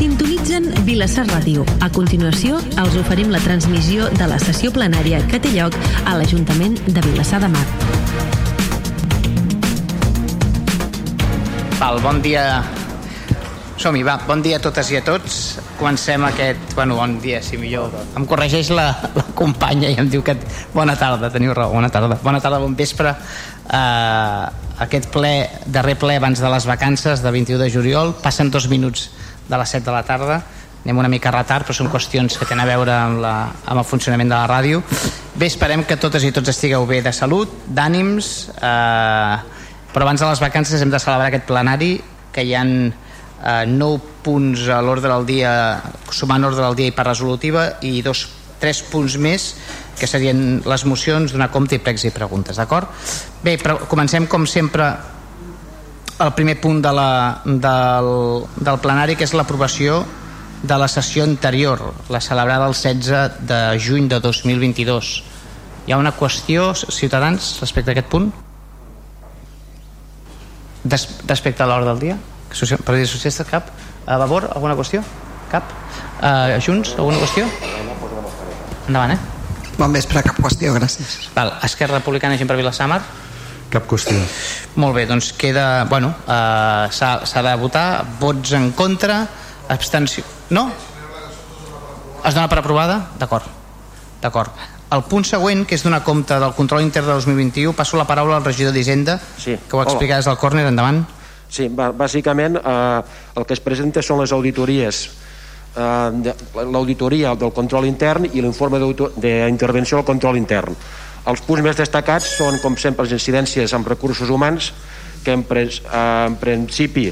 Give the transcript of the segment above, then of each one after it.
Sintonitzen Vilassar Ràdio. A continuació, els oferim la transmissió de la sessió plenària que té lloc a l'Ajuntament de Vilassar de Mar. Val, bon dia. Som-hi, va. Bon dia a totes i a tots. Comencem aquest... Bueno, bon dia, si millor. Em corregeix la, la companya i em diu que... Bona tarda, teniu raó, bona tarda. Bona tarda, bon vespre. Uh, aquest ple, darrer ple abans de les vacances de 21 de juliol. Passen dos minuts de les 7 de la tarda anem una mica a retard però són qüestions que tenen a veure amb, la, amb el funcionament de la ràdio bé, esperem que totes i tots estigueu bé de salut, d'ànims eh, però abans de les vacances hem de celebrar aquest plenari que hi han eh, 9 punts a l'ordre del dia sumant ordre del dia i per resolutiva i dos, tres punts més que serien les mocions donar compte i pregs i preguntes, d'acord? Bé, però comencem com sempre el primer punt de la, del, del plenari que és l'aprovació de la sessió anterior la celebrada el 16 de juny de 2022 hi ha una qüestió, ciutadans respecte a aquest punt? Des, respecte a l'hora del dia? Per dir socialista, cap? A favor, alguna qüestió? Cap? Uh, Junts, alguna qüestió? Endavant, eh? Bon vespre, cap qüestió, gràcies. Val, Esquerra Republicana, gent per Vilassamar? Cap qüestió. Molt bé, doncs queda... Bueno, eh, s'ha de votar. Vots en contra, abstenció... No? Es dona per aprovada? D'acord. D'acord. El punt següent, que és donar compte del control intern de 2021, passo la paraula al regidor d'Hisenda, Sí. que ho explicarà des del córner, endavant. Sí, bà- bàsicament eh, el que es presenta són les auditories eh, de- l'auditoria del control intern i l'informe d'intervenció al control intern. Els punts més destacats són, com sempre, les incidències amb recursos humans, que en, pres, eh, en principi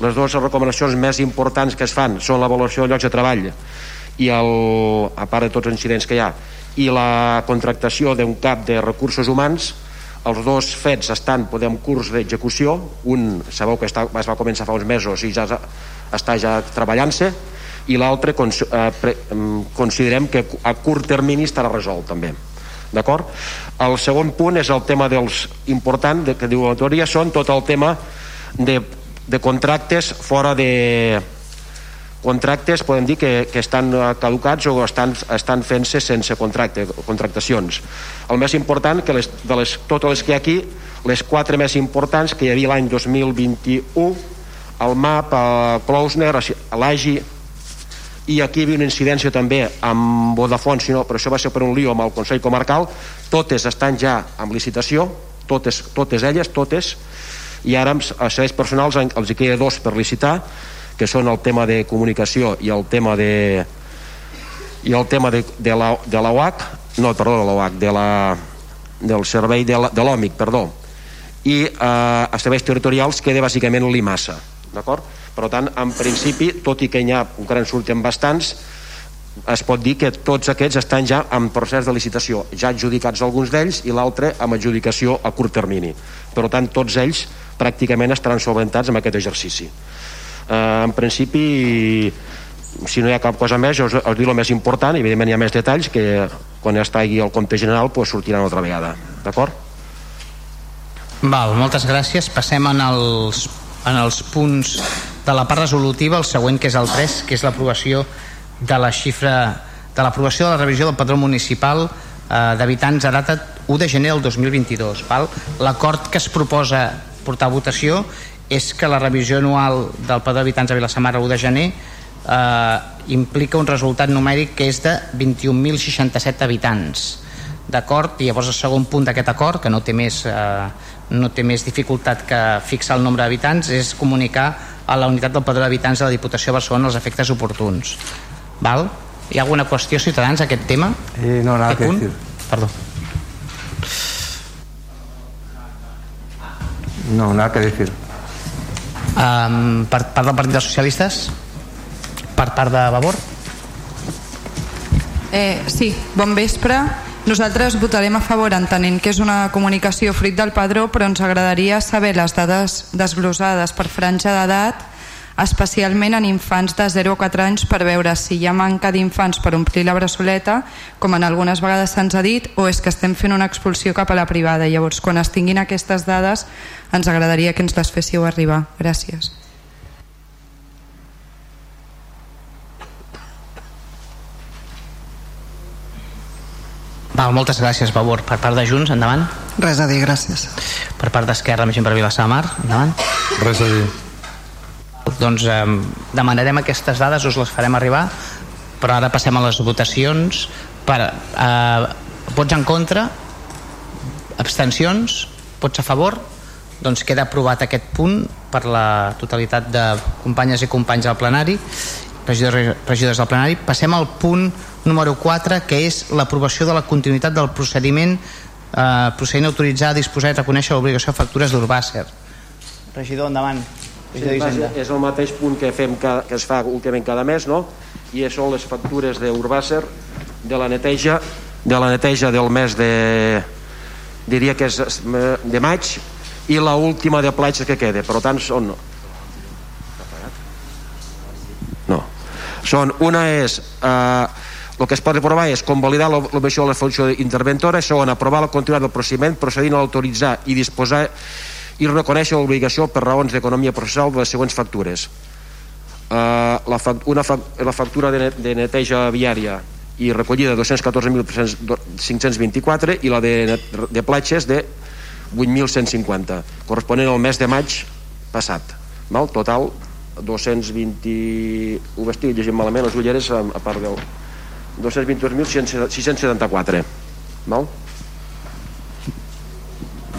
les dues recomanacions més importants que es fan són l'avaluació de llocs de treball i el, a part de tots els incidents que hi ha i la contractació d'un cap de recursos humans. Els dos fets estan podem curs d'execució. Un sabeu que està, es va començar fa uns mesos i ja es- està ja treballant-se. I l'altre eh, pre, em, considerem que a curt termini estarà resolt també d'acord? El segon punt és el tema dels important de, que diu l'autoria són tot el tema de, de contractes fora de contractes podem dir que, que estan caducats o estan, estan fent-se sense contracte, contractacions. El més important, que les, de les, totes les que hi ha aquí, les quatre més importants que hi havia l'any 2021, el MAP, el Klausner, l'AGI, i aquí hi havia una incidència també amb Vodafone, si no, però això va ser per un lío amb el Consell Comarcal, totes estan ja en licitació, totes, totes elles, totes, i ara amb els serveis personals els hi queda dos per licitar, que són el tema de comunicació i el tema de i el tema de, de la, de la UAC, no, perdó, de la UAC, de la, del servei de l'OMIC, perdó, i eh, a serveis territorials queda bàsicament l'IMASA, d'acord? Per tant, en principi, tot i que n'hi ha, encara en surten bastants, es pot dir que tots aquests estan ja en procés de licitació, ja adjudicats alguns d'ells i l'altre amb adjudicació a curt termini. Per tant, tots ells pràcticament estaran solventats amb aquest exercici. Eh, en principi, si no hi ha cap cosa més, us, us dic el més important, i evidentment hi ha més detalls que quan estigui el compte general pues, sortiran altra vegada. D'acord? Val, moltes gràcies. Passem en els, en els punts de la part resolutiva, el següent que és el 3, que és l'aprovació de la xifra de l'aprovació de la revisió del padró municipal eh, d'habitants a data 1 de gener del 2022. val? L'acord que es proposa portar a votació és que la revisió anual del padró d'habitants a Vilassamar a 1 de gener eh, implica un resultat numèric que és de 21.067 habitants d'acord? I llavors el segon punt d'aquest acord, que no té més, eh, no té més dificultat que fixar el nombre d'habitants, és comunicar a la unitat del padró d'habitants de la Diputació de Barcelona els efectes oportuns. Val? Hi ha alguna qüestió, ciutadans, a aquest tema? Eh, no, nada que decir. Perdó. No, nada que decir. Um, per part del Partit dels Socialistes? Per part de Vavor? Eh, sí, bon vespre. Nosaltres votarem a favor entenent que és una comunicació fruit del padró, però ens agradaria saber les dades desglosades per franja d'edat, especialment en infants de 0 a 4 anys per veure si hi ha manca d'infants per omplir la bressoleta, com en algunes vegades se'ns ha dit, o és que estem fent una expulsió cap a la privada. Llavors, quan es tinguin aquestes dades, ens agradaria que ens les féssiu arribar. Gràcies. Val, moltes gràcies, Pavor. Per part de Junts, endavant. Res a dir, gràcies. Per part d'Esquerra, més gent per Vilassar de Mar, endavant. Res a dir. Doncs eh, demanarem aquestes dades, us les farem arribar, però ara passem a les votacions. Per, eh, vots en contra? Abstencions? Vots a favor? Doncs queda aprovat aquest punt per la totalitat de companyes i companys del plenari, regidors, regidors del plenari. Passem al punt número 4, que és l'aprovació de la continuïtat del procediment eh, procediment autoritzar, disposar i reconèixer l'obligació de factures d'Urbàcer. Regidor, endavant. Regidor Sí, és el mateix punt que, fem cada, que es fa últimament cada mes, no? I són les factures d'Urbàcer de la neteja de la neteja del mes de diria que és de maig i la última de platja que queda per tant són són, una és eh, el que es pot aprovar és convalidar l'obligació de la funció interventora, segona, aprovar la continuïtat del procediment procedint a autoritzar i disposar i reconèixer l'obligació per raons d'economia processal de les següents factures. Uh, la, fac una fac la factura de, net de neteja viària i recollida 214.524 i la de, de platges de 8.150 corresponent al mes de maig passat val? total 220 ho estic llegint malament les ulleres a, a part del 222.674 val?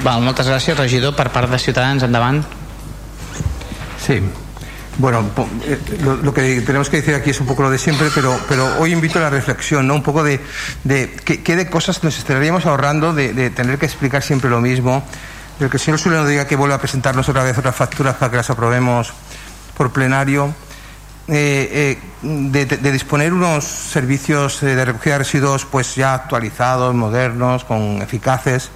Val, moltes gràcies, regidor. Per part de Ciutadans, endavant. Sí. Bueno, eh, lo, lo, que tenemos que decir aquí es un poco lo de siempre, pero, pero hoy invito a la reflexión, ¿no? Un poco de, de qué, qué de cosas nos estaríamos ahorrando de, de, tener que explicar siempre lo mismo, de que el señor Sule nos diga que vuelva a presentarnos otra vez otras facturas para que las aprobemos por plenario. Eh, eh, de, disponer unos servicios de recogida de residuos pues ya actualizados, modernos, con eficaces,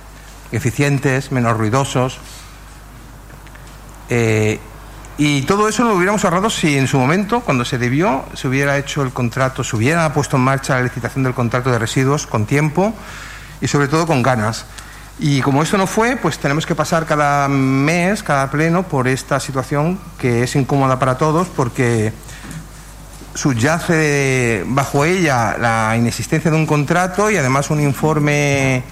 eficientes, menos ruidosos. Eh, y todo eso lo hubiéramos ahorrado si en su momento, cuando se debió, se hubiera hecho el contrato, se hubiera puesto en marcha la licitación del contrato de residuos con tiempo y sobre todo con ganas. Y como esto no fue, pues tenemos que pasar cada mes, cada pleno, por esta situación que es incómoda para todos porque subyace bajo ella la inexistencia de un contrato y además un informe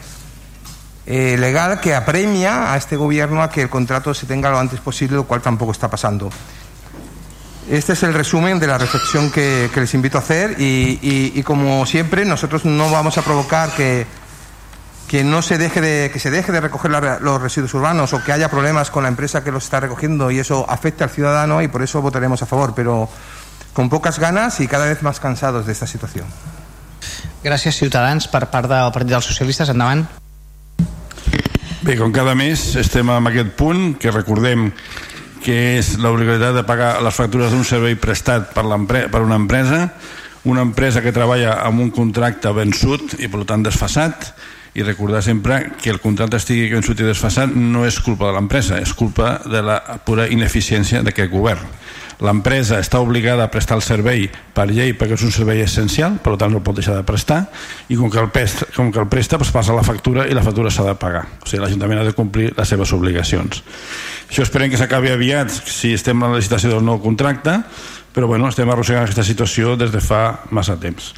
eh, legal que apremia a este gobierno a que el contrato se tenga lo antes posible, lo cual tampoco está pasando. Este es el resumen de la reflexión que, les invito a hacer y, como siempre nosotros no vamos a provocar que, que no se deje de que se deje de recoger la, los residuos urbanos o que haya problemas con la empresa que los está recogiendo y eso afecte al ciudadano y por eso votaremos a favor, pero con pocas ganas y cada vez más cansados de esta situación. Gràcies, Ciutadans. Per part del Partit dels Socialistes, endavant. Bé, com cada mes estem en aquest punt que recordem que és l'obligatorietat de pagar les factures d'un servei prestat per, per una empresa una empresa que treballa amb un contracte vençut i per tant desfassat i recordar sempre que el contracte estigui vençut i desfassat no és culpa de l'empresa, és culpa de la pura ineficiència d'aquest govern. L'empresa està obligada a prestar el servei per llei perquè és un servei essencial per tant no el pot deixar de prestar i com que el, pest, com que el presta doncs passa la factura i la factura s'ha de pagar. O sigui l'Ajuntament ha de complir les seves obligacions. Això esperem que s'acabi aviat si estem en la licitació del nou contracte però bueno, estem arrossegant aquesta situació des de fa massa temps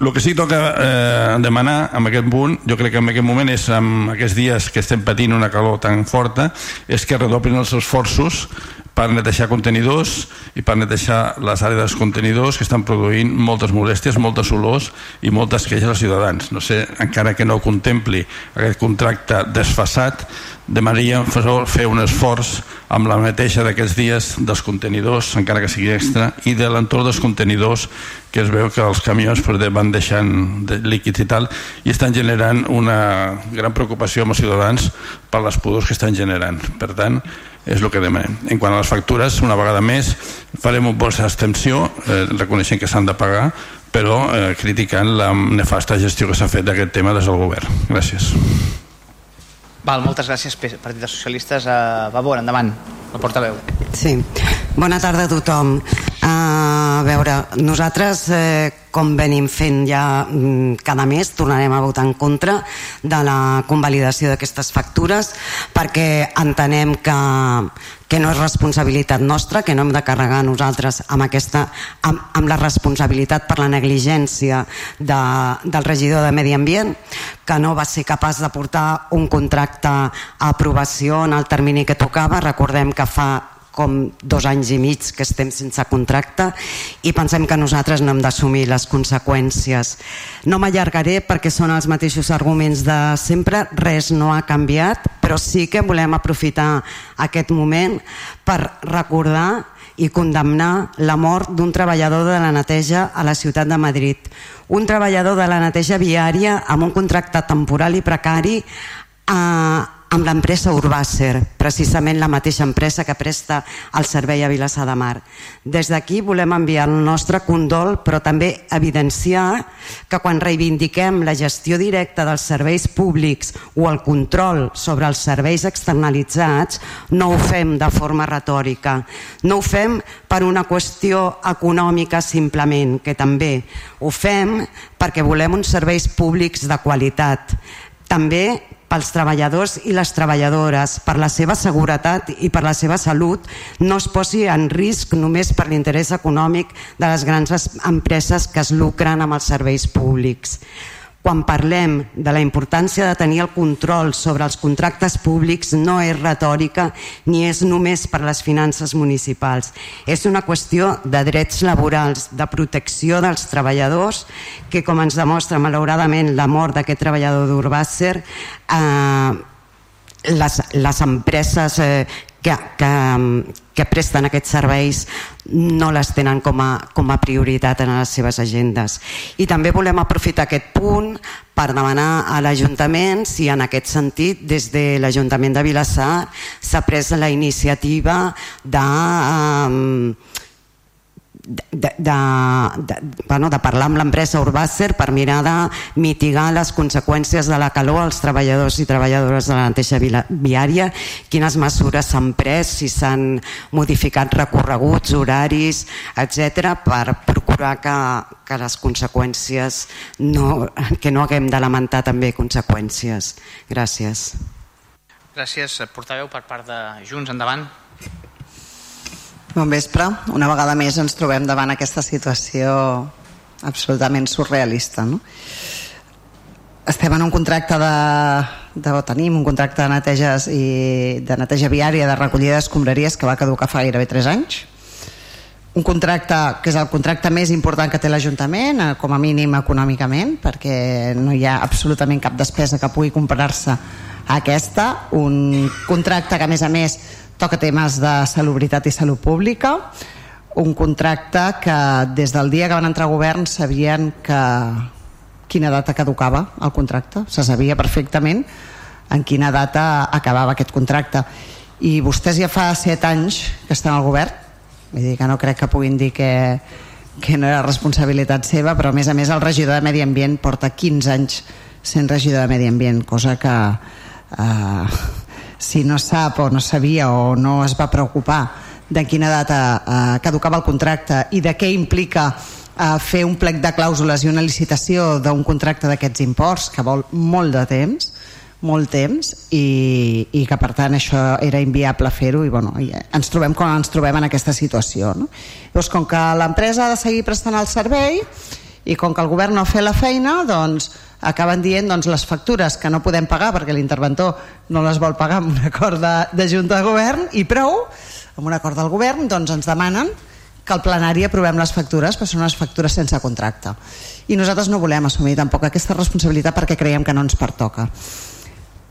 el que sí que toca eh, demanar en aquest punt, jo crec que en aquest moment és en aquests dies que estem patint una calor tan forta, és que redoblin els esforços per netejar contenidors i per netejar les àrees dels contenidors que estan produint moltes molèsties, moltes olors i moltes queixes als ciutadans. No sé, encara que no contempli aquest contracte desfassat, demanaríem fer un esforç amb la neteja d'aquests dies dels contenidors, encara que sigui extra, i de l'entorn dels contenidors que es veu que els camions van deixant de líquids i tal i estan generant una gran preocupació amb els ciutadans per les pudors que estan generant. Per tant, és el que demanem. En quant a les factures, una vegada més, farem un vot d'abstenció, eh, reconeixent que s'han de pagar, però eh, criticant la nefasta gestió que s'ha fet d'aquest tema des del govern. Gràcies. Val, moltes gràcies, Partit dels Socialistes. Uh, Vavor, endavant, el portaveu. Sí, bona tarda a tothom. Uh, A veure, nosaltres, eh, com venim fent ja mm, cada mes, tornarem a votar en contra de la convalidació d'aquestes factures perquè entenem que, que no és responsabilitat nostra, que no hem de carregar nosaltres amb, aquesta, amb, amb la responsabilitat per la negligència de, del regidor de Medi Ambient, que no va ser capaç de portar un contracte a aprovació en el termini que tocava. Recordem que fa com dos anys i mig que estem sense contracte i pensem que nosaltres no hem d'assumir les conseqüències. No m'allargaré perquè són els mateixos arguments de sempre, res no ha canviat, però sí que volem aprofitar aquest moment per recordar i condemnar la mort d'un treballador de la neteja a la ciutat de Madrid. Un treballador de la neteja viària amb un contracte temporal i precari amb l'empresa Urbàcer, precisament la mateixa empresa que presta el servei a Vilassar de Mar. Des d'aquí volem enviar el nostre condol, però també evidenciar que quan reivindiquem la gestió directa dels serveis públics o el control sobre els serveis externalitzats, no ho fem de forma retòrica, no ho fem per una qüestió econòmica simplement, que també ho fem perquè volem uns serveis públics de qualitat, també pels treballadors i les treballadores, per la seva seguretat i per la seva salut, no es posi en risc només per l'interès econòmic de les grans empreses que es lucren amb els serveis públics quan parlem de la importància de tenir el control sobre els contractes públics no és retòrica ni és només per les finances municipals. És una qüestió de drets laborals, de protecció dels treballadors, que com ens demostra malauradament la mort d'aquest treballador d'Urbàcer, eh, les, les empreses eh, que, que, que presten aquests serveis no les tenen com a, com a prioritat en les seves agendes. I també volem aprofitar aquest punt per demanar a l'Ajuntament si en aquest sentit des de l'Ajuntament de Vilassar s'ha pres la iniciativa de eh, de, de, de, bueno, de parlar amb l'empresa Urbàcer per mirar de mitigar les conseqüències de la calor als treballadors i treballadores de la mateixa viària, quines mesures s'han pres, si s'han modificat recorreguts, horaris, etc per procurar que, que les conseqüències no, que no haguem de lamentar també conseqüències. Gràcies. Gràcies, portaveu per part de Junts, endavant. Bon vespre. Una vegada més ens trobem davant aquesta situació absolutament surrealista. No? Estem en un contracte de, de tenim un contracte de neteges i de neteja viària de recollida d'escombraries que va caducar fa gairebé 3 anys un contracte que és el contracte més important que té l'Ajuntament, eh, com a mínim econòmicament, perquè no hi ha absolutament cap despesa que pugui comparar-se aquesta, un contracte que a més a més toca temes de salubritat i salut pública, un contracte que des del dia que van entrar a govern sabien que quina data caducava el contracte, se sabia perfectament en quina data acabava aquest contracte. I vostès ja fa set anys que estan al govern vull dir que no crec que puguin dir que, que no era responsabilitat seva però a més a més el regidor de Medi Ambient porta 15 anys sent regidor de Medi Ambient cosa que eh, si no sap o no sabia o no es va preocupar de quina data eh, caducava el contracte i de què implica eh, fer un plec de clàusules i una licitació d'un contracte d'aquests imports que vol molt de temps molt temps i, i que per tant això era inviable fer-ho i bueno, ens trobem com ens trobem en aquesta situació no? Llavors, com que l'empresa ha de seguir prestant el servei i com que el govern no ha fet la feina doncs acaben dient doncs, les factures que no podem pagar perquè l'interventor no les vol pagar amb un acord de, de Junta de Govern i prou, amb un acord del Govern doncs ens demanen que al plenari aprovem les factures, però són unes factures sense contracte. I nosaltres no volem assumir tampoc aquesta responsabilitat perquè creiem que no ens pertoca.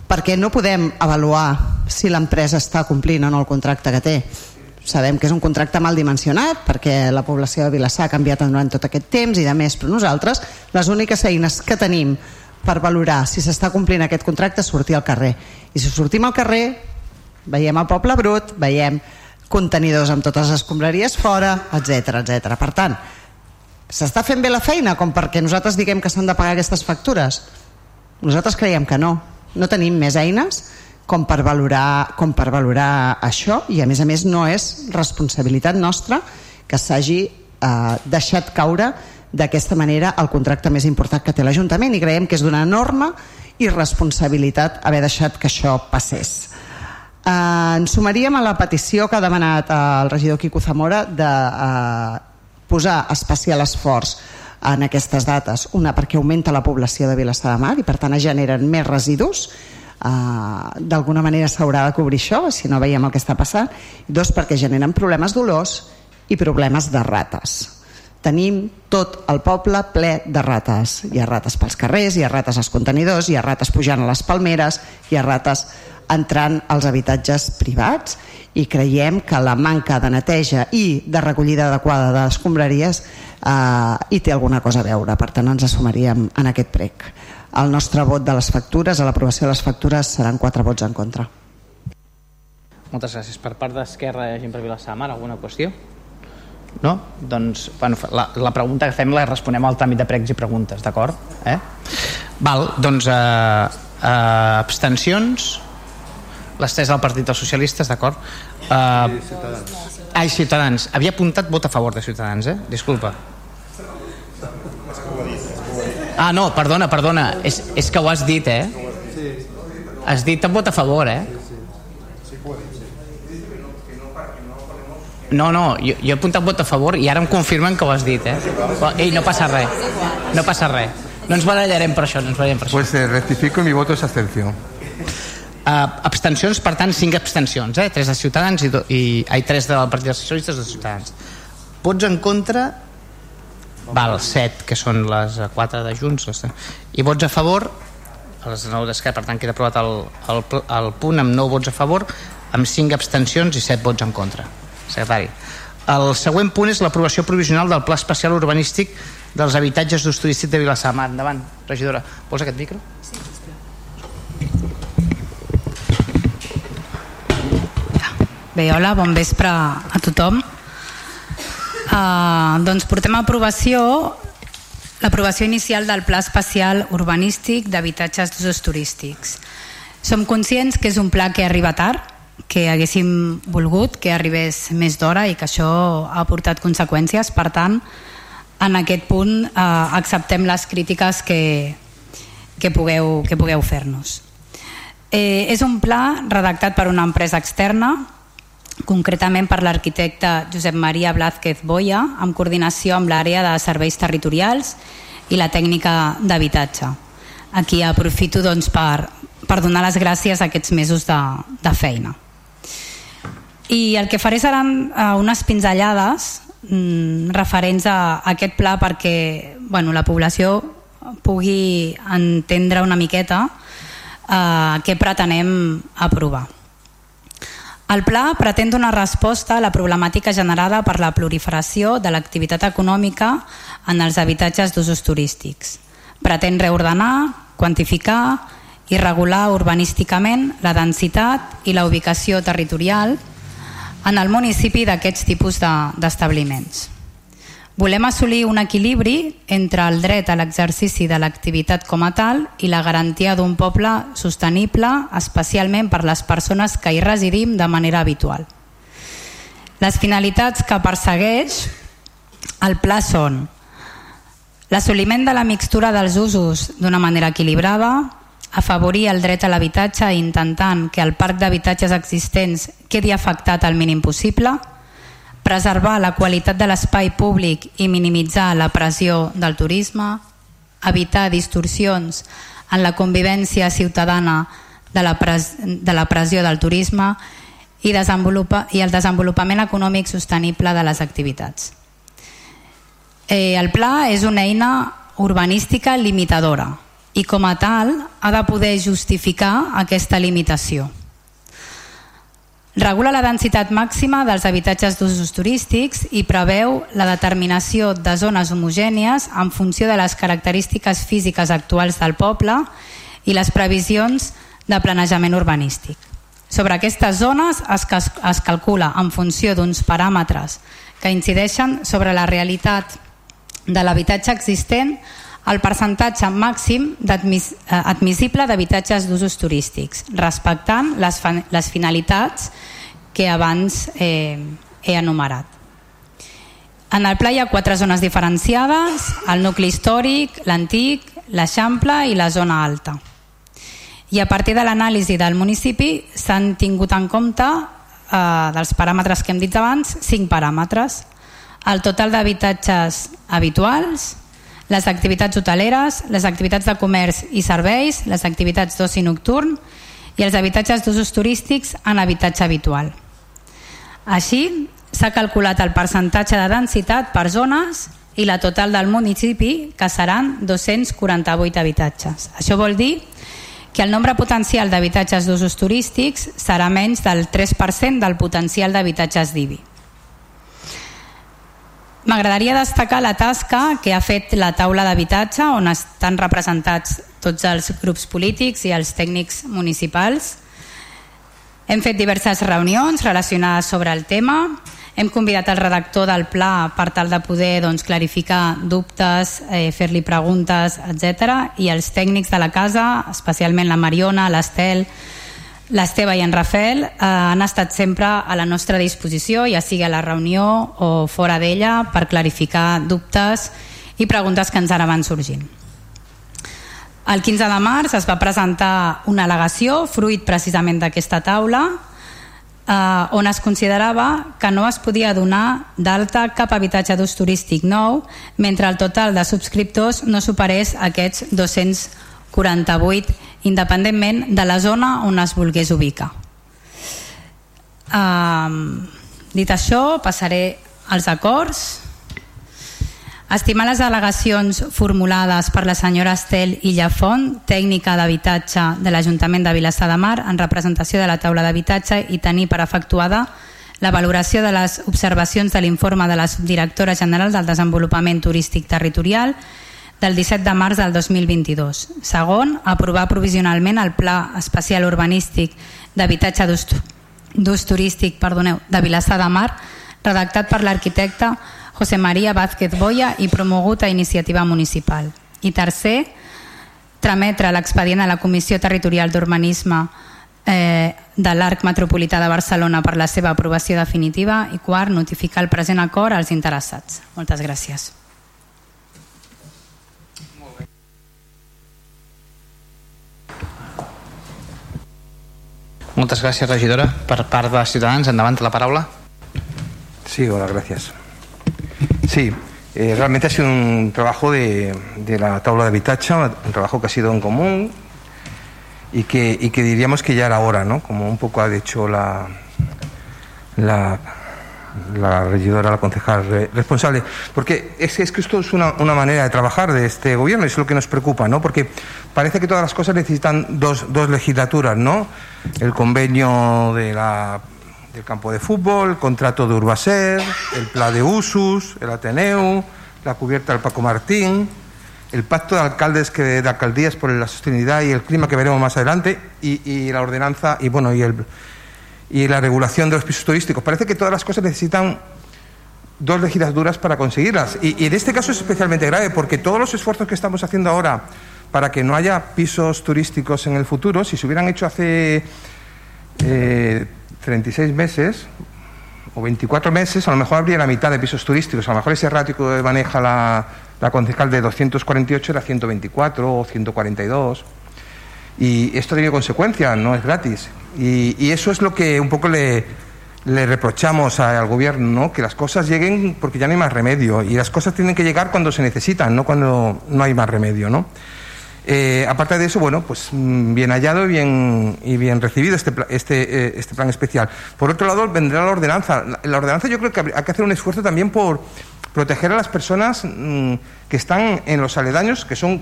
Perquè no podem avaluar si l'empresa està complint o no el contracte que té sabem que és un contracte mal dimensionat perquè la població de Vilassar ha canviat durant tot aquest temps i de més, però nosaltres les úniques eines que tenim per valorar si s'està complint aquest contracte és sortir al carrer i si sortim al carrer veiem el poble brut, veiem contenidors amb totes les escombraries fora, etc etc. Per tant, s'està fent bé la feina com perquè nosaltres diguem que s'han de pagar aquestes factures? Nosaltres creiem que no. No tenim més eines com per valorar, com per valorar això i a més a més no és responsabilitat nostra que s'hagi eh, deixat caure d'aquesta manera el contracte més important que té l'Ajuntament i creiem que és d'una enorme irresponsabilitat haver deixat que això passés. Eh, ens sumaríem a la petició que ha demanat el regidor Quico Zamora de eh, posar especial esforç en aquestes dates. Una, perquè augmenta la població de Vilassar de Mar i per tant es generen més residus Uh, d'alguna manera s'haurà de cobrir això si no veiem el que està passant. Dos perquè generen problemes d'olors i problemes de rates. Tenim tot el poble ple de rates. Hi ha rates pels carrers, hi ha rates als contenidors hi ha rates pujant a les palmeres hi ha rates entrant als habitatges privats i creiem que la manca de neteja i de recollida adequada de escombraries eh, hi té alguna cosa a veure. Per tant ens assumiríem en aquest prec el nostre vot de les factures, a l'aprovació de les factures seran quatre vots en contra. Moltes gràcies. Per part d'Esquerra, gent per Vilassar Mar, alguna qüestió? No? Doncs bueno, la, la pregunta que fem la responem al tràmit de pregs i preguntes, d'acord? Eh? Val, doncs eh, eh, abstencions les tres del Partit dels Socialistes, d'acord? Eh, Ciutadans. Ai, Ciutadans. Havia apuntat vot a favor de Ciutadans, eh? Disculpa. Ah, no, perdona, perdona. És, és que ho has dit, eh? Has dit en vot a favor, eh? No, no, jo, jo he apuntat vot a favor i ara em confirmen que ho has dit, eh? Ei, no passa res. No passa res. No ens barallarem per això, no ens barallarem per això. Pues eh, rectifico mi voto es abstención. Uh, abstencions, per tant, cinc abstencions, eh? Tres de Ciutadans i, do, i ai, tres del Partit dels Socialistes de Ciutadans. Vots en contra, val, 7 que són les 4 de Junts i vots a favor les 9 d'Esquerra, per tant queda aprovat el, el, el punt amb 9 vots a favor amb 5 abstencions i 7 vots en contra secretari el següent punt és l'aprovació provisional del Pla Especial Urbanístic dels habitatges d'ús turístic de Vilassar Mar. Endavant, regidora. Vols aquest micro? Sí, Bé, hola, bon vespre a tothom. Uh, doncs portem a aprovació l'aprovació inicial del Pla Especial Urbanístic d'Habitatges d'Usos Turístics. Som conscients que és un pla que arriba tard, que haguéssim volgut que arribés més d'hora i que això ha portat conseqüències. Per tant, en aquest punt eh, acceptem les crítiques que, que pugueu, que pugueu fer-nos. Eh, és un pla redactat per una empresa externa concretament per l'arquitecte Josep Maria Blázquez Boia, en coordinació amb l'àrea de serveis territorials i la tècnica d'habitatge. Aquí aprofito doncs, per, per donar les gràcies a aquests mesos de, de feina. I el que faré seran uh, unes pinzellades mm, referents a, a aquest pla perquè bueno, la població pugui entendre una miqueta uh, què pretenem aprovar. El pla pretén donar resposta a la problemàtica generada per la proliferació de l'activitat econòmica en els habitatges d'usos turístics. Pretén reordenar, quantificar i regular urbanísticament la densitat i la ubicació territorial en el municipi d'aquests tipus d'establiments. De, Volem assolir un equilibri entre el dret a l'exercici de l'activitat com a tal i la garantia d'un poble sostenible, especialment per les persones que hi residim de manera habitual. Les finalitats que persegueix el pla són l'assoliment de la mixtura dels usos d'una manera equilibrada, afavorir el dret a l'habitatge intentant que el parc d'habitatges existents quedi afectat al mínim possible, preservar la qualitat de l'espai públic i minimitzar la pressió del turisme, evitar distorsions en la convivència ciutadana de la, pres de la pressió del turisme i, desenvolupa i el desenvolupament econòmic sostenible de les activitats. Eh, el pla és una eina urbanística limitadora i com a tal ha de poder justificar aquesta limitació. Regula la densitat màxima dels habitatges d'usos turístics i preveu la determinació de zones homogènies en funció de les característiques físiques actuals del poble i les previsions de planejament urbanístic. Sobre aquestes zones es, es calcula en funció d'uns paràmetres que incideixen sobre la realitat de l'habitatge existent el percentatge màxim admis, eh, admissible d'habitatges d'usos turístics, respectant les, les finalitats que abans eh, he enumerat. En el pla hi ha quatre zones diferenciades, el nucli històric, l'antic, l'Eixample i la zona alta. I a partir de l'anàlisi del municipi s'han tingut en compte eh, dels paràmetres que hem dit abans, cinc paràmetres. El total d'habitatges habituals, les activitats hoteleres, les activitats de comerç i serveis, les activitats d'oci nocturn i els habitatges d'usos turístics en habitatge habitual. Així, s'ha calculat el percentatge de densitat per zones i la total del municipi, que seran 248 habitatges. Això vol dir que el nombre potencial d'habitatges d'usos turístics serà menys del 3% del potencial d'habitatges d'IBI. M'agradaria destacar la tasca que ha fet la taula d'habitatge on estan representats tots els grups polítics i els tècnics municipals. Hem fet diverses reunions relacionades sobre el tema. Hem convidat el redactor del pla per tal de poder doncs, clarificar dubtes, eh, fer-li preguntes, etc. I els tècnics de la casa, especialment la Mariona, l'Estel, L'Esteve i en Rafael eh, han estat sempre a la nostra disposició, ja sigui a la reunió o fora d'ella, per clarificar dubtes i preguntes que ens ara van sorgint. El 15 de març es va presentar una al·legació, fruit precisament d'aquesta taula, eh, on es considerava que no es podia donar d'alta cap habitatge d'ús turístic nou mentre el total de subscriptors no superés aquests 248 independentment de la zona on es volgués ubicar. Um, dit això, passaré als acords. Estimar les al·legacions formulades per la senyora Estel Illafont, tècnica d'habitatge de l'Ajuntament de Vilassar de Mar, en representació de la taula d'habitatge i tenir per efectuada la valoració de les observacions de l'informe de la subdirectora general del desenvolupament turístic territorial del 17 de març del 2022. Segon, aprovar provisionalment el Pla Especial Urbanístic d'Habitatge d'Ús Turístic perdoneu, de Vilassar de Mar, redactat per l'arquitecte José María Vázquez Boya i promogut a iniciativa municipal. I tercer, trametre l'expedient a la Comissió Territorial d'Urbanisme eh, de l'Arc Metropolità de Barcelona per la seva aprovació definitiva i quart, notificar el present acord als interessats. Moltes gràcies. Moltes gràcies, regidora. Per part de Ciutadans, endavant la paraula. Sí, hola, gracias. Sí, eh, realmente ha sido un trabajo de, de la tabla de habitache, un trabajo que ha sido en común y que, y que diríamos que ya era hora, ¿no? Como un poco ha dicho la, la la regidora, la concejal responsable, porque es, es que esto es una, una, manera de trabajar de este gobierno es lo que nos preocupa, ¿no? Porque parece que todas las cosas necesitan dos, dos legislaturas, ¿no? El convenio de la, del campo de fútbol, el contrato de Urbaser, el plan de Usus, el Ateneu, la cubierta del Paco Martín, el pacto de alcaldes que de alcaldías por la sostenibilidad y el clima que veremos más adelante y, la ordenanza y bueno y el y la regulación de los pisos turísticos. Parece que todas las cosas necesitan dos legislaturas para conseguirlas. Y en este caso es especialmente grave porque todos los esfuerzos que estamos haciendo ahora para que no haya pisos turísticos en el futuro, si se hubieran hecho hace eh, 36 meses o 24 meses, a lo mejor habría la mitad de pisos turísticos. A lo mejor ese ratio que maneja la, la concejal de 248 era 124 o 142. Y esto tiene consecuencias, no es gratis. Y, eso es lo que un poco le, le reprochamos al gobierno, ¿no? que las cosas lleguen porque ya no hay más remedio. Y las cosas tienen que llegar cuando se necesitan, no cuando no hay más remedio. ¿no? Eh, aparte de eso, bueno, pues mm, bien hallado y bien, y bien recibido este, este, eh, este plan especial. Por otro lado, vendrá la ordenanza. La, ordenanza yo creo que hay que hacer un esfuerzo también por proteger a las personas mmm, que están en los aledaños, que son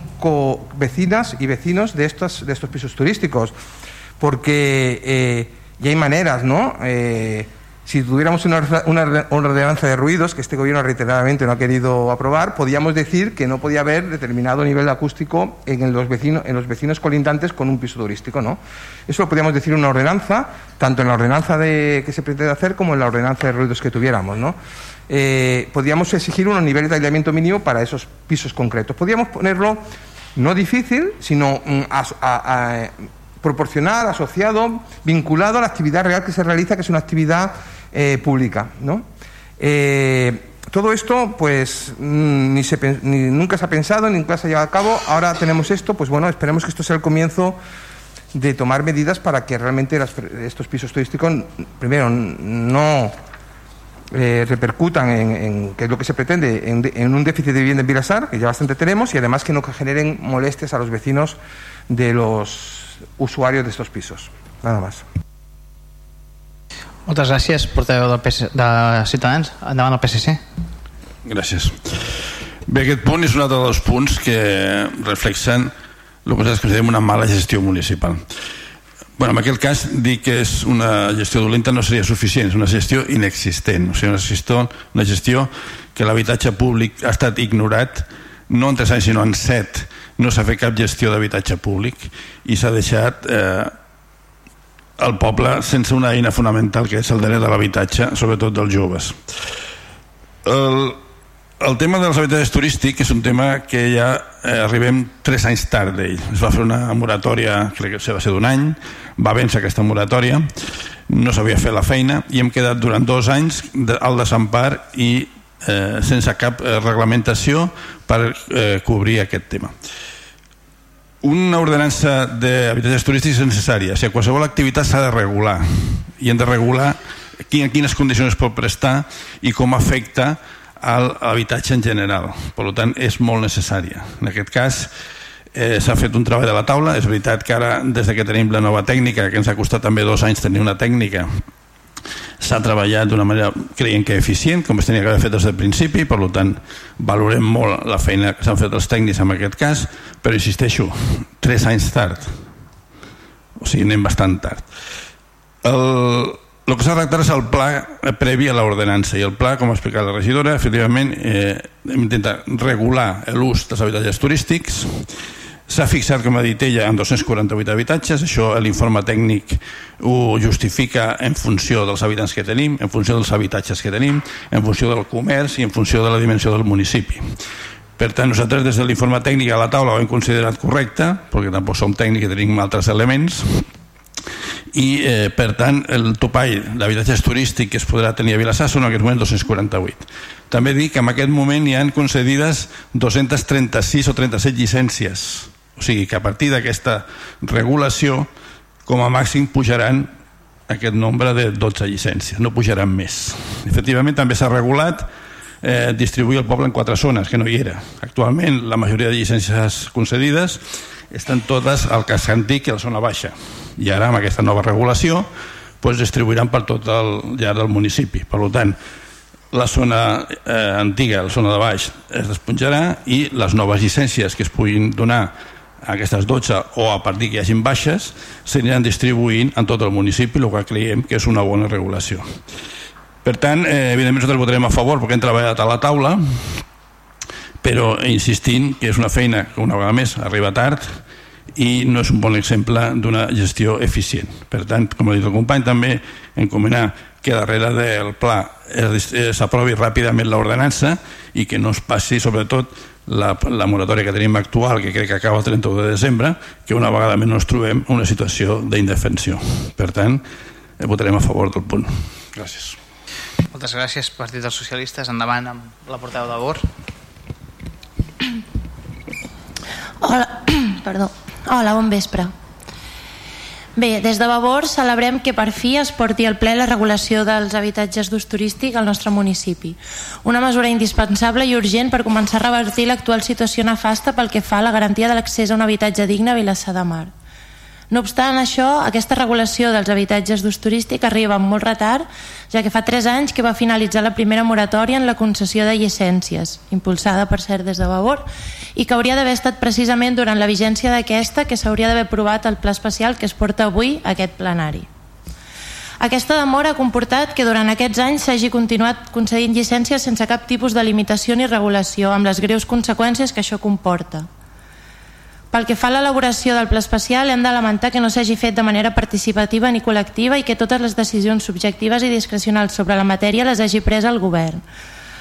vecinas y vecinos de estos, de estos pisos turísticos, porque eh, ya hay maneras, ¿no? Si tuviéramos una, ordenanza de ruidos que este gobierno reiteradamente no ha querido aprobar, podríamos decir que no podía haber determinado nivel acústico en los vecinos, en los vecinos colindantes con un piso turístico, ¿no? Eso lo podríamos decir en una ordenanza, tanto en la ordenanza de, que se pretende hacer como en la ordenanza de ruidos que tuviéramos, ¿no? Eh, podríamos exigir unos niveles de aislamiento mínimo para esos pisos concretos. Podríamos ponerlo no difícil, sino mm, a, proporcional, asociado, vinculado a la actividad real que se realiza, que es una actividad eh, pública. ¿no? Eh, todo esto, pues mm, ni, nunca se ha pensado, ni nunca se ha llevado a cabo. Ahora tenemos esto, pues bueno, esperemos que esto sea el comienzo de tomar medidas para que realmente estos pisos turísticos, primero, no eh, repercutan en, en, que es lo que se pretende, en, en, un déficit de vivienda en Vilasar, que ya bastante tenemos, y además que no generen molestias a los vecinos de los usuarios de estos pisos. Nada más. Moltes gràcies, portaveu del PC, de Ciutadans. Endavant el PSC. Gràcies. Bé, aquest punt és un altre dels punts que reflexen el que nosaltres considerem una mala gestió municipal. Bueno, en aquest cas, dir que és una gestió dolenta no seria suficient, és una gestió inexistent, o sigui, una gestió, una gestió que l'habitatge públic ha estat ignorat no en 3 anys sinó en 7 no s'ha fet cap gestió d'habitatge públic i s'ha deixat eh, el poble sense una eina fonamental que és el dret de l'habitatge, sobretot dels joves. El, el tema dels habitatges turístics és un tema que ja eh, arribem tres anys tard d'ell. Es va fer una moratòria, crec que va ser d'un any, va vèncer aquesta moratòria, no s'havia fet la feina i hem quedat durant dos anys al desempar i eh, sense cap eh, reglamentació per eh, cobrir aquest tema una ordenança d'habitatges turístics és necessària. O sigui, qualsevol activitat s'ha de regular i hem de regular en quines condicions es pot prestar i com afecta l'habitatge en general. Per tant, és molt necessària. En aquest cas, eh, s'ha fet un treball de la taula. És veritat que ara, des que tenim la nova tècnica, que ens ha costat també dos anys tenir una tècnica s'ha treballat d'una manera, creiem que eficient, com es tenia que haver fet des del principi, per tant, valorem molt la feina que s'han fet els tècnics en aquest cas, però insisteixo, tres anys tard. O sigui, anem bastant tard. El, el que s'ha tractat és el pla previ a l'ordenança i el pla, com ha explicat la regidora, efectivament eh, intenta regular l'ús dels habitatges turístics S'ha fixat, com ha dit ella, en 248 habitatges, això l'informe tècnic ho justifica en funció dels habitants que tenim, en funció dels habitatges que tenim, en funció del comerç i en funció de la dimensió del municipi. Per tant, nosaltres des de l'informe tècnic a la taula ho hem considerat correcte, perquè tampoc som tècnics i tenim altres elements, i eh, per tant el topall d'habitatges turístics que es podrà tenir a Vilassar són en aquest moment 248 també dic que en aquest moment hi han concedides 236 o 37 llicències. O sigui que a partir d'aquesta regulació, com a màxim pujaran aquest nombre de 12 llicències, no pujaran més. Efectivament, també s'ha regulat eh, distribuir el poble en quatre zones, que no hi era. Actualment, la majoria de llicències concedides estan totes al casc antic i a la zona baixa. I ara, amb aquesta nova regulació, doncs, distribuiran per tot el llarg del municipi. Per tant, la zona eh, antiga, la zona de baix, es desponjarà i les noves llicències que es puguin donar aquestes 12 o a partir que hi hagin baixes s'aniran distribuint en tot el municipi el que creiem que és una bona regulació per tant, eh, evidentment nosaltres votarem a favor perquè hem treballat a la taula però insistint que és una feina que una vegada més arriba tard i no és un bon exemple d'una gestió eficient per tant, com ha dit el company també encomanar que darrere del pla s'aprovi ràpidament l'ordenança i que no es passi sobretot la, la moratòria que tenim actual, que crec que acaba el 31 de desembre, que una vegada més no ens trobem en una situació d'indefensió. Per tant, eh, votarem a favor del punt. Gràcies. Moltes gràcies, Partit dels Socialistes. Endavant amb la porteu de Bor. Hola, perdó. Hola, bon vespre. Bé, des de Vavor celebrem que per fi es porti al ple la regulació dels habitatges d'ús turístic al nostre municipi. Una mesura indispensable i urgent per començar a revertir l'actual situació nefasta pel que fa a la garantia de l'accés a un habitatge digne a Vilassar de Mar. No obstant això, aquesta regulació dels habitatges d'ús turístic arriba amb molt retard, ja que fa 3 anys que va finalitzar la primera moratòria en la concessió de llicències, impulsada per cert des de Vavor, i que hauria d'haver estat precisament durant la vigència d'aquesta que s'hauria d'haver aprovat el pla especial que es porta avui a aquest plenari. Aquesta demora ha comportat que durant aquests anys s'hagi continuat concedint llicències sense cap tipus de limitació ni regulació, amb les greus conseqüències que això comporta. Pel que fa a l'elaboració del pla especial, hem de lamentar que no s'hagi fet de manera participativa ni col·lectiva i que totes les decisions subjectives i discrecionals sobre la matèria les hagi pres el govern.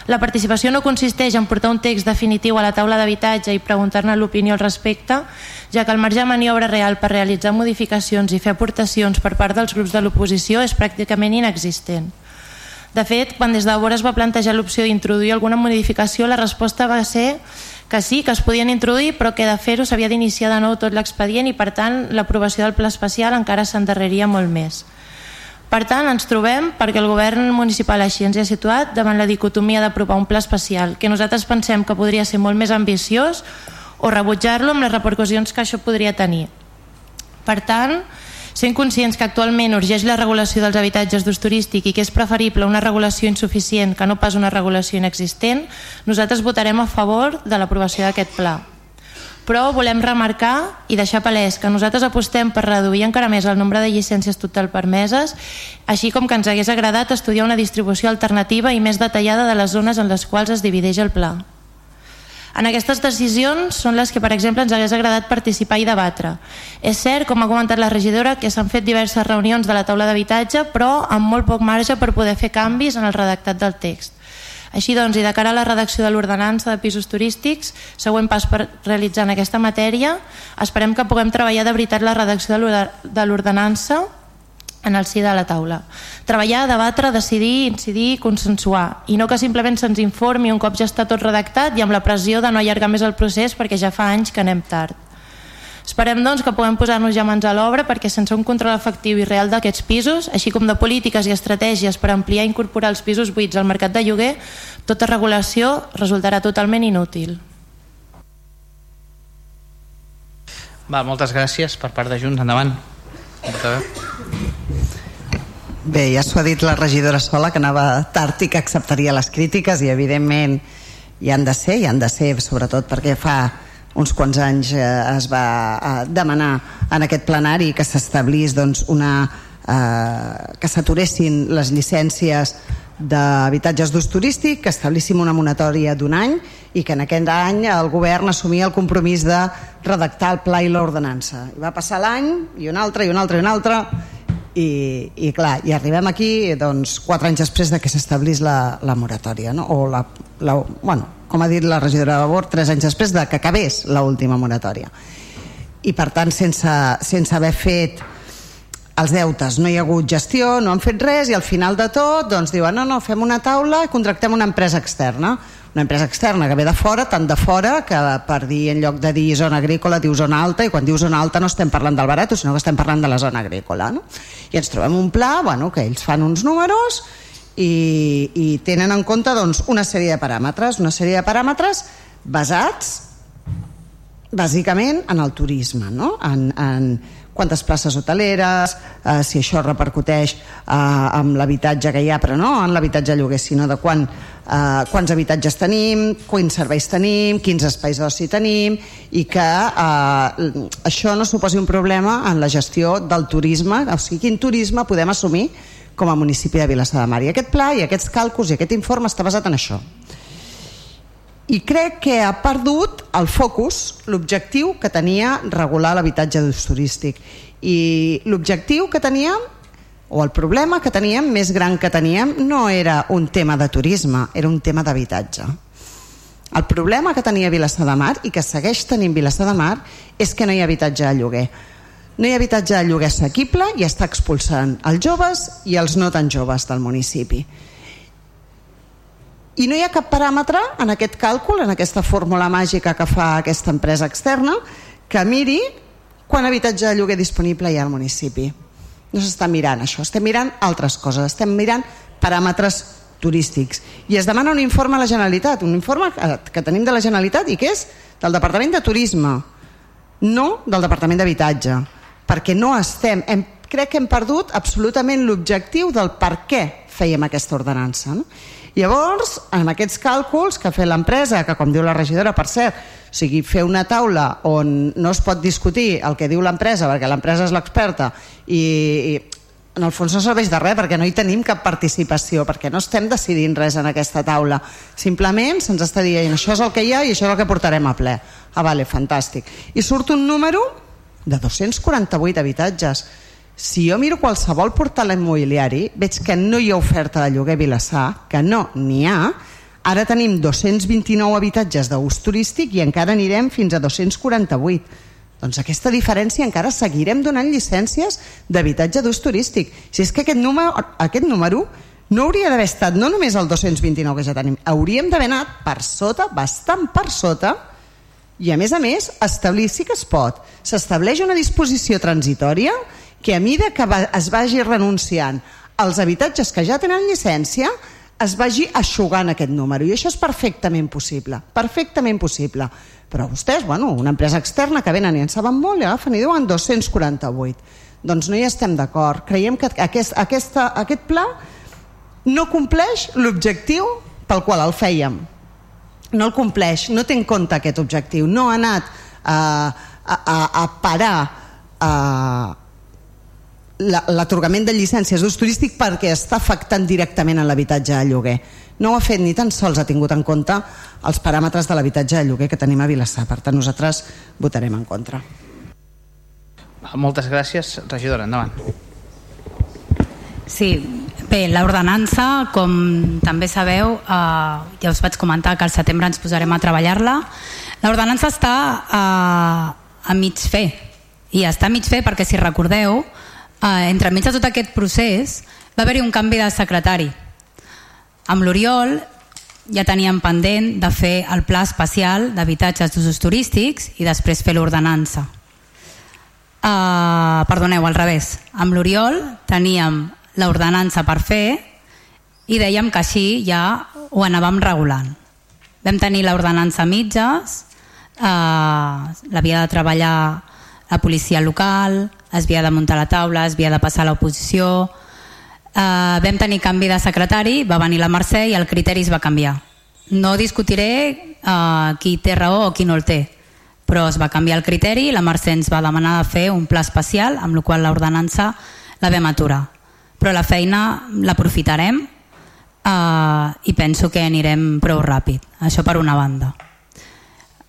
La participació no consisteix en portar un text definitiu a la taula d'habitatge i preguntar-ne l'opinió al respecte, ja que el marge de maniobra real per realitzar modificacions i fer aportacions per part dels grups de l'oposició és pràcticament inexistent. De fet, quan des de Vora es va plantejar l'opció d'introduir alguna modificació, la resposta va ser que sí, que es podien introduir, però que de fer-ho s'havia d'iniciar de nou tot l'expedient i, per tant, l'aprovació del pla especial encara s'endarreria molt més. Per tant, ens trobem perquè el govern municipal així ens ha situat davant la dicotomia d'aprovar un pla especial que nosaltres pensem que podria ser molt més ambiciós o rebutjar-lo amb les repercussions que això podria tenir. Per tant, sent conscients que actualment urgeix la regulació dels habitatges d'ús turístic i que és preferible una regulació insuficient que no pas una regulació inexistent, nosaltres votarem a favor de l'aprovació d'aquest pla. Però volem remarcar i deixar palès que nosaltres apostem per reduir encara més el nombre de llicències total permeses, així com que ens hagués agradat estudiar una distribució alternativa i més detallada de les zones en les quals es divideix el pla. En aquestes decisions són les que, per exemple, ens hagués agradat participar i debatre. És cert, com ha comentat la regidora, que s'han fet diverses reunions de la taula d'habitatge, però amb molt poc marge per poder fer canvis en el redactat del text. Així doncs, i de cara a la redacció de l'ordenança de pisos turístics, següent pas per realitzar en aquesta matèria, esperem que puguem treballar de veritat la redacció de l'ordenança en el si de la taula. Treballar, debatre, decidir, incidir, consensuar i no que simplement se'ns informi un cop ja està tot redactat i amb la pressió de no allargar més el procés perquè ja fa anys que anem tard. Esperem doncs que puguem posar-nos ja mans a l'obra perquè sense un control efectiu i real d'aquests pisos, així com de polítiques i estratègies per ampliar i incorporar els pisos buits al mercat de lloguer, tota regulació resultarà totalment inútil. Va, moltes gràcies per part de Junts. Endavant. Bé, ja s'ho ha dit la regidora sola que anava tard i que acceptaria les crítiques i evidentment hi han de ser, hi han de ser sobretot perquè fa uns quants anys eh, es va eh, demanar en aquest plenari que s'establís doncs, una eh, que s'aturessin les llicències d'habitatges d'ús turístic, que establíssim una monatòria d'un any i que en aquest any el govern assumia el compromís de redactar el pla i l'ordenança. I va passar l'any i un altre i un altre i un altre i, i clar, i arribem aquí doncs, quatre anys després de que s'establís la, la moratòria no? o la, la, bueno, com ha dit la regidora de Bord tres anys després de que acabés l'última moratòria i per tant sense, sense haver fet els deutes, no hi ha hagut gestió no han fet res i al final de tot doncs diuen no, no, fem una taula i contractem una empresa externa una empresa externa que ve de fora, tant de fora que per dir en lloc de dir zona agrícola diu zona alta i quan diu zona alta no estem parlant del barat sinó que estem parlant de la zona agrícola no? i ens trobem un pla bueno, que ells fan uns números i, i tenen en compte doncs, una sèrie de paràmetres una sèrie de paràmetres basats bàsicament en el turisme no? en, en quantes places hoteleres, eh, si això repercuteix eh, amb l'habitatge que hi ha, però no en l'habitatge lloguer, sinó de quan, eh, quants habitatges tenim, quins serveis tenim, quins espais d'oci tenim, i que eh, això no suposi un problema en la gestió del turisme, o sigui, quin turisme podem assumir com a municipi de Vilassar de Mar. I aquest pla i aquests càlculs i aquest informe està basat en això i crec que ha perdut el focus, l'objectiu que tenia regular l'habitatge d'ús turístic. I l'objectiu que teníem, o el problema que teníem, més gran que teníem, no era un tema de turisme, era un tema d'habitatge. El problema que tenia Vilassar de Mar, i que segueix tenint Vilassar de Mar, és que no hi ha habitatge a lloguer. No hi ha habitatge a lloguer assequible i està expulsant els joves i els no tan joves del municipi i no hi ha cap paràmetre en aquest càlcul, en aquesta fórmula màgica que fa aquesta empresa externa, que miri quant habitatge de lloguer disponible hi ha al municipi. No s'està mirant això, estem mirant altres coses, estem mirant paràmetres turístics. I es demana un informe a la Generalitat, un informe que tenim de la Generalitat i que és del Departament de Turisme, no del Departament d'Habitatge, perquè no estem... Hem, crec que hem perdut absolutament l'objectiu del per què fèiem aquesta ordenança. No? Llavors, en aquests càlculs que ha fet l'empresa, que com diu la regidora, per cert, o sigui, fer una taula on no es pot discutir el que diu l'empresa, perquè l'empresa és l'experta, i, i en el fons no serveix de res perquè no hi tenim cap participació, perquè no estem decidint res en aquesta taula. Simplement se'ns està dient això és el que hi ha i això és el que portarem a ple. Ah, vale, fantàstic. I surt un número de 248 habitatges si jo miro qualsevol portal immobiliari, veig que no hi ha oferta de lloguer a Vilassar, que no n'hi ha, ara tenim 229 habitatges d'ús turístic i encara anirem fins a 248. Doncs aquesta diferència encara seguirem donant llicències d'habitatge d'ús turístic. Si és que aquest número, aquest número no hauria d'haver estat no només el 229 que ja tenim, hauríem d'haver anat per sota, bastant per sota, i a més a més establir, sí que es pot, s'estableix una disposició transitòria que a mida que va, es vagi renunciant als habitatges que ja tenen llicència es vagi aixugant aquest número i això és perfectament possible, perfectament possible. Però vostès, bueno, una empresa externa que venen i en saben molt i agafen i diuen 248. Doncs no hi estem d'acord. Creiem que aquest, aquesta, aquest pla no compleix l'objectiu pel qual el fèiem. No el compleix, no té en compte aquest objectiu. No ha anat a, a, a parar a, l'atorgament de llicències d'ús turístic perquè està afectant directament en l'habitatge de lloguer. No ho ha fet ni tan sols ha tingut en compte els paràmetres de l'habitatge de lloguer que tenim a Vilassar. Per tant, nosaltres votarem en contra. Moltes gràcies. Regidora, endavant. Sí, bé, l'ordenança, com també sabeu, eh, ja us vaig comentar que al setembre ens posarem a treballar-la. L'ordenança està eh, a mig fer, i està a mig fer perquè, si recordeu, eh, entremig de tot aquest procés va haver-hi un canvi de secretari. Amb l'Oriol ja teníem pendent de fer el pla especial d'habitatges d'usos turístics i després fer l'ordenança. Uh, perdoneu, al revés. Amb l'Oriol teníem l'ordenança per fer i dèiem que així ja ho anàvem regulant. Vam tenir l'ordenança mitges, uh, l'havia de treballar la policia local, es havia de muntar la taula, es havia de passar l'oposició, eh, vam tenir canvi de secretari, va venir la Mercè i el criteri es va canviar. No discutiré eh, qui té raó o qui no el té, però es va canviar el criteri i la Mercè ens va demanar de fer un pla especial, amb la qual l'ordenança la vam aturar. Però la feina l'aprofitarem eh, i penso que anirem prou ràpid. Això per una banda.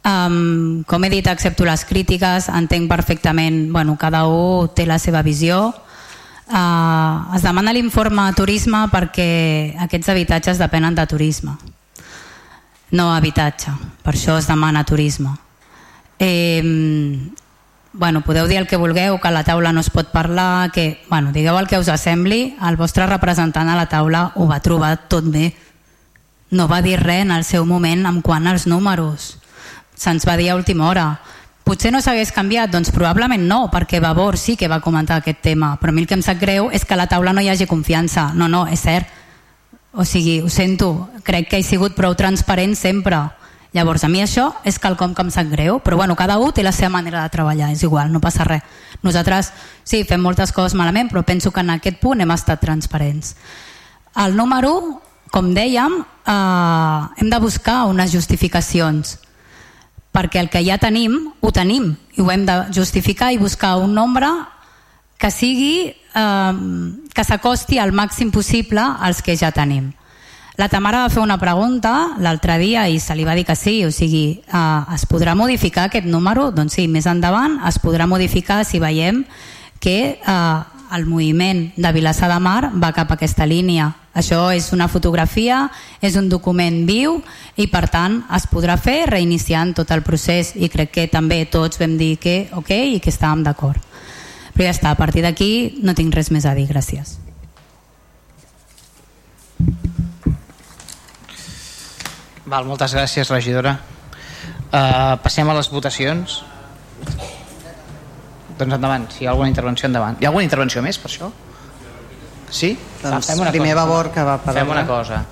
Um, com he dit, accepto les crítiques, entenc perfectament, bueno, cada un té la seva visió. Uh, es demana l'informe a turisme perquè aquests habitatges depenen de turisme, no habitatge, per això es demana turisme. Eh, bueno, podeu dir el que vulgueu, que a la taula no es pot parlar, que, bueno, digueu el que us sembli, el vostre representant a la taula ho va trobar tot bé. No va dir res en el seu moment en quant als números se'ns va dir a última hora potser no s'hagués canviat, doncs probablement no, perquè Vavor sí que va comentar aquest tema, però a mi el que em sap greu és que a la taula no hi hagi confiança. No, no, és cert. O sigui, ho sento, crec que he sigut prou transparent sempre. Llavors, a mi això és quelcom que em sap greu, però bueno, cada un té la seva manera de treballar, és igual, no passa res. Nosaltres, sí, fem moltes coses malament, però penso que en aquest punt hem estat transparents. El número, com dèiem, eh, hem de buscar unes justificacions perquè el que ja tenim, ho tenim i ho hem de justificar i buscar un nombre que sigui eh, que s'acosti al màxim possible als que ja tenim. La Tamara va fer una pregunta l'altre dia i se li va dir que sí, o sigui, eh, es podrà modificar aquest número? Doncs sí, més endavant es podrà modificar si veiem que eh, el moviment de Vilassar de Mar va cap a aquesta línia. Això és una fotografia, és un document viu i per tant es podrà fer reiniciant tot el procés i crec que també tots vam dir que ok i que estàvem d'acord. Però ja està, a partir d'aquí no tinc res més a dir, gràcies. Val, moltes gràcies, regidora. Uh, passem a les votacions. Doncs endavant, si hi ha alguna intervenció, endavant. Hi ha alguna intervenció més per això? Sí? Doncs Va, fem una primer cosa. Vavor que va per Fem una cosa.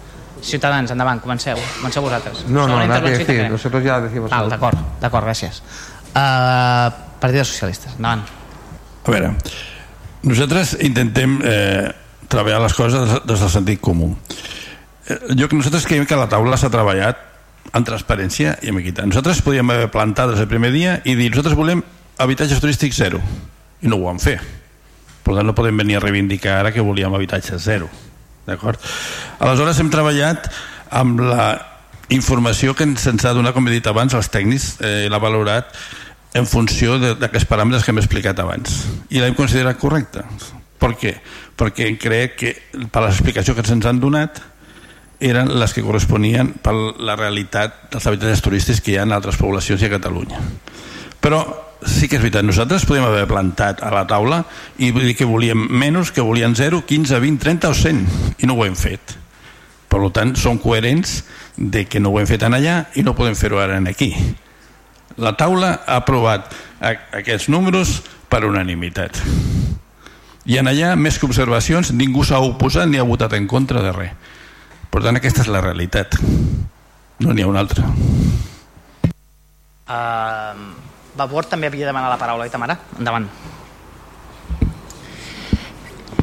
Ciutadans, endavant, comenceu. Comenceu vosaltres. No, no, nada que decir. Nosotros ya decimos. Ah, d'acord, d'acord, gràcies. Uh, Partit dels Socialistes, endavant. A veure, nosaltres intentem eh, treballar les coses des del sentit comú. Eh, jo que nosaltres creiem que la taula s'ha treballat en transparència i amb equitat. Nosaltres podíem haver plantat des del primer dia i dir nosaltres volem habitatges turístics zero. I no ho vam fer. Per tant no podem venir a reivindicar ara que volíem habitatges zero. D'acord? aleshores hem treballat amb la informació que se'ns ha donat com he dit abans els tècnics eh, l'ha valorat en funció d'aquests paràmetres que hem explicat abans. I l'hem considerat correcta per què? perquè crec que per l'explicació que se'ns han donat eren les que corresponien per la realitat dels habitatges turístics que hi ha en altres poblacions i a Catalunya. Però sí que és veritat, nosaltres podem haver plantat a la taula i dir que volíem menys, que volien 0, 15, 20, 30 o 100 i no ho hem fet. Per tant som coherents de que no ho hem fet en allà i no podem fer-ho ara aquí. La taula ha aprovat aquests números per unanimitat. I en allà més que observacions ningú s'ha oposat ni ha votat en contra de res. Per tant aquesta és la realitat. No n'hi ha una altra. Uh, Vavor també havia demanat la paraula, oi Tamara? Endavant.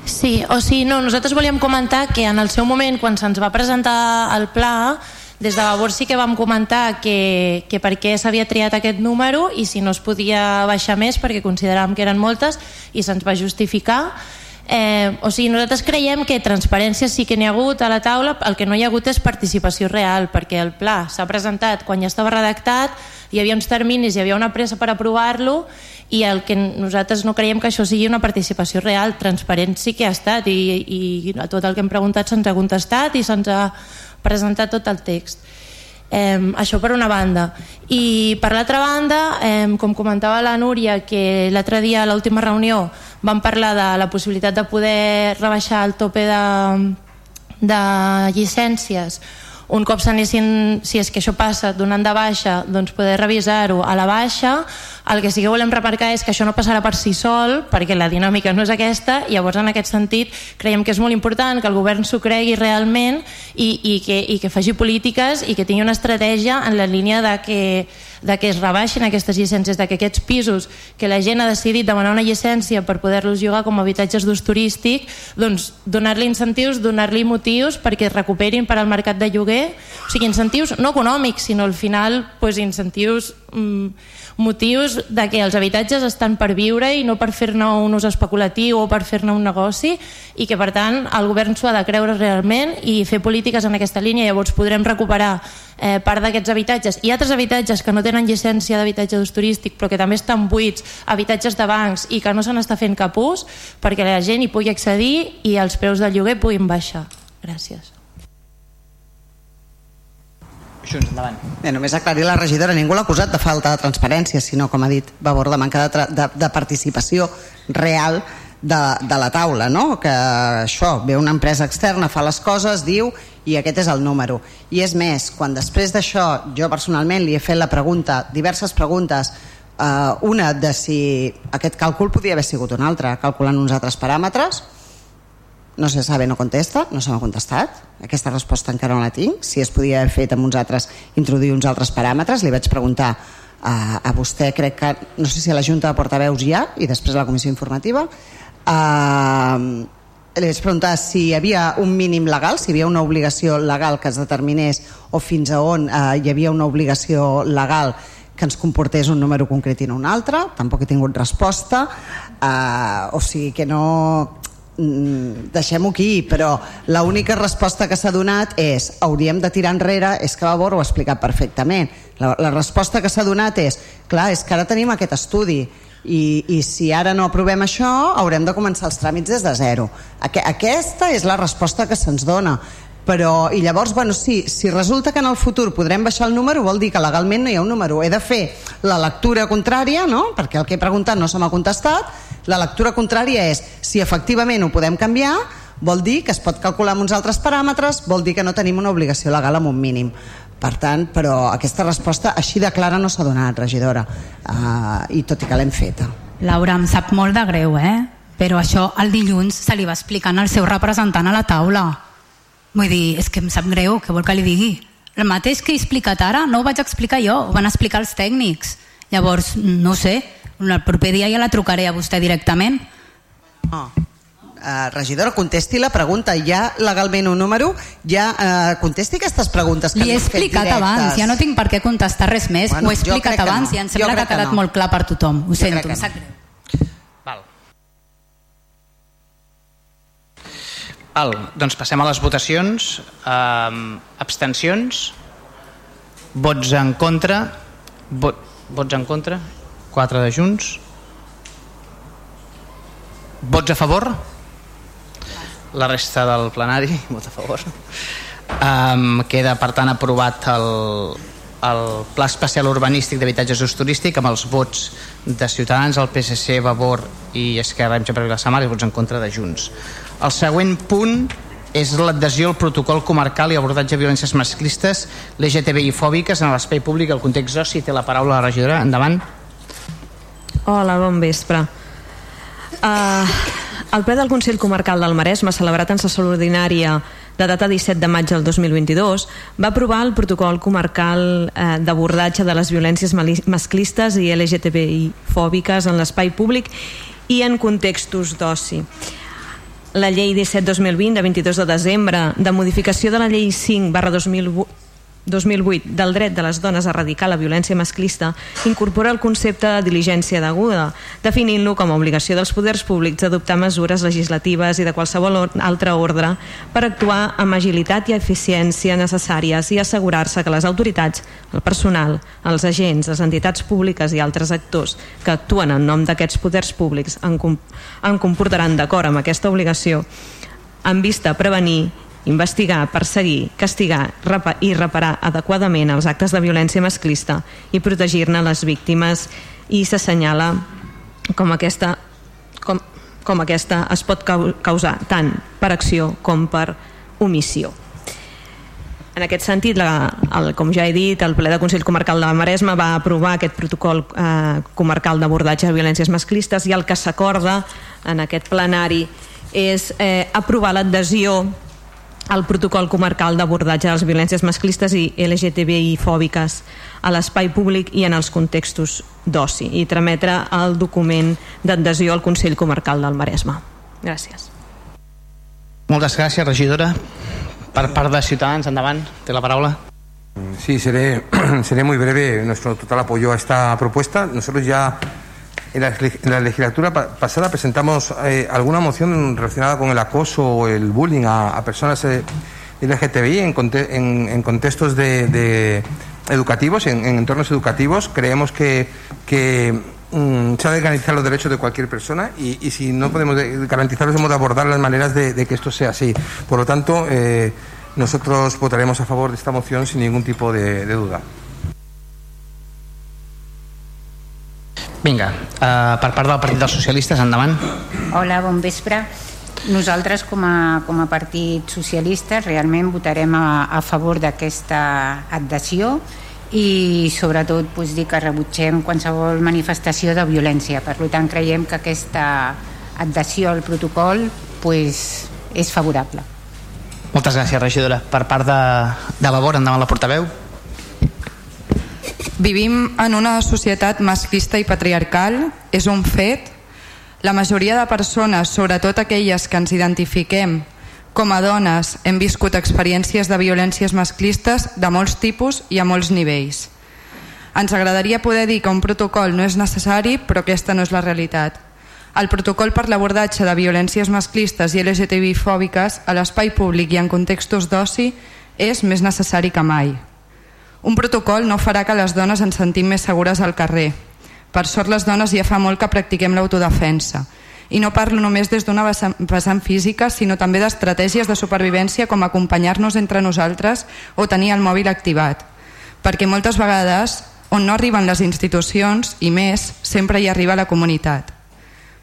Sí, o sigui, no, nosaltres volíem comentar que en el seu moment, quan se'ns va presentar el pla, des de Vavor sí que vam comentar que, que per què s'havia triat aquest número i si no es podia baixar més perquè consideràvem que eren moltes i se'ns va justificar Eh, o sigui, nosaltres creiem que transparència sí que n'hi ha hagut a la taula, el que no hi ha hagut és participació real, perquè el pla s'ha presentat quan ja estava redactat, hi havia uns terminis, hi havia una pressa per aprovar-lo i el que nosaltres no creiem que això sigui una participació real, transparent sí que ha estat i, i a tot el que hem preguntat se'ns ha contestat i se'ns ha presentat tot el text. Eh, això per una banda. I per l'altra banda, eh, com comentava la Núria, que l'altre dia a l'última reunió vam parlar de la possibilitat de poder rebaixar el tope de, de llicències un cop s'anessin, si és que això passa, donant de baixa, doncs poder revisar-ho a la baixa. El que sí que volem remarcar és que això no passarà per si sol, perquè la dinàmica no és aquesta, i llavors en aquest sentit creiem que és molt important que el govern s'ho cregui realment i, i, que, i que faci polítiques i que tingui una estratègia en la línia de que de que es rebaixin aquestes llicències, de que aquests pisos que la gent ha decidit demanar una llicència per poder-los llogar com a habitatges d'ús turístic, doncs donar-li incentius, donar-li motius perquè es recuperin per al mercat de lloguer, o sigui, incentius no econòmics, sinó al final pues, incentius mm, motius de que els habitatges estan per viure i no per fer-ne un ús especulatiu o per fer-ne un negoci i que per tant el govern s'ho ha de creure realment i fer polítiques en aquesta línia llavors podrem recuperar eh, part d'aquests habitatges i altres habitatges que no tenen llicència d'habitatge d'ús turístic però que també estan buits, habitatges de bancs i que no se n'està fent cap ús perquè la gent hi pugui accedir i els preus del lloguer puguin baixar. Gràcies. Junts, endavant. Bé, només aclarir la regidora, ningú l'ha acusat de falta de transparència, sinó, com ha dit Vavor, de manca de, de, de participació real de, de la taula, no? que això, ve una empresa externa, fa les coses, diu, i aquest és el número. I és més, quan després d'això jo personalment li he fet la pregunta, diverses preguntes, eh, una de si aquest càlcul podia haver sigut un altre, calculant uns altres paràmetres, no se sabe, no contesta, no se m'ha contestat. Aquesta resposta encara no la tinc. Si es podia haver fet amb uns altres, introduir uns altres paràmetres, li vaig preguntar a, a vostè, crec que, no sé si a la Junta de Portaveus ja, i després a la Comissió Informativa, uh, li vaig preguntar si hi havia un mínim legal, si hi havia una obligació legal que es determinés o fins a on uh, hi havia una obligació legal que ens comportés un número concret i no un altre, tampoc he tingut resposta, uh, o sigui que no deixem-ho aquí, però l'única resposta que s'ha donat és hauríem de tirar enrere, és que Vavor ho ha explicat perfectament. La, la resposta que s'ha donat és, clar, és que ara tenim aquest estudi i, i si ara no aprovem això haurem de començar els tràmits des de zero. Aqu aquesta és la resposta que se'ns dona però, i llavors, bueno, sí, si resulta que en el futur podrem baixar el número, vol dir que legalment no hi ha un número. He de fer la lectura contrària, no? perquè el que he preguntat no se m'ha contestat, la lectura contrària és si efectivament ho podem canviar, vol dir que es pot calcular amb uns altres paràmetres, vol dir que no tenim una obligació legal amb un mínim. Per tant, però aquesta resposta així de clara no s'ha donat, regidora, uh, i tot i que l'hem feta. Laura, em sap molt de greu, eh? Però això el dilluns se li va explicant al seu representant a la taula Vull dir, és que em sap greu, què vol que li digui? El mateix que he explicat ara no ho vaig explicar jo, ho van explicar els tècnics. Llavors, no sé, el proper dia ja la trucaré a vostè directament. Oh. Uh, regidora, contesti la pregunta. Hi ha legalment un número? Ja uh, contesti aquestes preguntes que Li he explicat abans, ja no tinc per què contestar res més. Bueno, Ho he explicat abans no. i em sembla que ha quedat no. molt clar per tothom. Ho jo sento, em sap greu. Val, doncs passem a les votacions. Um, abstencions? Vots en contra? Vot, vots en contra? 4 de Junts. Vots a favor? La resta del plenari, vot a favor. Um, queda, per tant, aprovat el, el Pla Especial Urbanístic d'Habitatges d'Ús Turístic amb els vots de Ciutadans, el PSC, Vavor i Esquerra Hem per Vilassamar i vots en contra de Junts. El següent punt és l'adhesió al protocol comarcal i abordatge de violències masclistes, LGTBI fòbiques en l'espai públic, el context oci. Té la paraula la regidora. Endavant. Hola, bon vespre. Uh, el ple del Consell Comarcal del Maresme, celebrat en sessió ordinària de data 17 de maig del 2022, va aprovar el protocol comarcal eh, d'abordatge de les violències masclistes i LGTBI fòbiques en l'espai públic i en contextos d'oci la llei 17-2020 de 22 de desembre de modificació de la llei 5 barra 2008 2008 del dret de les dones a erradicar la violència masclista incorpora el concepte de diligència deguda, definint-lo com a obligació dels poders públics d'adoptar mesures legislatives i de qualsevol altre ordre per actuar amb agilitat i eficiència necessàries i assegurar-se que les autoritats, el personal, els agents, les entitats públiques i altres actors que actuen en nom d'aquests poders públics en, en comportaran d'acord amb aquesta obligació en vista a prevenir investigar, perseguir, castigar i reparar adequadament els actes de violència masclista i protegir-ne les víctimes i s'assenyala com aquesta com, com aquesta es pot causar tant per acció com per omissió. En aquest sentit, la, el, com ja he dit, el ple de Consell Comarcal de la Maresma va aprovar aquest protocol eh, comarcal d'abordatge de violències masclistes i el que s'acorda en aquest plenari és eh, aprovar l'adhesió el protocol comarcal d'abordatge de les violències masclistes i LGTBI fòbiques a l'espai públic i en els contextos d'oci i trametre el document d'adhesió al Consell Comarcal del Maresme. Gràcies. Moltes gràcies, regidora. Per part de Ciutadans, endavant, té la paraula. Sí, seré, seré muy breve. Nuestro total apoyo a esta propuesta. Nosotros ya En la, legislatura pasada presentamos eh, alguna moción relacionada con el acoso o el bullying a, personas eh, LGTBI en, contextos de, educativos, en, entornos educativos. Creemos que, mm, se ha de garantizar los derechos de cualquier persona y, si no podemos garantizarlos, hemos de abordar las maneras de, que esto sea así. Por lo tanto, eh, nosotros votaremos a favor de esta moción sin ningún tipo de duda. Vinga, uh, per part del Partit dels Socialistes, endavant. Hola, bon vespre. Nosaltres, com a, com a Partit Socialista, realment votarem a, a favor d'aquesta adhesió i sobretot pues, dir que rebutgem qualsevol manifestació de violència. Per tant, creiem que aquesta adhesió al protocol pues, és favorable. Moltes gràcies, regidora. Per part de, de Vavor, endavant la portaveu. Vivim en una societat masclista i patriarcal, és un fet. La majoria de persones, sobretot aquelles que ens identifiquem com a dones, hem viscut experiències de violències masclistes de molts tipus i a molts nivells. Ens agradaria poder dir que un protocol no és necessari, però aquesta no és la realitat. El protocol per l'abordatge de violències masclistes i LGTBI fòbiques a l'espai públic i en contextos d'oci és més necessari que mai. Un protocol no farà que les dones ens sentim més segures al carrer. Per sort les dones ja fa molt que practiquem l'autodefensa. I no parlo només des d'una vessant física, sinó també d'estratègies de supervivència com acompanyar-nos entre nosaltres o tenir el mòbil activat. Perquè moltes vegades, on no arriben les institucions, i més, sempre hi arriba la comunitat.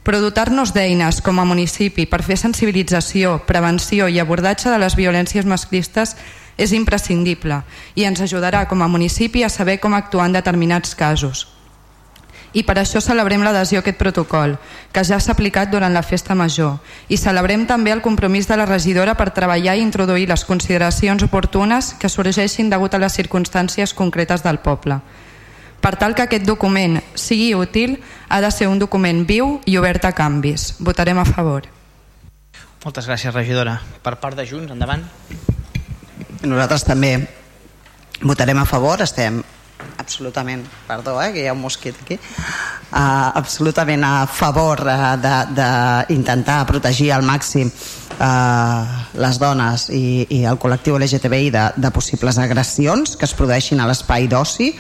Però dotar-nos d'eines com a municipi per fer sensibilització, prevenció i abordatge de les violències masclistes és imprescindible i ens ajudarà com a municipi a saber com actuar en determinats casos. I per això celebrem l'adhesió a aquest protocol, que ja s'ha aplicat durant la festa major, i celebrem també el compromís de la regidora per treballar i introduir les consideracions oportunes que sorgeixin degut a les circumstàncies concretes del poble. Per tal que aquest document sigui útil, ha de ser un document viu i obert a canvis. Votarem a favor. Moltes gràcies, regidora. Per part de Junts, endavant. Nosaltres també votarem a favor, estem absolutament, perdó, eh, que hi ha un mosquit aquí, uh, absolutament a favor uh, d'intentar protegir al màxim uh, les dones i, i el col·lectiu LGTBI de, de possibles agressions que es produeixin a l'espai d'oci.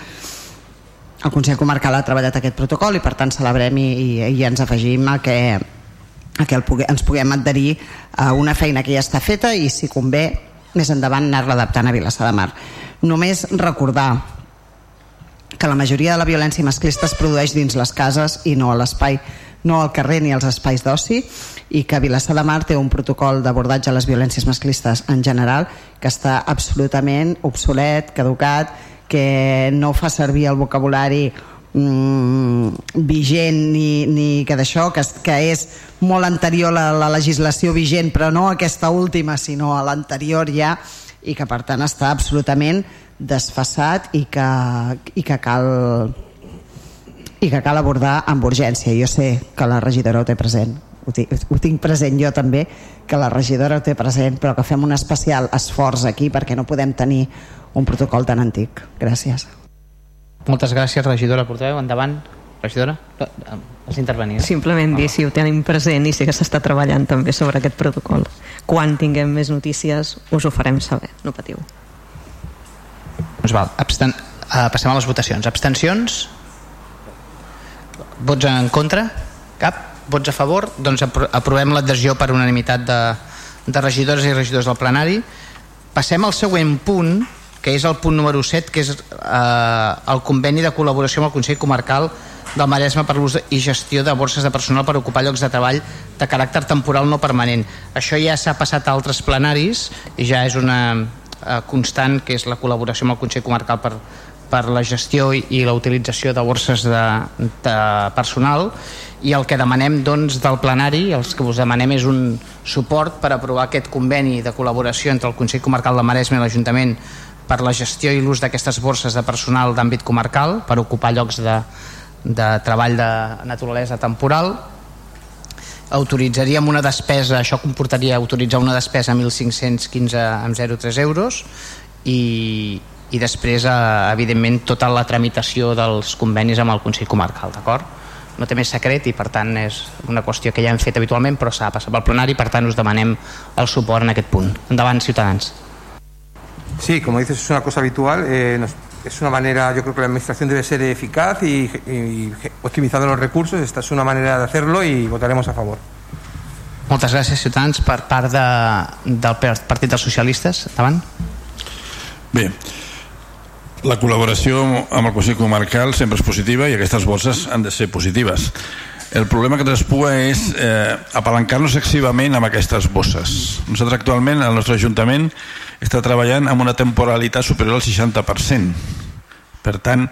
El Consell Comarcal ha treballat aquest protocol i per tant celebrem i, i, i ens afegim a que, a que el, ens puguem adherir a una feina que ja està feta i si convé més endavant anar-la adaptant a Vilassar de Mar. Només recordar que la majoria de la violència masclista es produeix dins les cases i no a l'espai no al carrer ni als espais d'oci i que Vilassar de Mar té un protocol d'abordatge a les violències masclistes en general que està absolutament obsolet, caducat, que no fa servir el vocabulari mm, vigent ni, ni que d'això, que, que és molt anterior a la legislació vigent, però no aquesta última, sinó a l'anterior ja, i que per tant està absolutament desfassat i que, i que cal i que cal abordar amb urgència. Jo sé que la regidora ho té present, ho ho tinc present jo també, que la regidora ho té present, però que fem un especial esforç aquí perquè no podem tenir un protocol tan antic. Gràcies. Moltes gràcies, regidora Portaveu. Endavant, regidora. Has intervenir. Simplement dir si ho tenim present i si que s'està treballant també sobre aquest protocol. Quan tinguem més notícies us ho farem saber, no patiu. Doncs val, absten... uh, passem a les votacions. Abstencions? Vots en contra? Cap? Vots a favor? Doncs apro aprovem l'adhesió per unanimitat de, de regidores i regidors del plenari. Passem al següent punt, que és el punt número 7, que és eh, el conveni de col·laboració amb el Consell Comarcal del Maresme per l'ús i gestió de borses de personal per ocupar llocs de treball de caràcter temporal no permanent. Això ja s'ha passat a altres plenaris i ja és una eh, constant que és la col·laboració amb el Consell Comarcal per, per la gestió i, i la utilització de borses de, de personal i el que demanem doncs, del plenari, els que us demanem és un suport per aprovar aquest conveni de col·laboració entre el Consell Comarcal de Maresme i l'Ajuntament per la gestió i l'ús d'aquestes borses de personal d'àmbit comarcal per ocupar llocs de, de treball de naturalesa temporal autoritzaríem una despesa, això comportaria autoritzar una despesa a 1.515 amb 0,3 euros i, i després, eh, evidentment, tota la tramitació dels convenis amb el Consell Comarcal, d'acord? No té més secret i, per tant, és una qüestió que ja hem fet habitualment, però s'ha passat pel plenari, per tant, us demanem el suport en aquest punt. Endavant, Ciutadans. Sí, como dices, es una cosa habitual. Eh, nos, es una manera, yo creo que la administración debe ser eficaz y, y, y optimizando los recursos. Esta es una manera de hacerlo y votaremos a favor. Moltes gràcies, Ciutadans. Per part de, del Partit dels Socialistes, endavant. Bé, la col·laboració amb el Consell Comarcal sempre és positiva i aquestes bolses han de ser positives. El problema que traspua és eh, apalancar-nos excessivament amb aquestes bosses. Nosaltres actualment, el nostre Ajuntament, està treballant amb una temporalitat superior al 60%. Per tant,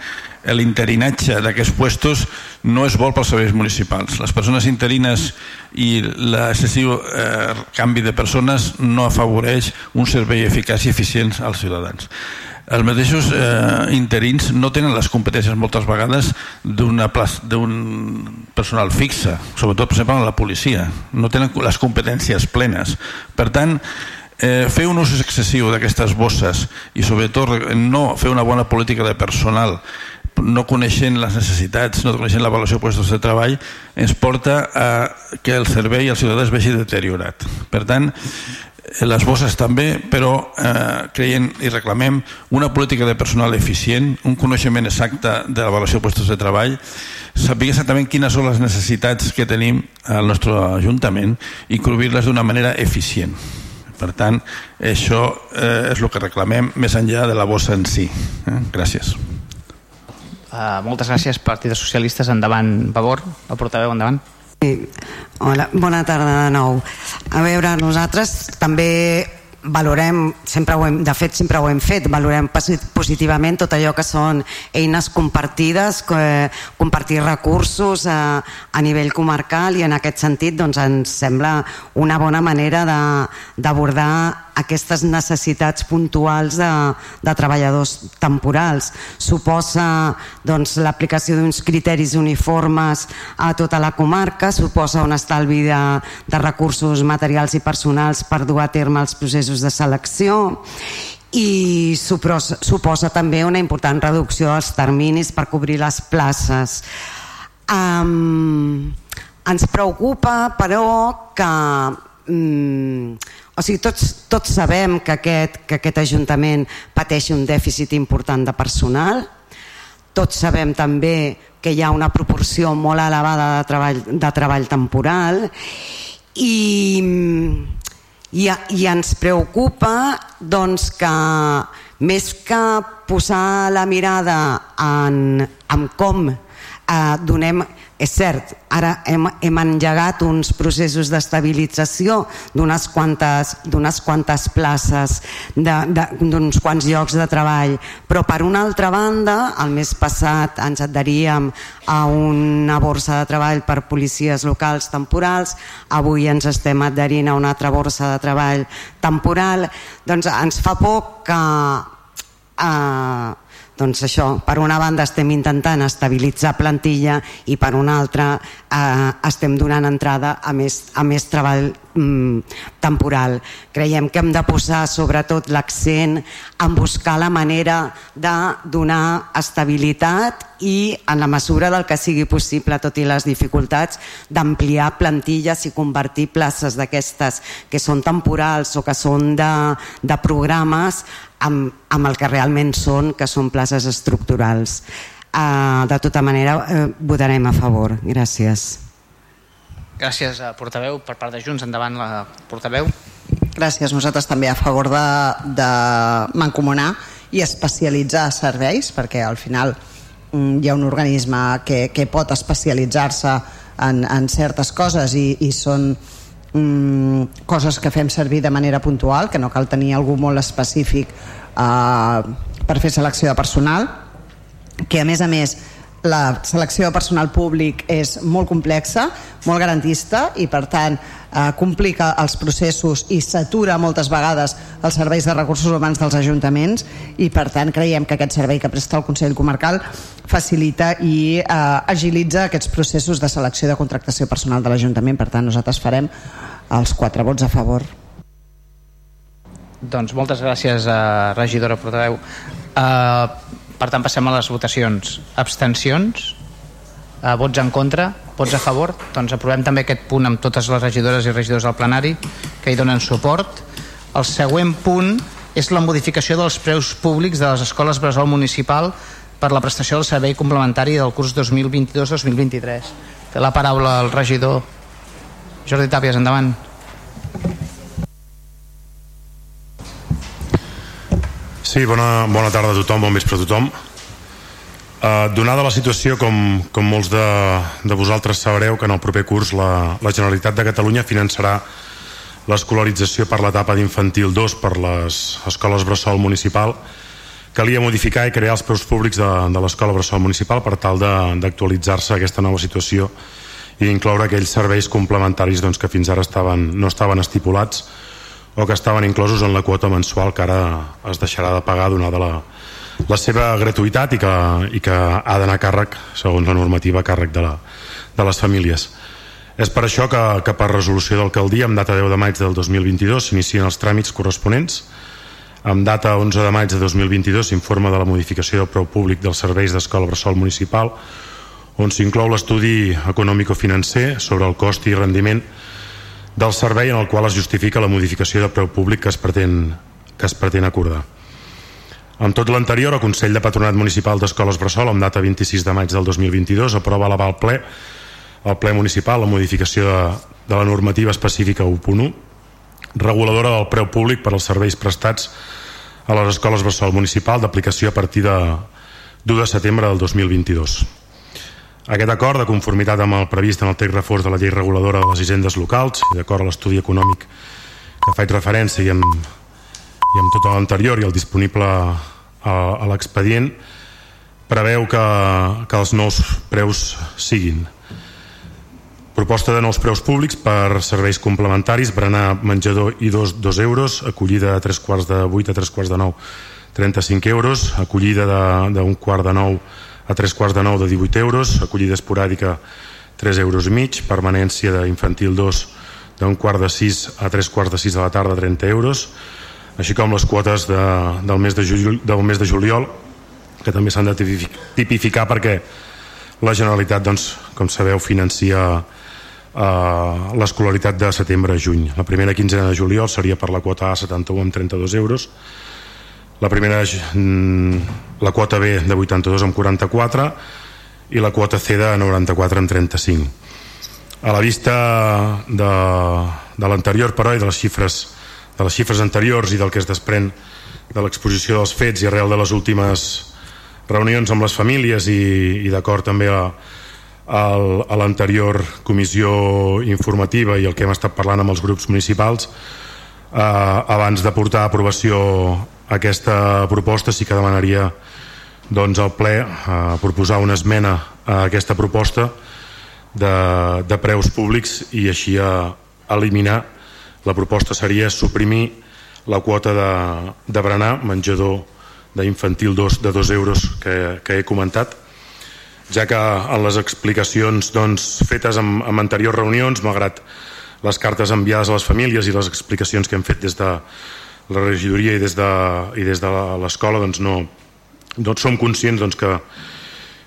l'interinatge d'aquests puestos no és bo pels serveis municipals. Les persones interines i l'excessiu eh, canvi de persones no afavoreix un servei eficaç i eficient als ciutadans. Els mateixos eh, interins no tenen les competències moltes vegades d'un personal fixe, sobretot, per exemple, en la policia. No tenen les competències plenes. Per tant, eh, fer un ús excessiu d'aquestes bosses i sobretot no fer una bona política de personal no coneixent les necessitats, no coneixent l'avaluació de puestos de treball, ens porta a que el servei al ciutadà es vegi deteriorat. Per tant, les bosses també, però eh, creiem i reclamem una política de personal eficient, un coneixement exacte de l'avaluació de puestos de treball, saber exactament quines són les necessitats que tenim al nostre Ajuntament i cobrir-les d'una manera eficient. Per tant, això eh, és el que reclamem més enllà de la bossa en si. Eh? Gràcies. Uh, moltes gràcies, Partit de Socialistes. Endavant, Vavor, el portaveu, endavant. Hola, bona tarda de nou. A veure, nosaltres també valorem, sempre ho hem, de fet sempre ho hem fet, valorem positivament tot allò que són eines compartides, que, compartir recursos a, a nivell comarcal i en aquest sentit doncs, ens sembla una bona manera d'abordar aquestes necessitats puntuals de, de treballadors temporals. Suposa doncs, l'aplicació d'uns criteris uniformes a tota la comarca, suposa un estalvi de, de recursos materials i personals per dur a terme els processos de selecció i suposa, suposa també una important reducció dels terminis per cobrir les places. Um, ens preocupa, però, que um, o sigui, tots, tots sabem que aquest, que aquest Ajuntament pateix un dèficit important de personal, tots sabem també que hi ha una proporció molt elevada de treball, de treball temporal. I, i, i ens preocupa doncs, que, més que posar la mirada en, en com eh, donem és cert, ara hem, hem engegat uns processos d'estabilització d'unes quantes, quantes places, d'uns quants llocs de treball, però per una altra banda, el mes passat ens adheríem a una borsa de treball per policies locals temporals, avui ens estem adherint a una altra borsa de treball temporal, doncs ens fa poc que eh, doncs això, per una banda estem intentant estabilitzar plantilla i per una altra eh, estem donant entrada a més, a més treball mm, temporal. Creiem que hem de posar sobretot l'accent en buscar la manera de donar estabilitat i en la mesura del que sigui possible, tot i les dificultats, d'ampliar plantilles i convertir places d'aquestes que són temporals o que són de, de programes amb, amb el que realment són, que són places estructurals. Uh, de tota manera, uh, votarem a favor. Gràcies. Gràcies, a portaveu. Per part de Junts, endavant la portaveu. Gràcies. Nosaltres també a favor de, de mancomunar i especialitzar serveis, perquè al final mm, hi ha un organisme que, que pot especialitzar-se en, en certes coses i, i són mm, coses que fem servir de manera puntual, que no cal tenir algú molt específic eh, per fer selecció de personal, que a més a més la selecció de personal públic és molt complexa, molt garantista i per tant eh, complica els processos i s'atura moltes vegades els serveis de recursos humans dels ajuntaments i per tant creiem que aquest servei que presta el Consell Comarcal facilita i eh, agilitza aquests processos de selecció de contractació personal de l'Ajuntament. Per tant nosaltres farem els quatre vots a favor. Doncs moltes gràcies eh, regidora portaveu. Uh, per tant, passem a les votacions. Abstencions? Eh, vots en contra? Vots a favor? Doncs aprovem també aquest punt amb totes les regidores i regidors del plenari que hi donen suport. El següent punt és la modificació dels preus públics de les escoles Bressol Municipal per la prestació del servei complementari del curs 2022-2023. Té la paraula el regidor Jordi Tàpies, endavant. Sí, bona, bona tarda a tothom, bon vespre a tothom. Uh, donada la situació, com, com molts de, de vosaltres sabreu, que en el proper curs la, la Generalitat de Catalunya finançarà l'escolarització per l'etapa d'infantil 2 per les escoles Bressol Municipal, calia modificar i crear els preus públics de, de l'escola Bressol Municipal per tal d'actualitzar-se aquesta nova situació i incloure aquells serveis complementaris doncs, que fins ara estaven, no estaven estipulats o que estaven inclosos en la quota mensual que ara es deixarà de pagar donada la, la seva gratuïtat i que, i que ha d'anar càrrec, segons la normativa, càrrec de, la, de les famílies. És per això que, que per resolució d'alcaldia, amb data 10 de maig del 2022, s'inicien els tràmits corresponents. Amb data 11 de maig de 2022 s'informa de la modificació del preu públic dels serveis d'escola bressol municipal, on s'inclou l'estudi econòmico-financer sobre el cost i rendiment del servei en el qual es justifica la modificació de preu públic que es pretén, que es pretén acordar. Amb tot l'anterior, el Consell de Patronat Municipal d'Escoles Bressol, amb data 26 de maig del 2022, aprova a l'aval ple, el ple municipal, la modificació de, de la normativa específica 1.1, reguladora del preu públic per als serveis prestats a les escoles Bressol Municipal d'aplicació a partir de 1 de setembre del 2022. Aquest acord, de conformitat amb el previst en el text reforç de la llei reguladora de les hisendes locals i d'acord a l'estudi econòmic que faig referència i amb, i amb tot l'anterior i el disponible a, a l'expedient, preveu que, que els nous preus siguin. Proposta de nous preus públics per serveis complementaris, berenar menjador i dos, dos euros, acollida a tres quarts de vuit a tres quarts de nou, 35 euros, acollida d'un quart de nou a tres quarts de nou de 18 euros, acollida esporàdica 3 euros mig, permanència d'infantil 2 d'un quart de 6 a tres quarts de 6 de la tarda 30 euros, així com les quotes de, del, mes de juliol, del mes de juliol que també s'han de tipificar perquè la Generalitat, doncs, com sabeu, financia eh, l'escolaritat de setembre a juny. La primera quinzena de juliol seria per la quota A 71 amb 32 euros, la primera, mm, la quota B de 82 amb 44 i la quota C de 94 amb 35. A la vista de, de l'anterior, però, i de les xifres de les xifres anteriors i del que es desprèn de l'exposició dels fets i arrel de les últimes reunions amb les famílies i, i d'acord també a, a, a l'anterior comissió informativa i el que hem estat parlant amb els grups municipals eh, abans de portar a aprovació aquesta proposta sí que demanaria doncs al ple eh, proposar una esmena a aquesta proposta de, de preus públics i així a, eliminar. La proposta seria suprimir la quota de, de berenar, menjador d'infantil 2 de 2 euros que, que he comentat. Ja que en les explicacions doncs, fetes en, en anteriors reunions malgrat les cartes enviades a les famílies i les explicacions que hem fet des de la regidoria i des de, i des de l'escola doncs no, doncs som conscients doncs, que,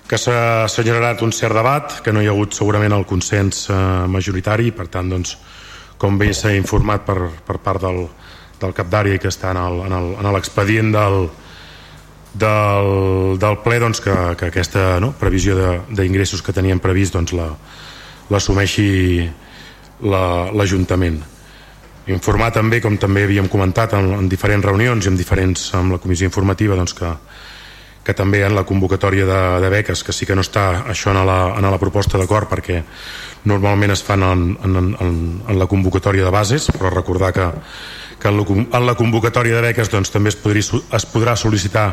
que s'ha generat un cert debat, que no hi ha hagut segurament el consens eh, majoritari per tant doncs, com bé s'ha informat per, per part del, del cap d'àrea que està en l'expedient del, del, del ple doncs, que, que aquesta no, previsió d'ingressos que teníem previst doncs, l'assumeixi la, l'Ajuntament. La, Informar també, com també havíem comentat en, en diferents reunions i en diferents amb la comissió informativa, doncs que, que també en la convocatòria de, de beques, que sí que no està això en la, en la proposta d'acord perquè normalment es fan en, en, en, en la convocatòria de bases, però recordar que que en la convocatòria de beques doncs, també es, podria, es podrà sol·licitar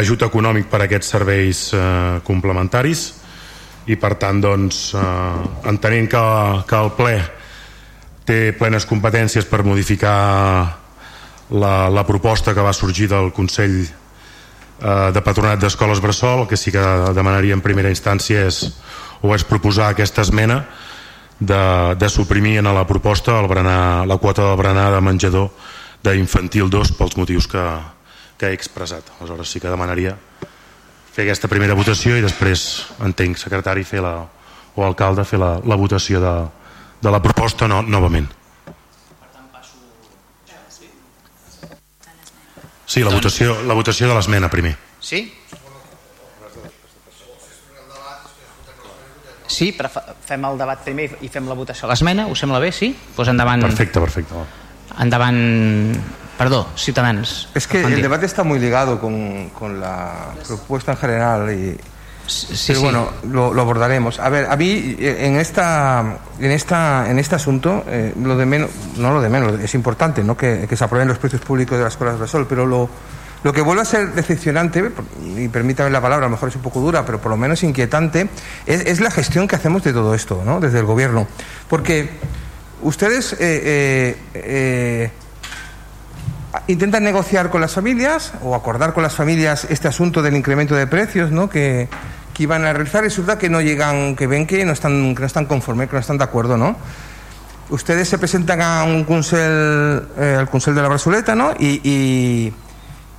ajut econòmic per a aquests serveis eh, complementaris i per tant doncs, eh, entenent que, que el ple té plenes competències per modificar la, la proposta que va sorgir del Consell eh, de Patronat d'Escoles Bressol el que sí que demanaria en primera instància és, o és proposar aquesta esmena de, de suprimir en la proposta el berenar, la quota del berenar de menjador d'infantil 2 pels motius que, que he expressat. Aleshores sí que demanaria fer aquesta primera votació i després entenc secretari fer la, o alcalde fer la, la votació de, de la proposta no, novament. Sí, la votació, la votació de l'esmena primer. Sí? Sí, però fem el debat primer i fem la votació a l'esmena, us sembla bé, sí? Pues endavant... Perfecte, perfecte. Endavant... Perdó, Ciutadans. Es que el debate está muy ligado con, con la propuesta en general y... Sí, pero sí. bueno, lo, lo, abordaremos. A ver, a mí en esta en esta en este asunto eh, lo de menos no lo de menos es importante, no que, que se aprueben los precios públicos de las escuelas de sol, pero lo lo que vuelve a ser decepcionante, y permítame la palabra, a lo mejor es un poco dura, pero por lo menos inquietante, es, es la gestión que hacemos de todo esto, ¿no? desde el gobierno. Porque ustedes eh, eh, intentan negociar con las familias o acordar con las familias este asunto del incremento de precios ¿no? que, que iban a realizar resulta que no llegan, que ven que no están, que no están conformes, que no están de acuerdo, ¿no? Ustedes se presentan a un consell, eh, al Consell de la Brazoleta, ¿no? Y,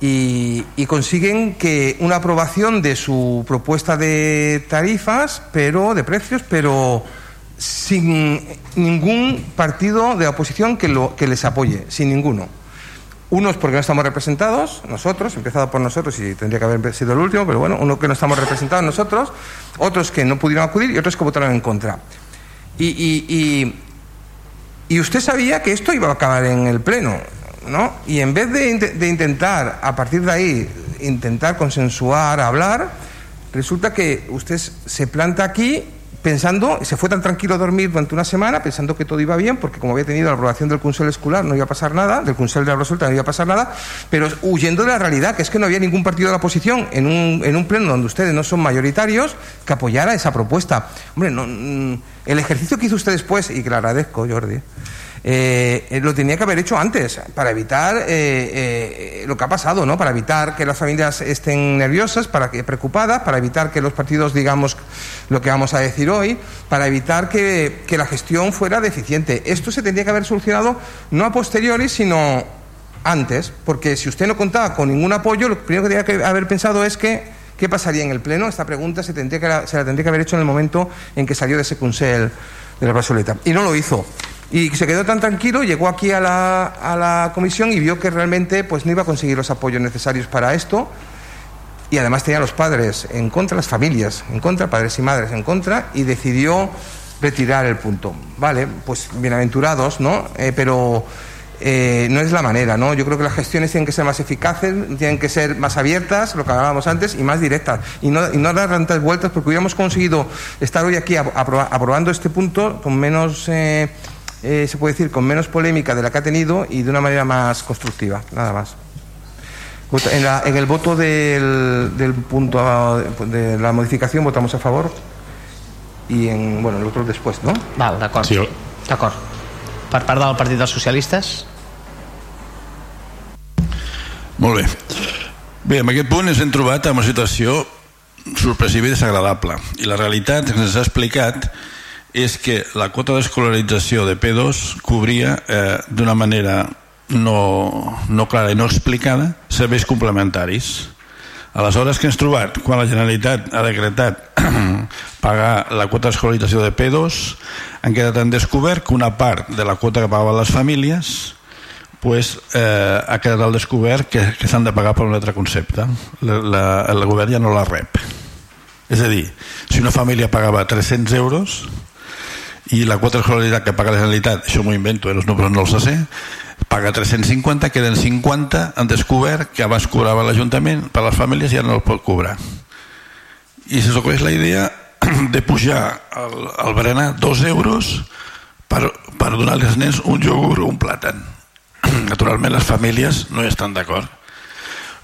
y, consiguen que una aprobación de su propuesta de tarifas, pero de precios, pero sin ningún partido de oposición que, lo, que les apoye, sin ninguno. Unos porque no estamos representados, nosotros, empezado por nosotros y tendría que haber sido el último, pero bueno, uno que no estamos representados nosotros, otros que no pudieron acudir y otros que votaron en contra. Y, y, y, y usted sabía que esto iba a acabar en el Pleno ¿no? Y en vez de, de, intentar, a partir de ahí, intentar consensuar, hablar, resulta que usted se planta aquí pensando, se fue tan tranquilo a dormir durante una semana, pensando que todo iba bien, porque como había tenido la aprobación del Consell Escolar no iba a pasar nada, del Consell de la Resulta no iba a pasar nada, pero huyendo de la realidad, que es que no había ningún partido de la oposición en un, en un pleno donde ustedes no son mayoritarios que apoyara esa propuesta. Hombre, no, mm, el ejercicio que hizo usted después, y que le agradezco, Jordi, eh, lo tenía que haber hecho antes, para evitar eh, eh, lo que ha pasado, ¿no? Para evitar que las familias estén nerviosas, para que preocupadas, para evitar que los partidos digamos lo que vamos a decir hoy, para evitar que, la gestión fuera deficiente. Esto se tendría que haber solucionado no a posteriori, sino antes, porque si usted no contaba con ningún apoyo, lo primero que tendría que haber pensado es que ¿qué pasaría en el Pleno? Esta pregunta se, tendría que, se la tendría que haber hecho en el momento en que salió de ese Consell de la Brazoleta. Y no lo hizo. Y se quedó tan tranquilo, llegó aquí a la, a la comisión y vio que realmente pues, no iba a conseguir los apoyos necesarios para esto. Y además tenía los padres en contra, las familias en contra, padres y madres en contra, y decidió retirar el punto. Vale, pues bienaventurados, ¿no? Eh, pero eh, no es la manera, ¿no? Yo creo que las gestiones tienen que ser más eficaces, tienen que ser más abiertas, lo que hablábamos antes, y más directas, y no, y no dar tantas vueltas, porque hubiéramos conseguido estar hoy aquí aprobando este punto con menos, eh, eh, se puede decir, con menos polémica de la que ha tenido y de una manera más constructiva, nada más. En, la, en el voto del, del punto de la modificación votamos a favor i en, bueno, l'altre després, no? Val, d'acord. Sí. D'acord. Per part del Partit dels Socialistes? Molt bé. Bé, en aquest punt ens hem trobat en una situació sorpressiva i desagradable. I la realitat que ens ha explicat és que la quota d'escolarització de P2 cobria eh, d'una manera no, no clara i no explicada serveis complementaris. Aleshores, que ens trobat? Quan la Generalitat ha decretat pagar la quota d'escolarització de P2, han quedat en descobert que una part de la quota que pagaven les famílies pues, eh, ha quedat al descobert que, que s'han de pagar per un altre concepte. La, la, el govern ja no la rep. És a dir, si una família pagava 300 euros i la quota d'escolaritat que paga la Generalitat, això m'ho invento, eh, els números no els sé, paga 350, queden 50, han descobert que abans cobrava l'Ajuntament per les famílies i ara no el pot cobrar. I se s'ocorre la idea de pujar al, al berenar dos euros per, per donar als nens un iogurt o un plàtan naturalment les famílies no hi estan d'acord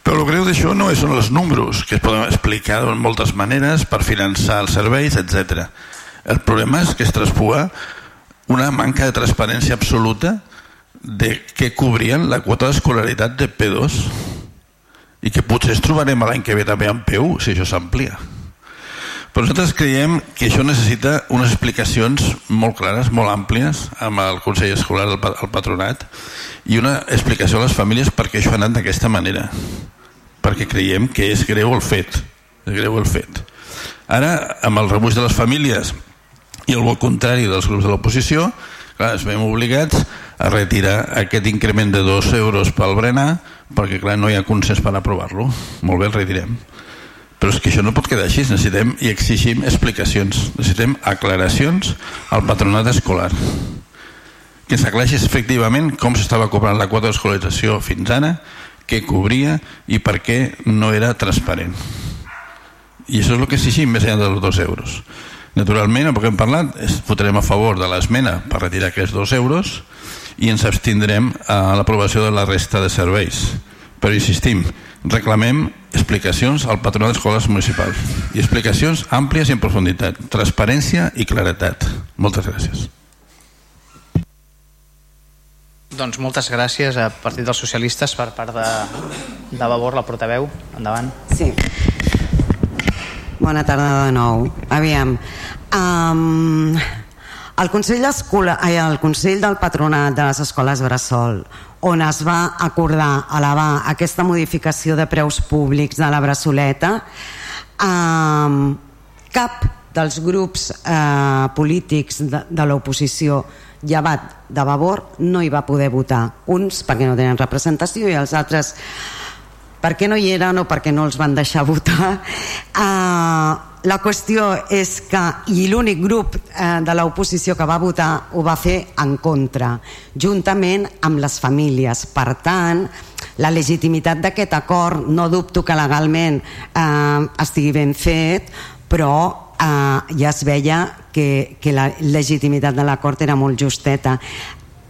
però el greu d'això no són els números que es poden explicar de moltes maneres per finançar els serveis, etc. El problema és que es traspua una manca de transparència absoluta de què cobrien la quota d'escolaritat de P2 i que potser es trobarem l'any que ve també en P1 si això s'amplia. Però nosaltres creiem que això necessita unes explicacions molt clares, molt àmplies, amb el Consell Escolar, el, el Patronat, i una explicació a les famílies perquè això ha anat d'aquesta manera. Perquè creiem que és greu el fet. És greu el fet. Ara, amb el rebuig de les famílies i el vot contrari dels grups de l'oposició, clar, ens veiem obligats a retirar aquest increment de 2 euros pel berenar perquè clar, no hi ha consens per aprovar-lo. Molt bé, el retirem. Però és que això no pot quedar així. Necessitem i exigim explicacions. Necessitem aclaracions al patronat escolar que s'aclareixi efectivament com s'estava cobrant la quota d'escolarització fins ara què cobria i per què no era transparent. I això és el que exigim més enllà dels dos euros naturalment el que hem parlat votarem a favor de l'esmena per retirar aquests dos euros i ens abstindrem a l'aprovació de la resta de serveis. Però insistim reclamem explicacions al patronat d'escoles municipals i explicacions àmplies i en profunditat transparència i claretat. Moltes gràcies. Doncs moltes gràcies a Partit dels Socialistes per part de, de Vavor, la portaveu. Endavant. Sí bona tarda de nou. Aviam um, el Consell, el Consell del Patronat de les Escoles Bressol on es va acordar elevar aquesta modificació de preus públics de la braçoleta eh, cap dels grups eh, polítics de, de l'oposició llevat de Vavor no hi va poder votar. Uns perquè no tenen representació i els altres perquè no hi eren o perquè no els van deixar votar? Eh, la qüestió és que i l'únic grup eh, de l'oposició que va votar ho va fer en contra juntament amb les famílies. Per tant la legitimitat d'aquest acord no dubto que legalment eh, estigui ben fet però eh, ja es veia que, que la legitimitat de l'acord era molt justeta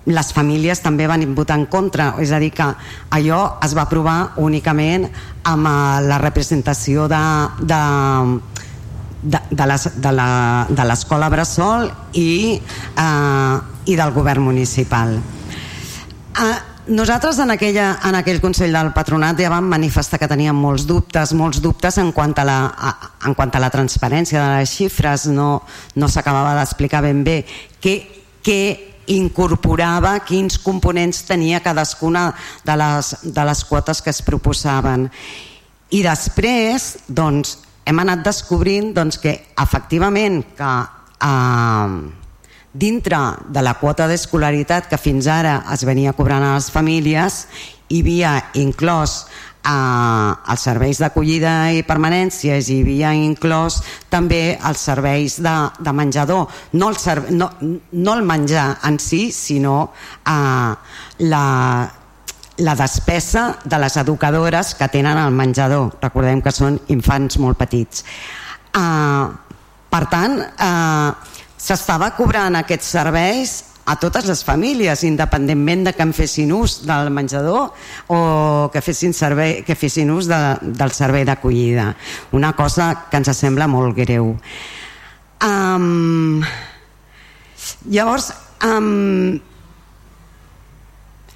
les famílies també van votar en contra, és a dir que allò es va aprovar únicament amb eh, la representació de, de, de, de l'escola Bressol i, eh, i del govern municipal. Eh, nosaltres en, aquella, en aquell Consell del Patronat ja vam manifestar que teníem molts dubtes, molts dubtes en quant a la, a, en quant a la transparència de les xifres, no, no s'acabava d'explicar ben bé què, què incorporava, quins components tenia cadascuna de les, de les quotes que es proposaven. I després, doncs, hem anat descobrint doncs, que efectivament que eh, dintre de la quota d'escolaritat que fins ara es venia cobrant a les famílies hi havia inclòs eh, els serveis d'acollida i permanència hi havia inclòs també els serveis de, de menjador. No el, serve, no, no el menjar en si sinó eh, la, la despesa de les educadores que tenen el menjador. Recordem que són infants molt petits. Eh, per tant eh, s'estava cobrant aquests serveis a totes les famílies, independentment de que en fessin ús del menjador o que fessin, servei, que fessin ús de, del servei d'acollida. Una cosa que ens sembla molt greu. Um, llavors, um,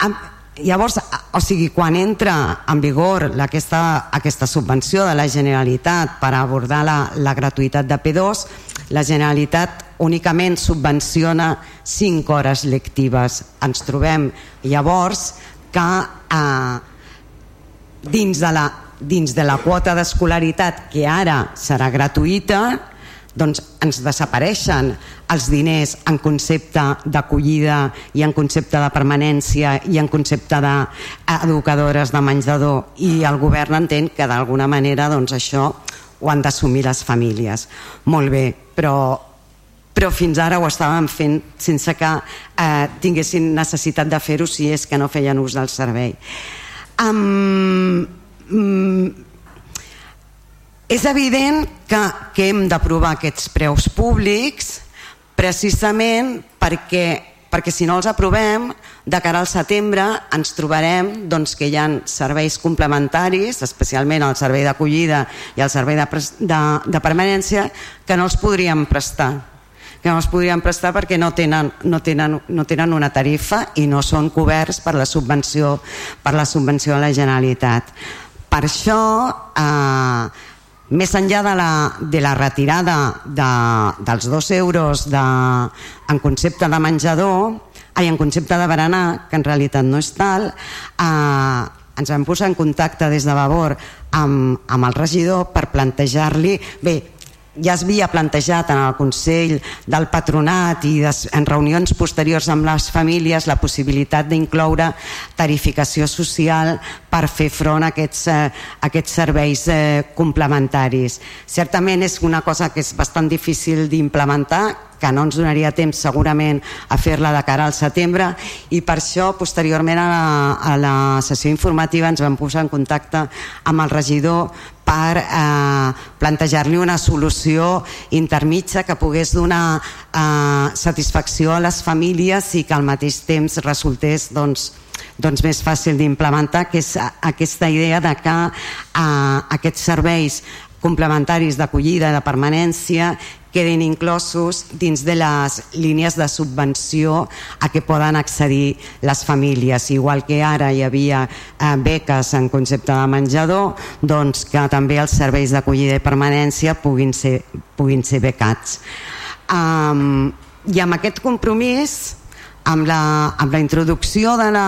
um, llavors, o sigui, quan entra en vigor aquesta, aquesta subvenció de la Generalitat per abordar la, la gratuïtat de P2, la Generalitat únicament subvenciona 5 hores lectives. Ens trobem llavors que eh, dins, de la, dins de la quota d'escolaritat que ara serà gratuïta doncs ens desapareixen els diners en concepte d'acollida i en concepte de permanència i en concepte d'educadores de menjador i el govern entén que d'alguna manera doncs això ho han d'assumir les famílies. Molt bé, però però fins ara ho estàvem fent sense que eh, tinguessin necessitat de fer-ho si és que no feien ús del servei. Um, um, és evident que, que hem d'aprovar aquests preus públics precisament perquè, perquè si no els aprovem de cara al setembre ens trobarem doncs, que hi ha serveis complementaris, especialment el servei d'acollida i el servei de, de, de permanència, que no els podríem prestar que no es podrien prestar perquè no tenen, no, tenen, no tenen una tarifa i no són coberts per la subvenció, per la subvenció de la Generalitat. Per això, eh, més enllà de la, de la retirada de, dels dos euros de, en concepte de menjador, ai, en concepte de berenar, que en realitat no és tal, eh, ens vam posar en contacte des de Vavor amb, amb el regidor per plantejar-li, bé, ja es havia plantejat en el Consell del Patronat i des, en reunions posteriors amb les famílies la possibilitat d'incloure tarificació social per fer front a aquests, eh, a aquests serveis eh, complementaris. Certament és una cosa que és bastant difícil d'implementar, que no ens donaria temps segurament a fer-la de cara al setembre i per això posteriorment a la, a la sessió informativa ens vam posar en contacte amb el regidor per eh, plantejar-li una solució intermitja que pogués donar eh, satisfacció a les famílies i que al mateix temps resultés doncs, doncs més fàcil d'implementar que és aquesta idea de que eh, aquests serveis complementaris d'acollida i de permanència quedin inclosos dins de les línies de subvenció a què poden accedir les famílies. Igual que ara hi havia eh, beques en concepte de menjador, doncs que també els serveis d'acollida i permanència puguin ser, puguin ser becats. Um, I amb aquest compromís amb la, amb la introducció de la,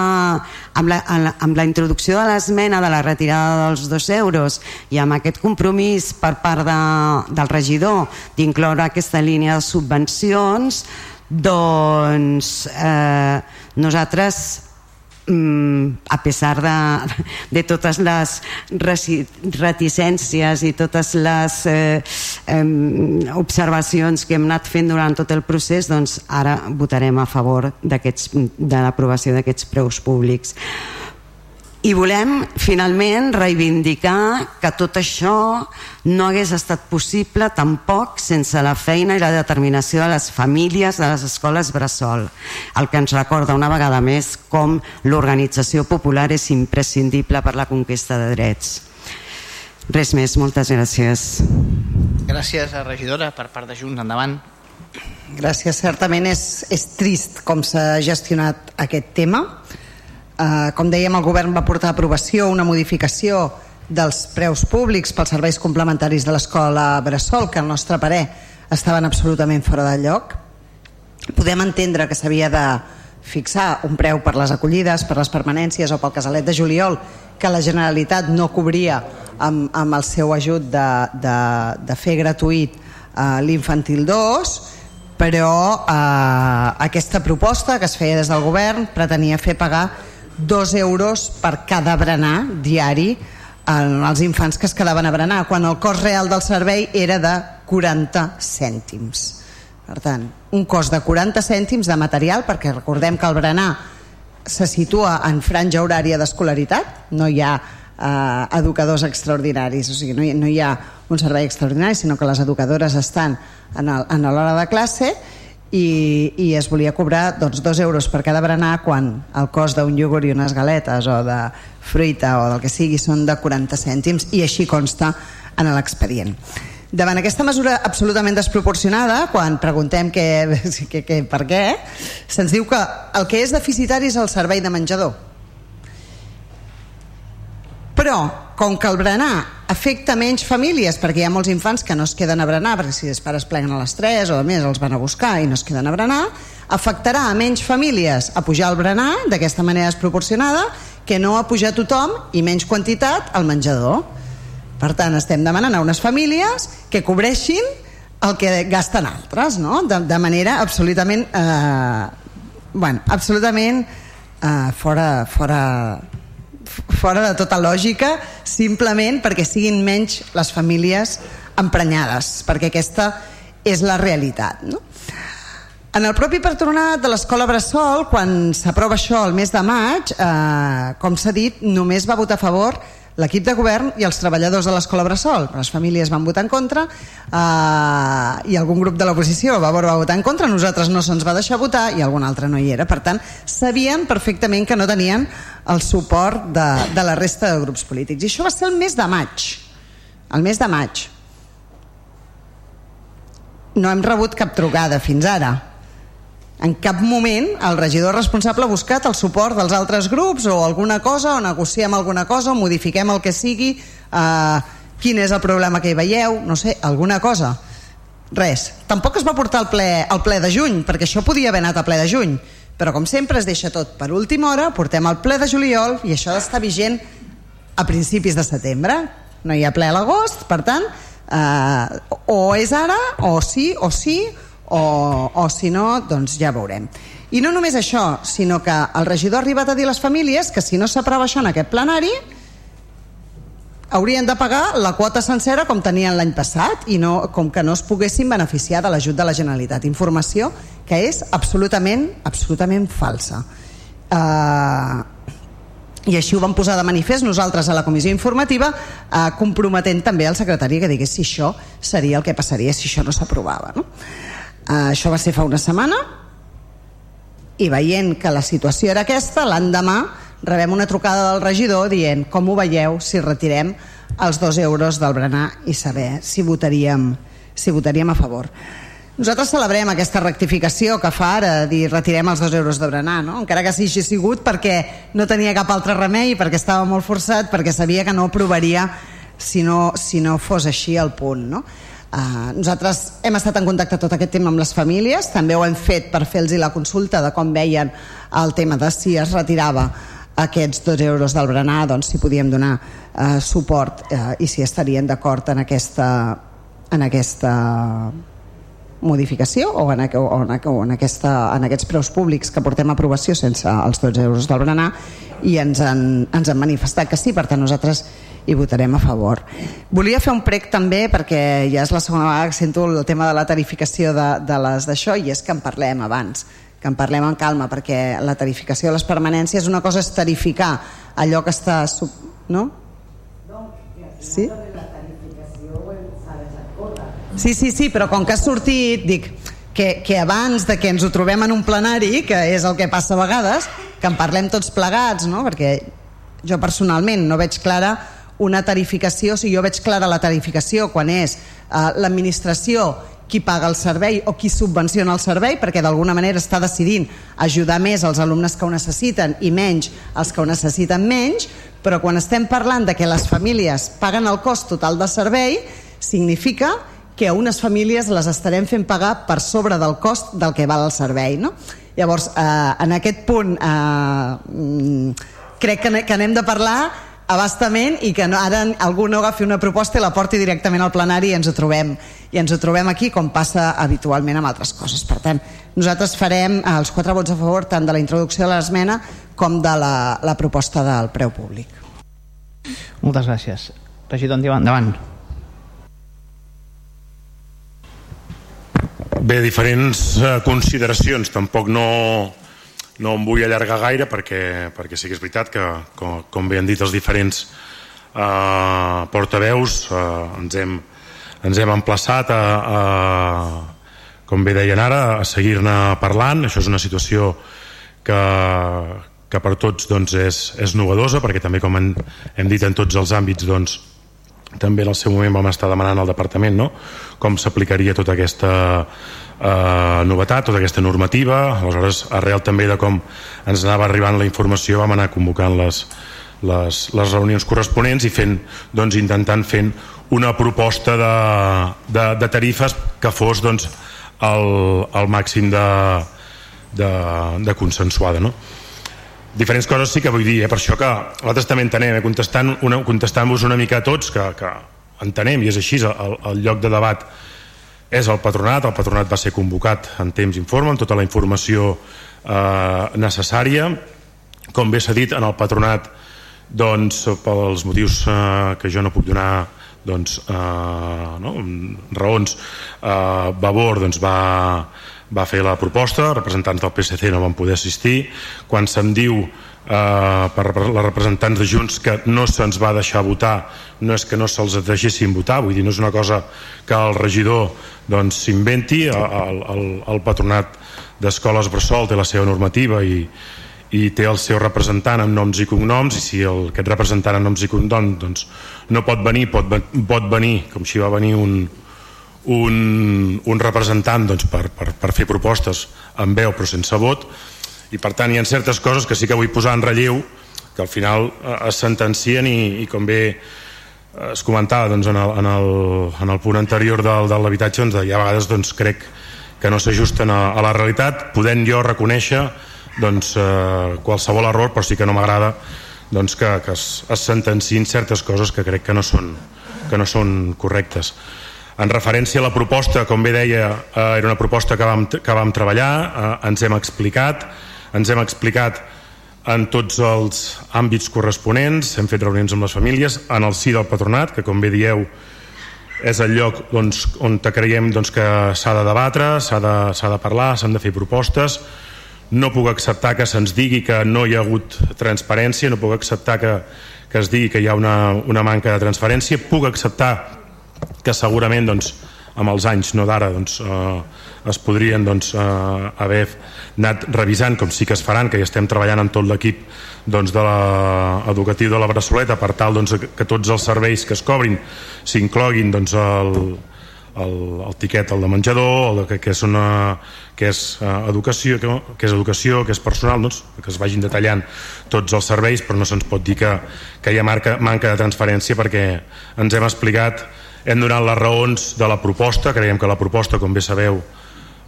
amb la, amb la introducció de l'esmena de la retirada dels dos euros i amb aquest compromís per part de, del regidor d'incloure aquesta línia de subvencions doncs eh, nosaltres a pesar de, de totes les reticències i totes les eh, eh, observacions que hem anat fent durant tot el procés, doncs ara votarem a favor de l'aprovació d'aquests preus públics. I volem, finalment, reivindicar que tot això no hagués estat possible tampoc sense la feina i la determinació de les famílies de les escoles Bressol, el que ens recorda una vegada més com l'organització popular és imprescindible per la conquesta de drets. Res més, moltes gràcies. Gràcies a regidora per part de Junts, endavant. Gràcies, certament és, és trist com s'ha gestionat aquest tema Eh, com dèiem, el govern va portar a aprovació una modificació dels preus públics pels serveis complementaris de l'escola Bressol, que al nostre parer estaven absolutament fora de lloc. Podem entendre que s'havia de fixar un preu per les acollides, per les permanències o pel casalet de juliol, que la Generalitat no cobria amb, amb el seu ajut de, de, de fer gratuït eh, l'infantil 2, però eh, aquesta proposta que es feia des del govern pretenia fer pagar dos euros per cada berenar diari en els infants que es quedaven a berenar, quan el cost real del servei era de 40 cèntims. Per tant, un cost de 40 cèntims de material, perquè recordem que el berenar se situa en franja horària d'escolaritat, no hi ha eh, educadors extraordinaris, o sigui, no hi, no hi ha un servei extraordinari, sinó que les educadores estan en l'hora de classe i, i es volia cobrar doncs, dos euros per cada berenar quan el cost d'un iogurt i unes galetes o de fruita o del que sigui són de 40 cèntims i així consta en l'expedient. Davant aquesta mesura absolutament desproporcionada, quan preguntem que, que, que, per què, se'ns diu que el que és deficitari és el servei de menjador. Però, com que el berenar afecta menys famílies, perquè hi ha molts infants que no es queden a berenar, perquè si els pares pleguen a les 3 o a més els van a buscar i no es queden a berenar, afectarà a menys famílies a pujar el berenar d'aquesta manera desproporcionada que no a pujar tothom i menys quantitat al menjador. Per tant, estem demanant a unes famílies que cobreixin el que gasten altres, no? de, de manera absolutament, eh, bueno, absolutament eh, fora, fora, fora de tota lògica simplement perquè siguin menys les famílies emprenyades perquè aquesta és la realitat no? En el propi patronat de l'escola Bressol, quan s'aprova això el mes de maig, eh, com s'ha dit, només va votar a favor l'equip de govern i els treballadors de l'escola Bressol. Les famílies van votar en contra eh, i algun grup de l'oposició va, va votar en contra, nosaltres no se'ns va deixar votar i algun altre no hi era. Per tant, sabien perfectament que no tenien el suport de, de la resta de grups polítics. I això va ser el mes de maig. El mes de maig. No hem rebut cap trucada fins ara en cap moment el regidor responsable ha buscat el suport dels altres grups o alguna cosa, o negociem alguna cosa, o modifiquem el que sigui, eh, quin és el problema que hi veieu, no sé, alguna cosa. Res. Tampoc es va portar al ple, al ple de juny, perquè això podia haver anat a ple de juny, però com sempre es deixa tot per última hora, portem al ple de juliol i això està vigent a principis de setembre. No hi ha ple a l'agost, per tant, eh, o és ara, o sí, o sí, o, o si no, doncs ja veurem. I no només això, sinó que el regidor ha arribat a dir a les famílies que si no s'aprova això en aquest plenari haurien de pagar la quota sencera com tenien l'any passat i no, com que no es poguessin beneficiar de l'ajut de la Generalitat. Informació que és absolutament, absolutament falsa. Uh, i així ho vam posar de manifest nosaltres a la comissió informativa eh, comprometent també al secretari que digués si això seria el que passaria si això no s'aprovava no? Uh, això va ser fa una setmana i veient que la situació era aquesta, l'endemà rebem una trucada del regidor dient com ho veieu si retirem els dos euros del berenar i saber si votaríem, si votaríem a favor. Nosaltres celebrem aquesta rectificació que fa ara, dir retirem els dos euros de berenar, no? encara que sigui sigut perquè no tenia cap altre remei, perquè estava molt forçat, perquè sabia que no aprovaria si no, si no fos així el punt. No? Uh, nosaltres hem estat en contacte tot aquest tema amb les famílies, també ho hem fet per fer-los la consulta de com veien el tema de si es retirava aquests dos euros del berenar, doncs si podíem donar uh, suport uh, i si estarien d'acord en aquesta, en aquesta modificació o en, o en, o en, aquesta, en aquests preus públics que portem a aprovació sense els 12 euros del berenar. I ens han, ens han manifestat que sí, per tant nosaltres hi votarem a favor. Volia fer un prec també, perquè ja és la segona vegada que sento el tema de la tarificació de, de les d'això, i és que en parlem abans, que en parlem en calma, perquè la tarificació de les permanències una cosa és tarificar allò que està... Sub... No? Sí? Sí, sí, sí, però com que ha sortit, dic, que, que abans de que ens ho trobem en un plenari, que és el que passa a vegades, que en parlem tots plegats, no? perquè jo personalment no veig clara una tarificació, si jo veig clara la tarificació quan és eh, l'administració qui paga el servei o qui subvenciona el servei perquè d'alguna manera està decidint ajudar més els alumnes que ho necessiten i menys els que ho necessiten menys però quan estem parlant de que les famílies paguen el cost total del servei significa que a unes famílies les estarem fent pagar per sobre del cost del que val el servei no? llavors eh, en aquest punt eh, mm, crec que, que anem de parlar abastament i que no, ara algú no agafi una proposta i la porti directament al plenari i ens ho trobem i ens ho trobem aquí com passa habitualment amb altres coses. Per tant, nosaltres farem els quatre vots a favor tant de la introducció de l'esmena com de la, la proposta del preu públic. Moltes gràcies. Regidor, endavant. Bé, diferents eh, consideracions. Tampoc no, no em vull allargar gaire perquè, perquè sí que és veritat que, com, com bé han dit els diferents eh, portaveus, eh, ens, hem, ens hem emplaçat a, a, com bé deien ara, a seguir-ne parlant. Això és una situació que, que per tots doncs, és, és novedosa, perquè també, com hem, hem dit en tots els àmbits, doncs, també en el seu moment vam estar demanant al departament no? com s'aplicaria tota aquesta eh, novetat, tota aquesta normativa aleshores arrel també de com ens anava arribant la informació vam anar convocant les, les, les reunions corresponents i fent, doncs, intentant fent una proposta de, de, de tarifes que fos doncs, el, el màxim de, de, de consensuada no? diferents coses sí que vull dir, eh? per això que nosaltres també entenem, eh? contestant-vos una, contestant una mica a tots, que, que entenem, i és així, el, el lloc de debat és el patronat, el patronat va ser convocat en temps informe, amb tota la informació eh, necessària, com bé s'ha dit, en el patronat doncs, pels motius eh, que jo no puc donar doncs, eh, no? raons eh, Vavor doncs, va, va fer la proposta, representants del PSC no van poder assistir, quan se'm diu eh, per les representants de Junts que no se'ns va deixar votar no és que no se'ls deixessin votar vull dir, no és una cosa que el regidor s'inventi doncs, el, el, el patronat d'escoles Bressol té la seva normativa i, i té el seu representant amb noms i cognoms i si el, aquest representant amb noms i cognoms doncs, no pot venir, pot, pot venir com si va venir un, un, un representant doncs, per, per, per fer propostes amb veu però sense vot i per tant hi ha certes coses que sí que vull posar en relleu que al final eh, es sentencien i, i com bé eh, es comentava doncs, en, el, en, el, en el punt anterior del, de l'habitatge doncs, hi ha vegades doncs, crec que no s'ajusten a, a la realitat. Podent jo reconèixer doncs, eh, qualsevol error però sí que no m'agrada doncs, que, que es, es sentencin certes coses que crec que no són, que no són correctes. En referència a la proposta, com bé deia, eh, era una proposta que vam, que vam treballar, eh, ens hem explicat, ens hem explicat en tots els àmbits corresponents, hem fet reunions amb les famílies, en el si del patronat, que com bé dieu és el lloc doncs, on creiem doncs, que s'ha de debatre, s'ha de, de parlar, s'han de fer propostes. No puc acceptar que se'ns digui que no hi ha hagut transparència, no puc acceptar que, que es digui que hi ha una, una manca de transparència, puc acceptar que segurament doncs, amb els anys, no d'ara, doncs, eh, es podrien doncs, eh, haver anat revisant, com sí que es faran, que ja estem treballant amb tot l'equip doncs, de l'educatiu de la Bressoleta per tal doncs, que tots els serveis que es cobrin s'incloguin doncs, el, el, el tiquet, el de menjador, el que, que és, una, que és uh, educació, que, que és educació, que és personal, doncs, que es vagin detallant tots els serveis, però no se'ns pot dir que, que hi ha marca, manca de transferència perquè ens hem explicat hem donat les raons de la proposta, creiem que la proposta, com bé sabeu,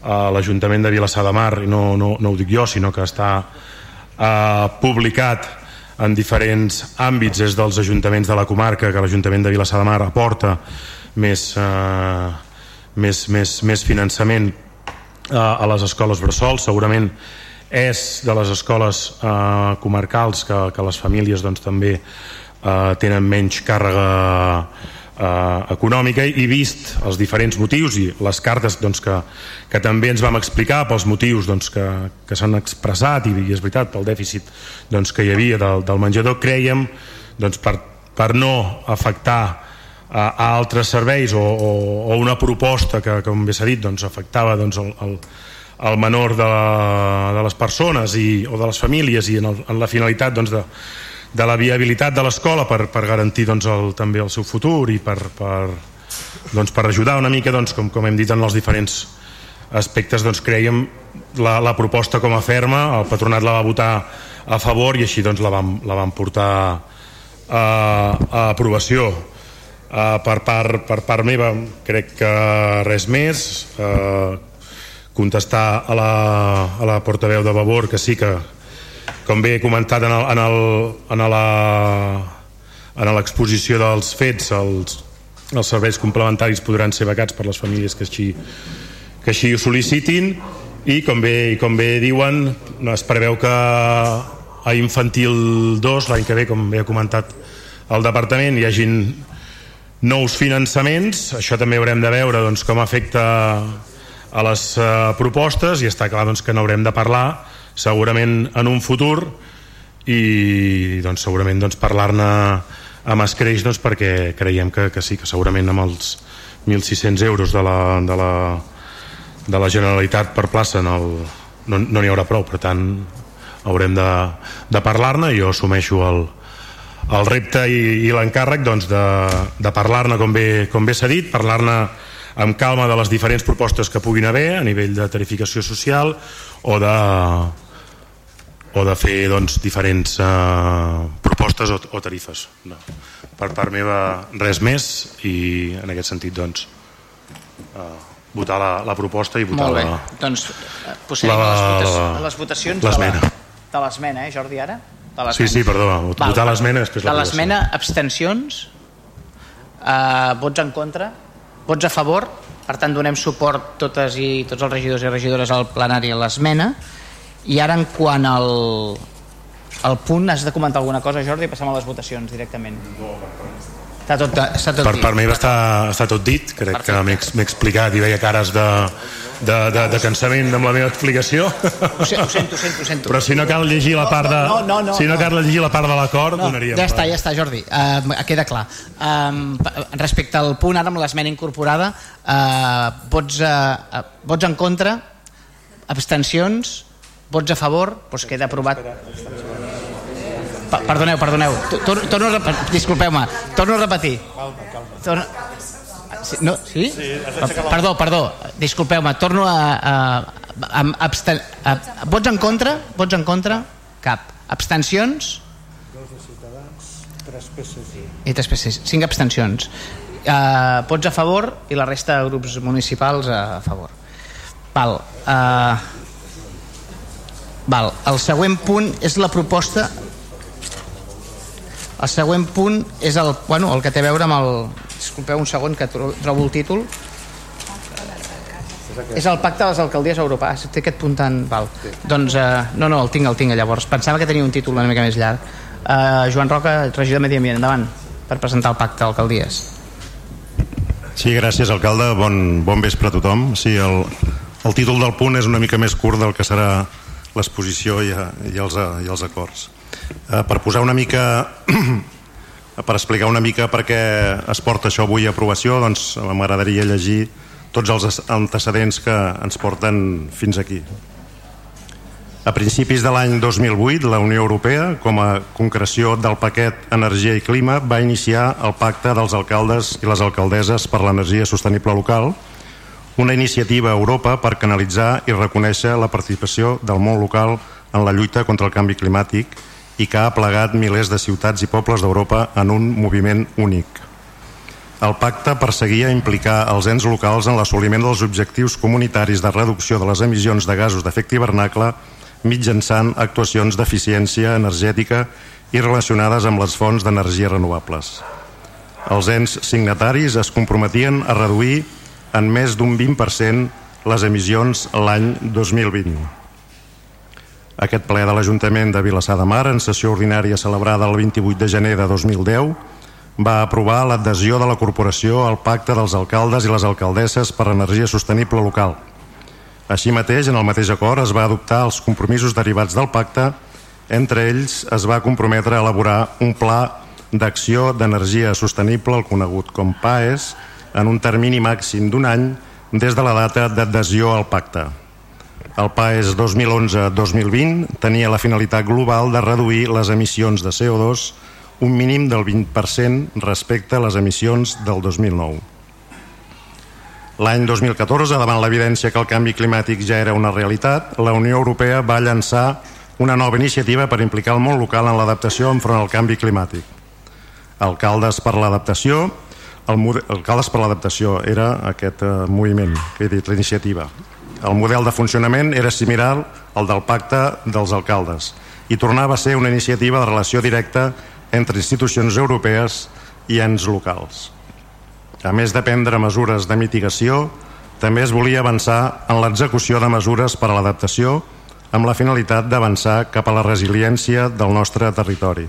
a l'Ajuntament de Vilassar de Mar, i no, no, no ho dic jo, sinó que està eh, publicat en diferents àmbits des dels ajuntaments de la comarca que l'Ajuntament de Vilassar de Mar aporta més, eh, més, més, més finançament eh, a les escoles bressol. Segurament és de les escoles eh, comarcals que, que les famílies doncs, també eh, tenen menys càrrega eh, econòmica i vist els diferents motius i les cartes doncs, que, que també ens vam explicar pels motius doncs, que, que s'han expressat i, i és veritat pel dèficit doncs, que hi havia del, del menjador creiem doncs, per, per no afectar a, a altres serveis o, o, o una proposta que com bé s'ha dit doncs, afectava doncs, el, el, el menor de, la, de les persones i, o de les famílies i en, el, en la finalitat doncs, de, de la viabilitat de l'escola per, per garantir doncs, el, també el seu futur i per, per, doncs, per ajudar una mica, doncs, com, com hem dit en els diferents aspectes, doncs, creiem la, la proposta com a ferma, el patronat la va votar a favor i així doncs, la, vam, la vam portar a, a aprovació. Uh, per, part, per part meva crec que res més uh, contestar a la, a la portaveu de Vavor que sí que com bé he comentat en, el, en, el, en la en l'exposició dels fets els, els serveis complementaris podran ser becats per les famílies que així, que així ho sol·licitin. I com bé, com bé diuen es preveu que a infantil 2 l'any que ve com bé ha comentat al departament hi hagin nous finançaments. Això també haurem de veure doncs, com afecta a les uh, propostes i està clar doncs, que n'haurem de parlar segurament en un futur i doncs, segurament doncs, parlar-ne amb escreix doncs, perquè creiem que, que sí, que segurament amb els 1.600 euros de la, de la, de la Generalitat per plaça en el, no n'hi no haurà prou, per tant haurem de, de parlar-ne. I jo assumeixo el, el repte i, i l'encàrrec doncs, de, de parlar-ne com bé, com bé s'ha dit, parlar-ne amb calma de les diferents propostes que puguin haver a nivell de tarificació social o de, o de fer doncs, diferents uh, propostes o, o tarifes. No. Per part meva res més i en aquest sentit doncs, uh, votar la, la proposta i votar Molt bé. la, Doncs eh, posem la, les votacions, les votacions de l'esmena. la- de l'esmena, eh, Jordi, ara? De. Sí, sí, perdó, votar l'esmena després De l'aprovació. l'esmena, abstencions, uh, vots en contra, vots a favor, per tant donem suport totes i tots els regidors i regidores al plenari a l'esmena i ara en quant al, al punt has de comentar alguna cosa Jordi i passem a les votacions directament està tot, està tot per dit. part meva està, està tot dit crec que m'he ex- m'he explicat i veia cares de, de, de, de cansament amb la meva explicació ho, sento, ho sento, ho sento però si no cal llegir la part de, no, no, no, si no, no. cal llegir la part de l'acord No, donaríem ja per- està, ja està, Jordi. Uh, queda clar. Um, respecte al punt ara amb l'esmena incorporada, uh, vots, uh, vots en contra, abstencions, vots a favor, doncs queda aprovat. Pa perdoneu, perdoneu. Tor torno a repetir, disculpeu-me, torno a repetir. Torno... Sí, no, sí? Perdó, perdó, disculpeu-me, torno a... a, a, a, absten... a, vots en contra? Vots en contra? Cap. Abstencions? Dos de Ciutadans, tres PSC. i després 5 abstencions uh, vots a favor i la resta de grups municipals a favor val uh, val, el següent punt és la proposta. El següent punt és el, bueno, el que té a veure amb el disculpeu un segon que tro- trobo el títol. És el pacte de les alcaldies europees. Té aquest punt tan... Val. Doncs, uh, no, no, el tinc, el tinc llavors. Pensava que tenia un títol una mica més llarg. Uh, Joan Roca, regidor de Medi Ambient endavant per presentar el pacte d'alcaldies Sí, gràcies, alcalde. Bon, bon vespre a tothom. Sí, el, el títol del punt és una mica més curt del que serà l'exposició i, i, els, i els acords. Eh, per posar una mica per explicar una mica per què es porta això avui a aprovació doncs m'agradaria llegir tots els antecedents que ens porten fins aquí a principis de l'any 2008 la Unió Europea com a concreció del paquet Energia i Clima va iniciar el pacte dels alcaldes i les alcaldesses per l'energia sostenible local una iniciativa a Europa per canalitzar i reconèixer la participació del món local en la lluita contra el canvi climàtic i que ha plegat milers de ciutats i pobles d'Europa en un moviment únic. El pacte perseguia implicar els ens locals en l'assoliment dels objectius comunitaris de reducció de les emissions de gasos d'efecte hivernacle mitjançant actuacions d'eficiència energètica i relacionades amb les fonts d'energia renovables. Els ens signataris es comprometien a reduir en més d'un 20% les emissions l'any 2020. Aquest ple de l'Ajuntament de Vilassar de Mar, en sessió ordinària celebrada el 28 de gener de 2010, va aprovar l'adhesió de la corporació al pacte dels alcaldes i les alcaldesses per l'energia sostenible local. Així mateix, en el mateix acord es va adoptar els compromisos derivats del pacte, entre ells es va comprometre a elaborar un pla d'acció d'energia sostenible, el conegut com PAES, en un termini màxim d'un any des de la data d'adhesió al pacte. El PAES 2011-2020 tenia la finalitat global de reduir les emissions de CO2 un mínim del 20% respecte a les emissions del 2009. L'any 2014, davant l'evidència que el canvi climàtic ja era una realitat, la Unió Europea va llançar una nova iniciativa per implicar el món local en l'adaptació enfront al canvi climàtic. Alcaldes per l'adaptació, el mode- Alcaldes per l'adaptació era aquest eh, moviment, que he dit, la iniciativa. El model de funcionament era similar al del pacte dels alcaldes i tornava a ser una iniciativa de relació directa entre institucions europees i ens locals. A més de prendre mesures de mitigació, també es volia avançar en l'execució de mesures per a l'adaptació amb la finalitat d'avançar cap a la resiliència del nostre territori.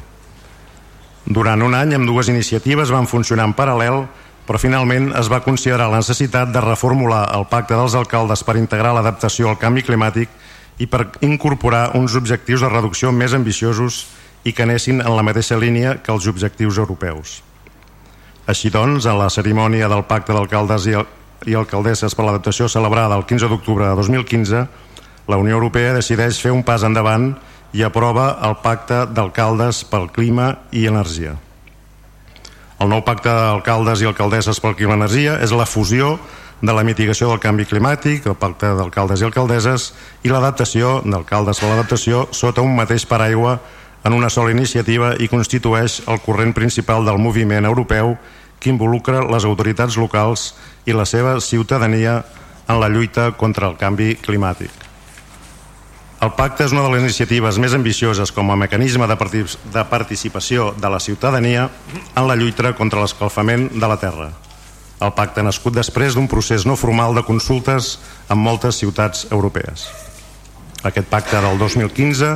Durant un any, amb dues iniciatives van funcionar en paral·lel, però finalment es va considerar la necessitat de reformular el pacte dels alcaldes per integrar l'adaptació al canvi climàtic i per incorporar uns objectius de reducció més ambiciosos i que anessin en la mateixa línia que els objectius europeus. Així doncs, en la cerimònia del Pacte d'Alcaldes i, i Alcaldesses per l'adaptació celebrada el 15 d'octubre de 2015, la Unió Europea decideix fer un pas endavant i aprova el Pacte d'Alcaldes pel Clima i Energia. El nou Pacte d'Alcaldes i Alcaldesses pel Clima i Energia és la fusió de la mitigació del canvi climàtic, el Pacte d'Alcaldes i Alcaldesses i l'adaptació d'alcaldes per l'adaptació sota un mateix paraigua en una sola iniciativa i constitueix el corrent principal del moviment europeu que involucra les autoritats locals i la seva ciutadania en la lluita contra el canvi climàtic. El pacte és una de les iniciatives més ambicioses com a mecanisme de, participació de la ciutadania en la lluita contra l'escalfament de la Terra. El pacte ha nascut després d'un procés no formal de consultes en moltes ciutats europees. Aquest pacte del 2015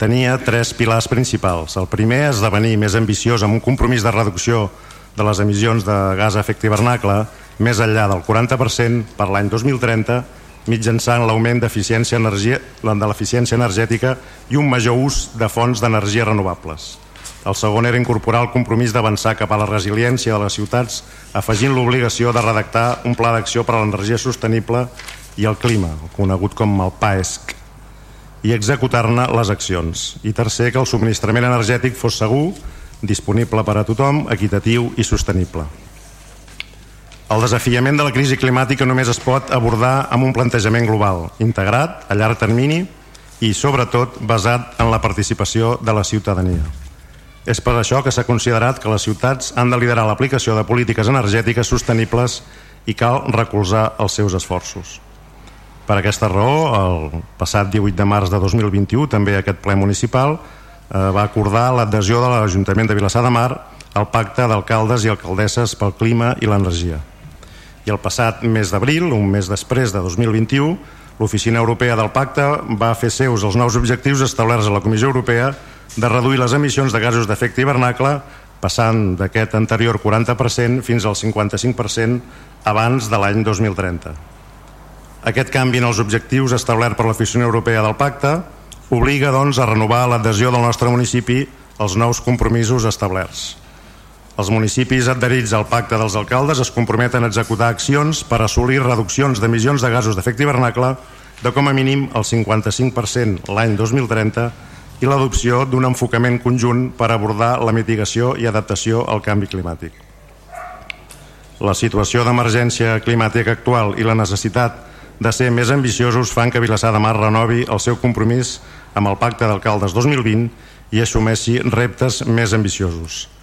tenia tres pilars principals. El primer, esdevenir més ambiciós amb un compromís de reducció de les emissions de gas a efecte hivernacle més enllà del 40% per l'any 2030 mitjançant l'augment d'eficiència energia, de l'eficiència energètica i un major ús de fonts d'energia renovables. El segon era incorporar el compromís d'avançar cap a la resiliència de les ciutats afegint l'obligació de redactar un pla d'acció per a l'energia sostenible i el clima, conegut com el PAESC, i executar-ne les accions. I tercer, que el subministrament energètic fos segur, disponible per a tothom, equitatiu i sostenible. El desafiament de la crisi climàtica només es pot abordar amb un plantejament global, integrat, a llarg termini i, sobretot, basat en la participació de la ciutadania. És per això que s'ha considerat que les ciutats han de liderar l'aplicació de polítiques energètiques sostenibles i cal recolzar els seus esforços. Per aquesta raó, el passat 18 de març de 2021, també aquest ple municipal eh, va acordar l'adhesió de l'Ajuntament de Vilassar de Mar al pacte d'alcaldes i alcaldesses pel clima i l'energia. I el passat mes d'abril, un mes després de 2021, l'Oficina Europea del Pacte va fer seus els nous objectius establerts a la Comissió Europea de reduir les emissions de gasos d'efecte hivernacle passant d'aquest anterior 40% fins al 55% abans de l'any 2030. Aquest canvi en els objectius establert per l'Oficina Europea del Pacte obliga, doncs, a renovar l'adhesió del nostre municipi als nous compromisos establerts. Els municipis adherits al Pacte dels Alcaldes es comprometen a executar accions per assolir reduccions d'emissions de gasos d'efecte hivernacle de com a mínim el 55% l'any 2030 i l'adopció d'un enfocament conjunt per abordar la mitigació i adaptació al canvi climàtic. La situació d'emergència climàtica actual i la necessitat de ser més ambiciosos fan que Vilassar de Mar renovi el seu compromís amb el Pacte d'Alcaldes 2020 i assumeixi reptes més ambiciosos.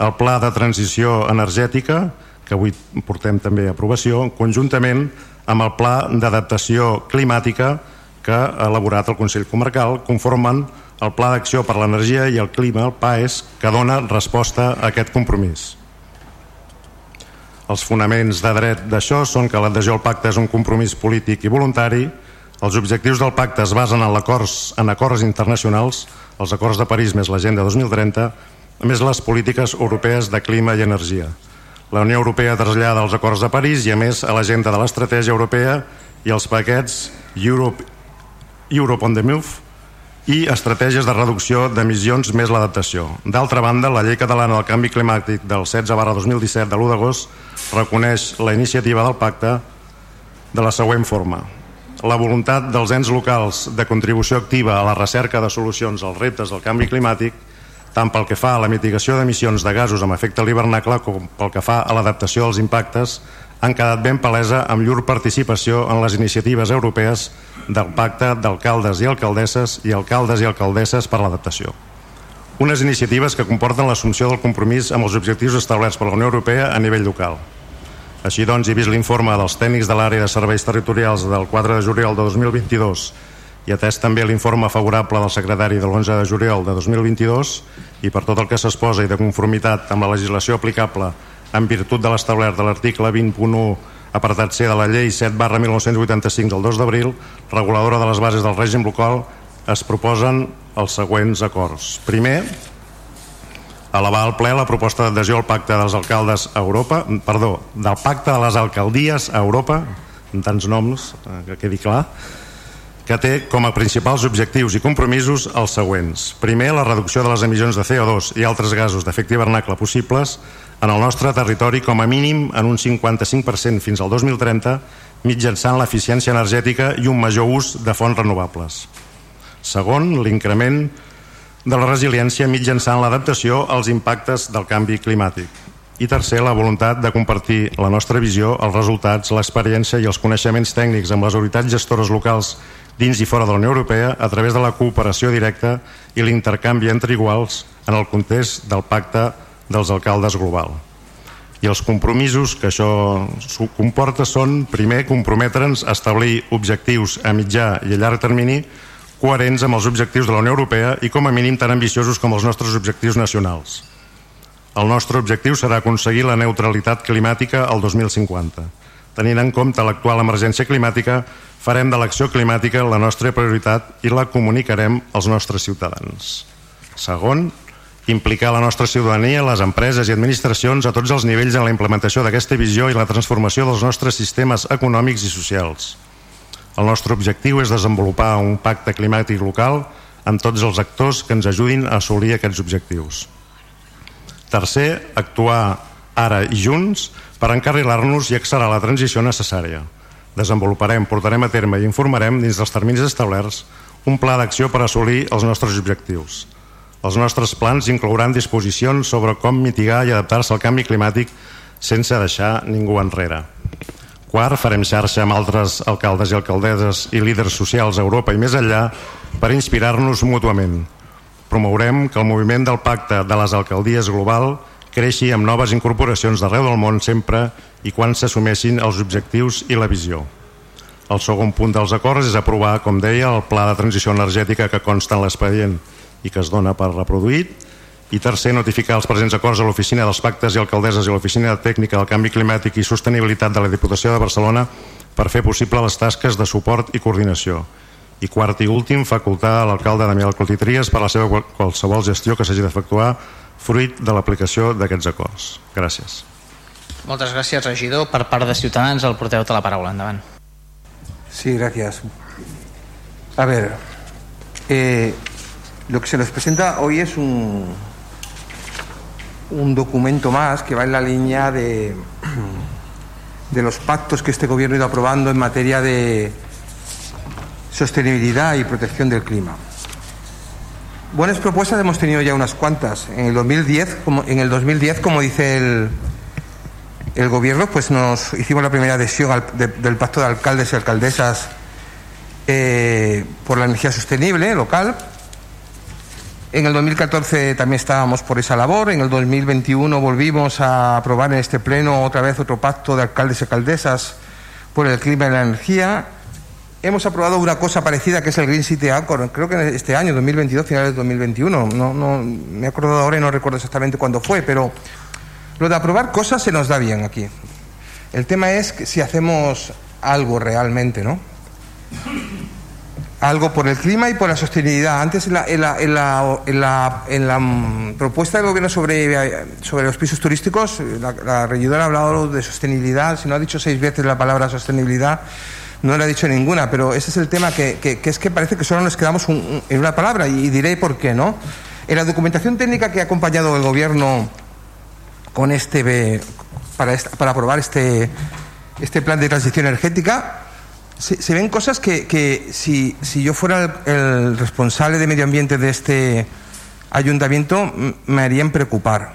El Pla de Transició Energètica, que avui portem també a aprovació, conjuntament amb el Pla d'Adaptació Climàtica que ha elaborat el Consell Comarcal, conformen el Pla d'Acció per l'Energia i el Clima, el PAES, que dona resposta a aquest compromís. Els fonaments de dret d'això són que l'adhesió al pacte és un compromís polític i voluntari, els objectius del pacte es basen en acords, en acords internacionals, els acords de París més l'agenda 2030, més les polítiques europees de clima i energia. La Unió Europea trasllada els acords de París i a més a l'agenda de l'estratègia europea i els paquets Europe, Europe on the Move i estratègies de reducció d'emissions més l'adaptació. D'altra banda, la llei catalana del canvi climàtic del 16 barra 2017 de l'1 d'agost reconeix la iniciativa del pacte de la següent forma. La voluntat dels ens locals de contribució activa a la recerca de solucions als reptes del canvi climàtic, tant pel que fa a la mitigació d'emissions de gasos amb efecte a l'hivernacle com pel que fa a l'adaptació dels impactes, han quedat ben palesa amb llur participació en les iniciatives europees del Pacte d'Alcaldes i Alcaldesses i Alcaldes i Alcaldesses per l'Adaptació. Unes iniciatives que comporten l'assumpció del compromís amb els objectius establerts per la Unió Europea a nivell local. Així doncs, he vist l'informe dels tècnics de l'àrea de serveis territorials del 4 de juliol de 2022 i atès també l'informe favorable del secretari de l'11 de juliol de 2022 i per tot el que s'exposa i de conformitat amb la legislació aplicable en virtut de l'establert de l'article 20.1 apartat C de la llei 7 barra 1985 del 2 d'abril, reguladora de les bases del règim local, es proposen els següents acords. Primer, elevar al ple la proposta d'adhesió al pacte dels alcaldes a Europa, perdó, del pacte de les alcaldies a Europa, amb tants noms, eh, que quedi clar, que té com a principals objectius i compromisos els següents. Primer, la reducció de les emissions de CO2 i altres gasos d'efecte hivernacle possibles en el nostre territori com a mínim en un 55% fins al 2030 mitjançant l'eficiència energètica i un major ús de fonts renovables. Segon, l'increment de la resiliència mitjançant l'adaptació als impactes del canvi climàtic. I tercer, la voluntat de compartir la nostra visió, els resultats, l'experiència i els coneixements tècnics amb les autoritats gestores locals dins i fora de la Unió Europea a través de la cooperació directa i l'intercanvi entre iguals en el context del pacte dels alcaldes global. I els compromisos que això comporta són, primer, comprometre'ns a establir objectius a mitjà i a llarg termini coherents amb els objectius de la Unió Europea i com a mínim tan ambiciosos com els nostres objectius nacionals. El nostre objectiu serà aconseguir la neutralitat climàtica al 2050. Tenint en compte l'actual emergència climàtica, farem de l'acció climàtica la nostra prioritat i la comunicarem als nostres ciutadans. Segon, implicar la nostra ciutadania, les empreses i administracions a tots els nivells en la implementació d'aquesta visió i la transformació dels nostres sistemes econòmics i socials. El nostre objectiu és desenvolupar un pacte climàtic local amb tots els actors que ens ajudin a assolir aquests objectius. Tercer, actuar ara i junts per encarrilar-nos i accelerar la transició necessària. Desenvoluparem, portarem a terme i informarem dins dels terminis establerts un pla d'acció per assolir els nostres objectius. Els nostres plans inclouran disposicions sobre com mitigar i adaptar-se al canvi climàtic sense deixar ningú enrere. Quart, farem xarxa amb altres alcaldes i alcaldesses i líders socials a Europa i més enllà per inspirar-nos mútuament. Promourem que el moviment del pacte de les alcaldies global creixi amb noves incorporacions d'arreu del món sempre i quan s'assumeixin els objectius i la visió. El segon punt dels acords és aprovar, com deia, el pla de transició energètica que consta en l'expedient i que es dona per reproduït i tercer, notificar els presents acords a l'Oficina dels Pactes i Alcaldesses i l'Oficina Tècnica del Canvi Climàtic i Sostenibilitat de la Diputació de Barcelona per fer possible les tasques de suport i coordinació. I quart i últim, facultar a l'alcalde Damià Cotitries per la seva qualsevol gestió que s'hagi d'efectuar fruit de l'aplicació d'aquests acords. Gràcies. Moltes gràcies, regidor. Per part de Ciutadans, el porteu de la paraula. Endavant. Sí, gracias. A ver, eh, lo que se nos presenta hoy es un, un documento más que va en la línea de, de los pactos que este gobierno ha ido aprobando en materia de sostenibilidad y protección del clima. Buenas propuestas hemos tenido ya unas cuantas. En el 2010, como, en el 2010, como dice el, el gobierno, pues nos hicimos la primera adhesión del pacto de alcaldes y alcaldesas eh, por la energía sostenible local en el 2014 también estábamos por esa labor. En el 2021 volvimos a aprobar en este pleno otra vez otro pacto de alcaldes y alcaldesas por el clima y la energía. Hemos aprobado una cosa parecida que es el Green City Accord, creo que este año, 2022, finales de 2021. No, no, me he acordado ahora y no recuerdo exactamente cuándo fue, pero lo de aprobar cosas se nos da bien aquí. El tema es que si hacemos algo realmente, ¿no? algo por el clima y por la sostenibilidad. Antes en la, en la, en la, en la, mm, propuesta del gobierno sobre, sobre los pisos turísticos, la regidora ha hablado de sostenibilidad, si no ha dicho seis veces la palabra sostenibilidad, no le ha dicho ninguna, pero ese es el tema que, es que parece que solo nos quedamos un, en una palabra y, diré por qué, ¿no? En la documentación técnica que ha acompañado el gobierno con este para, esta, para aprobar este, este plan de transición energética, se, se ven cosas que, que si, si, yo fuera el, el, responsable de medio ambiente de este ayuntamiento me harían preocupar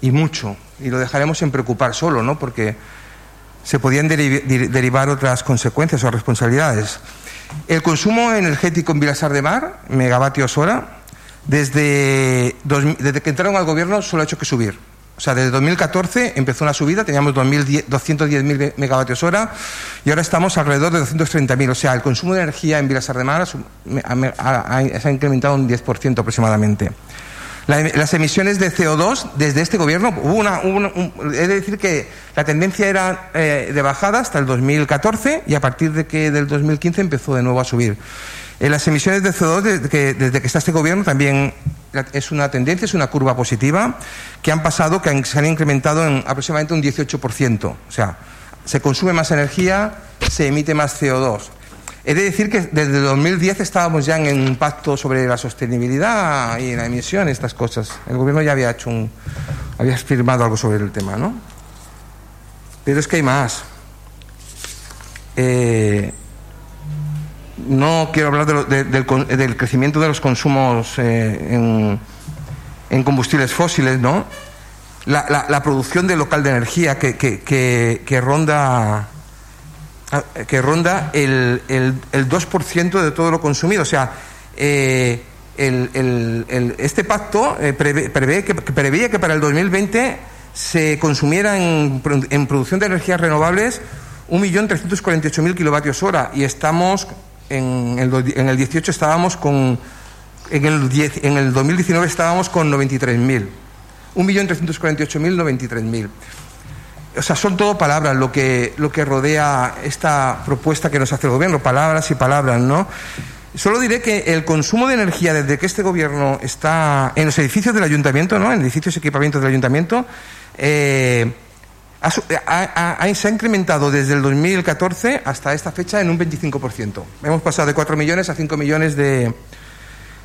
y mucho y lo dejaremos en preocupar solo ¿no? porque se podían deri derivar otras consecuencias o responsabilidades el consumo energético en Vilasar de Mar megavatios hora desde que entraron al gobierno solo ha hecho que subir o sea, desde 2014 empezó una subida, teníamos 210.000 megavatios hora y ahora estamos alrededor de 230.000. O sea, el consumo de energía en Vilasar de Mar se ha incrementado un 10% aproximadamente. La, las emisiones de CO2 desde este gobierno, hubo una, una un, de decir que la tendencia era eh, de bajada hasta el 2014 y a partir de que del 2015 empezó de nuevo a subir. En las emisiones de CO2, desde que, está este gobierno, también es una tendencia, es una curva positiva, que han pasado, que se han incrementado en aproximadamente un 18%. O sea, se consume más energía, se emite más CO2. He de decir que desde 2010 estábamos ya en un pacto sobre la sostenibilidad y la emisión, estas cosas. El gobierno ya había hecho un, había firmado algo sobre el tema, ¿no? Pero es que hay más. Eh, no quiero hablar de del, crecimiento de los consumos eh, en, combustibles fósiles, ¿no? La, producción de local de energía que, ronda que ronda el, el, el 2% de todo lo consumido. O sea, eh, el- este pacto eh, prevé, prevé que, preveía que para el 2020 se consumiera en, en producción de energías renovables 1.348.000 kilovatios hora. Y estamos en el, en el 18 estábamos con en el, 10 en el 2019 estábamos con 93.000 1.348.000 93.000 o sea, son todo palabras lo que, lo que rodea esta propuesta que nos hace el gobierno, palabras y palabras, ¿no? Solo diré que el consumo de energía desde que este gobierno está en los edificios del ayuntamiento, ¿no? En edificios y equipamientos del ayuntamiento, eh, ha se ha incrementado desde el 2014 hasta esta fecha en un 25%. Hemos pasado de 4 millones a 5 millones de,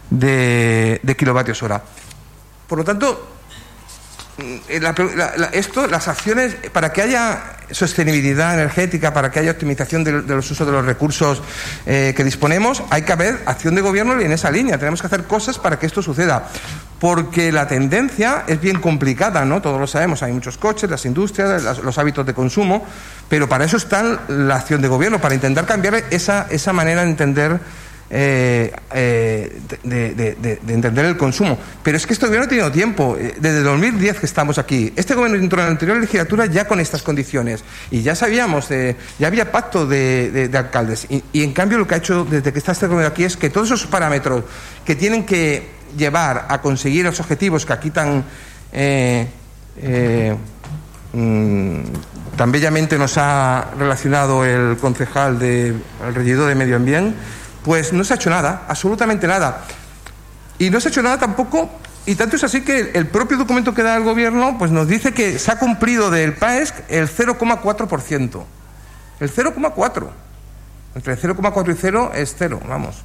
de, kilovatios hora. Por lo tanto, la- la- la- esto, las acciones, para que haya sostenibilidad energética, para que haya optimización de, los usos de los recursos eh, que disponemos, hay que haber acción de gobierno en esa línea. Tenemos que hacer cosas para que esto suceda. Porque la tendencia es bien complicada, ¿no? Todos lo sabemos. Hay muchos coches, las industrias, los hábitos de consumo, pero para eso está la acción de gobierno, para intentar cambiar esa, esa manera de entender eh, eh, de, de- de- de entender el consumo. Pero es que este gobierno ha tenido tiempo, eh, desde 2010 que estamos aquí. Este gobierno entró en la anterior legislatura ya con estas condiciones y ya sabíamos, ya había pacto de, de- de alcaldes. Y, en cambio lo que ha hecho desde que está este gobierno aquí es que todos esos parámetros que tienen que llevar a conseguir los objetivos que aquí tan... mm, tan bellamente nos ha relacionado el concejal de el regidor de Medio Ambiente, pues no se ha hecho nada, absolutamente nada. Y no se ha hecho nada tampoco, y tanto es así que el propio documento que da el gobierno pues nos dice que se ha cumplido del PAESC el 0,4%. El 0,4%. Entre 0,4 y 0 es 0, vamos.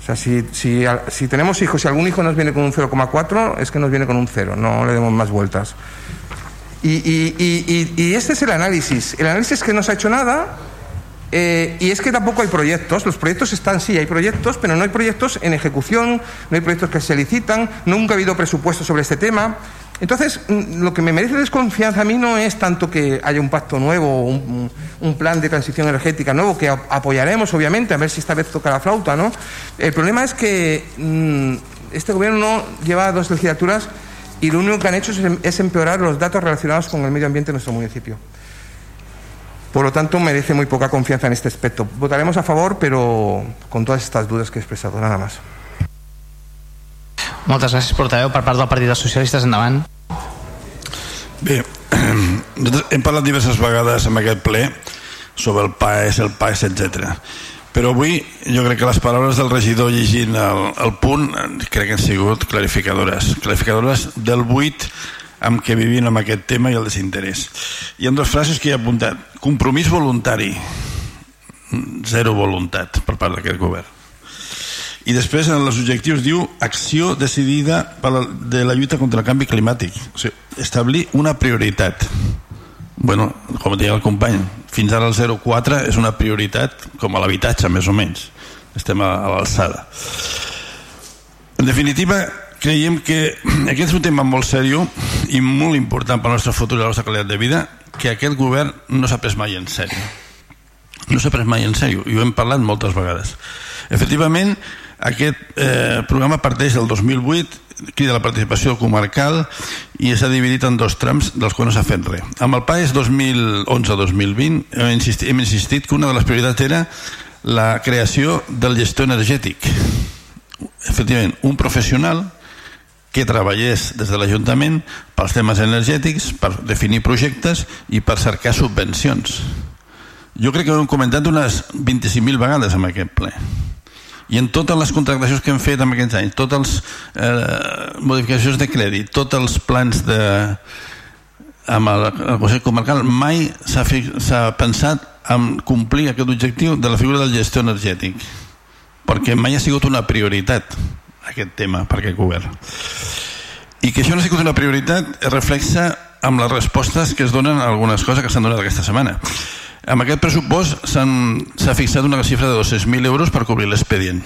O sea, si, si, si tenemos hijos, si algún hijo nos viene con un 0,4, es que nos viene con un 0, no le demos más vueltas. Y, y- y- y- y este es el análisis. El análisis es que no se ha hecho nada eh, y es que tampoco hay proyectos. Los proyectos están, sí, hay proyectos, pero no hay proyectos en ejecución, no hay proyectos que se licitan, nunca ha habido presupuesto sobre este tema. Entonces, mm, lo que me merece desconfianza a mí no es tanto que haya un pacto nuevo, un, un plan de transición energética nuevo, que ap- apoyaremos, obviamente, a ver si esta vez toca la flauta, ¿no? El problema es que mm, este gobierno lleva dos legislaturas y lo único que han hecho es, es empeorar los datos relacionados con el medio ambiente en nuestro municipio. Por lo tanto, merece muy poca confianza en este aspecto. Votaremos a favor, pero con todas estas dudas que he expresado, nada más. Moltes gràcies, portaveu. Per part del Partit dels Socialistes, endavant. Bé, hem parlat diverses vegades en aquest ple sobre el PAES, el PAES, etc. Però avui jo crec que les paraules del regidor llegint el, el punt crec que han sigut clarificadores. Clarificadores del buit amb què vivim amb aquest tema i el desinterès. Hi ha dues frases que he apuntat. Compromís voluntari. Zero voluntat per part d'aquest govern. I després en els objectius diu acció decidida per la, de la lluita contra el canvi climàtic. O sigui, establir una prioritat. Bueno, com deia el company, fins ara el 0,4 és una prioritat com a l'habitatge, més o menys. Estem a, a l'alçada. En definitiva, creiem que aquest és un tema molt seriós i molt important per al nostre futur i la nostra qualitat de vida que aquest govern no s'ha pres mai en sèrio. No s'ha pres mai en sèrio i ho hem parlat moltes vegades. Efectivament aquest eh, programa parteix del 2008 crida la participació comarcal i s'ha dividit en dos trams dels quals no s'ha fet res. Amb el PAES 2011-2020 hem, insistit, hem insistit que una de les prioritats era la creació del gestor energètic. Efectivament un professional que treballés des de l'Ajuntament pels temes energètics, per definir projectes i per cercar subvencions. Jo crec que ho hem comentat unes 25.000 vegades en aquest ple. i en totes les contractacions que hem fet en aquests anys totes les eh, modificacions de crèdit tots els plans de amb el, el Consell Comarcal mai s'ha pensat en complir aquest objectiu de la figura del gestor energètic perquè mai ha sigut una prioritat aquest tema per aquest govern. I que això no ha sigut una prioritat reflexa amb les respostes que es donen a algunes coses que s'han donat aquesta setmana. Amb aquest pressupost s'ha fixat una xifra de 200.000 euros per cobrir l'expedient.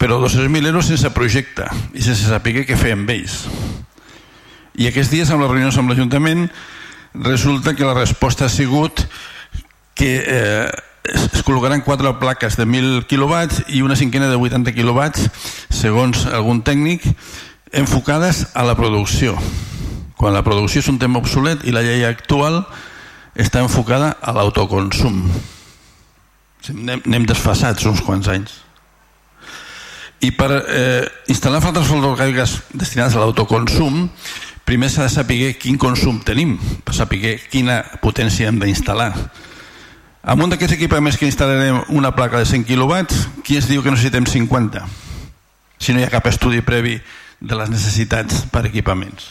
Però 200.000 euros sense projecte i sense saber què fer amb ells. I aquests dies amb les reunions amb l'Ajuntament resulta que la resposta ha sigut que eh, es col·locaran quatre plaques de 1.000 quilowatts i una cinquena de 80 quilowatts segons algun tècnic enfocades a la producció. Quan la producció és un tema obsolet i la llei actual està enfocada a l'autoconsum. Anem, anem desfassats uns quants anys. I per eh, instal·lar faltes fotovoltaiques destinades a l'autoconsum primer s'ha de saber quin consum tenim, per saber quina potència hem d'instal·lar. Amb un d'aquests equipaments que instal·larem una placa de 100 kW, qui es diu que necessitem 50? Si no hi ha cap estudi previ de les necessitats per equipaments.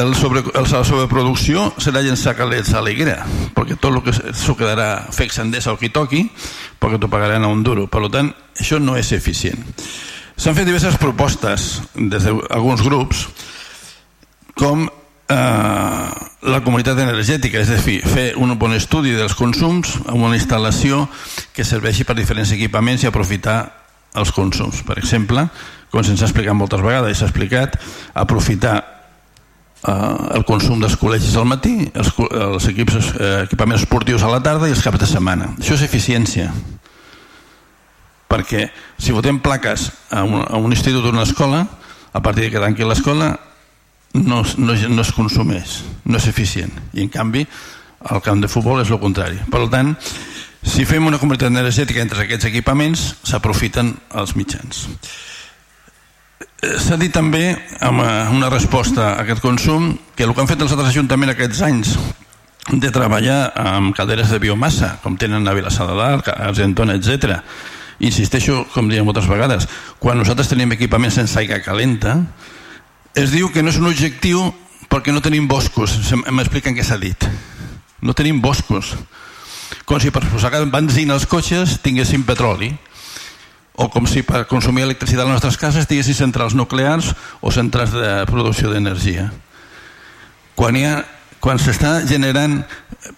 El sobre, el, la sobreproducció serà llençar calets a l'Iguera, perquè tot el que s'ho quedarà fex endesa o qui toqui, perquè t'ho pagaran a un duro. Per tant, això no és eficient. S'han fet diverses propostes des d'alguns grups com eh, la comunitat energètica, és a dir, fer un bon estudi dels consums amb una instal·lació que serveixi per diferents equipaments i aprofitar els consums. Per exemple, com se'ns ha explicat moltes vegades i s'ha explicat, aprofitar eh, el consum dels col·legis al matí, els, els equips, eh, equipaments esportius a la tarda i els caps de setmana. Això és eficiència perquè si votem plaques a un, a un institut o una escola a partir de que tanqui l'escola no, no, no es consumeix no és eficient. I en canvi el camp de futbol és el contrari. Per tant si fem una comunitat energètica entre aquests equipaments s'aprofiten els mitjans. S'ha dit també amb eh, una resposta a aquest consum que el que han fet els altres ajuntaments aquests anys de treballar amb calderes de biomassa com tenen a Vilassar de a Argentona, etc insisteixo, com diem moltes vegades, quan nosaltres tenim equipament sense aigua calenta, es diu que no és un objectiu perquè no tenim boscos. M'expliquen què s'ha dit. No tenim boscos. Com si per posar benzina als cotxes tinguéssim petroli o com si per consumir electricitat a les nostres cases tinguéssim centrals nuclears o centrals de producció d'energia. Quan hi ha quan s'està generant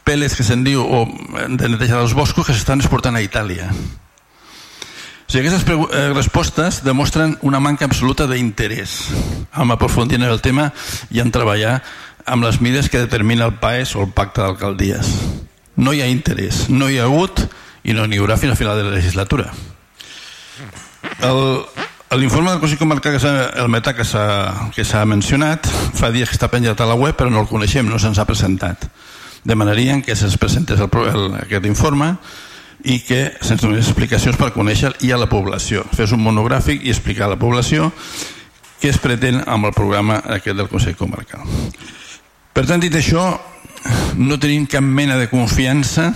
pèl·lets que se'n diu o de netejar els boscos que s'estan exportant a Itàlia o sigui, aquestes eh, respostes demostren una manca absoluta d'interès en aprofundir en el tema i en treballar amb les mides que determina el PAES o el pacte d'alcaldies. No hi ha interès, no hi ha hagut i no n'hi haurà fins al final de la legislatura. L'informe del Consell Comarcal, el META que s'ha mencionat, fa dies que està penjat a la web però no el coneixem, no se'ns ha presentat. Demanaríem que se'ns presentés el, el, aquest informe i que se'ns donés explicacions per conèixer i a la població. Fes un monogràfic i explicar a la població què es pretén amb el programa aquest del Consell Comarcal. Per tant, dit això, no tenim cap mena de confiança,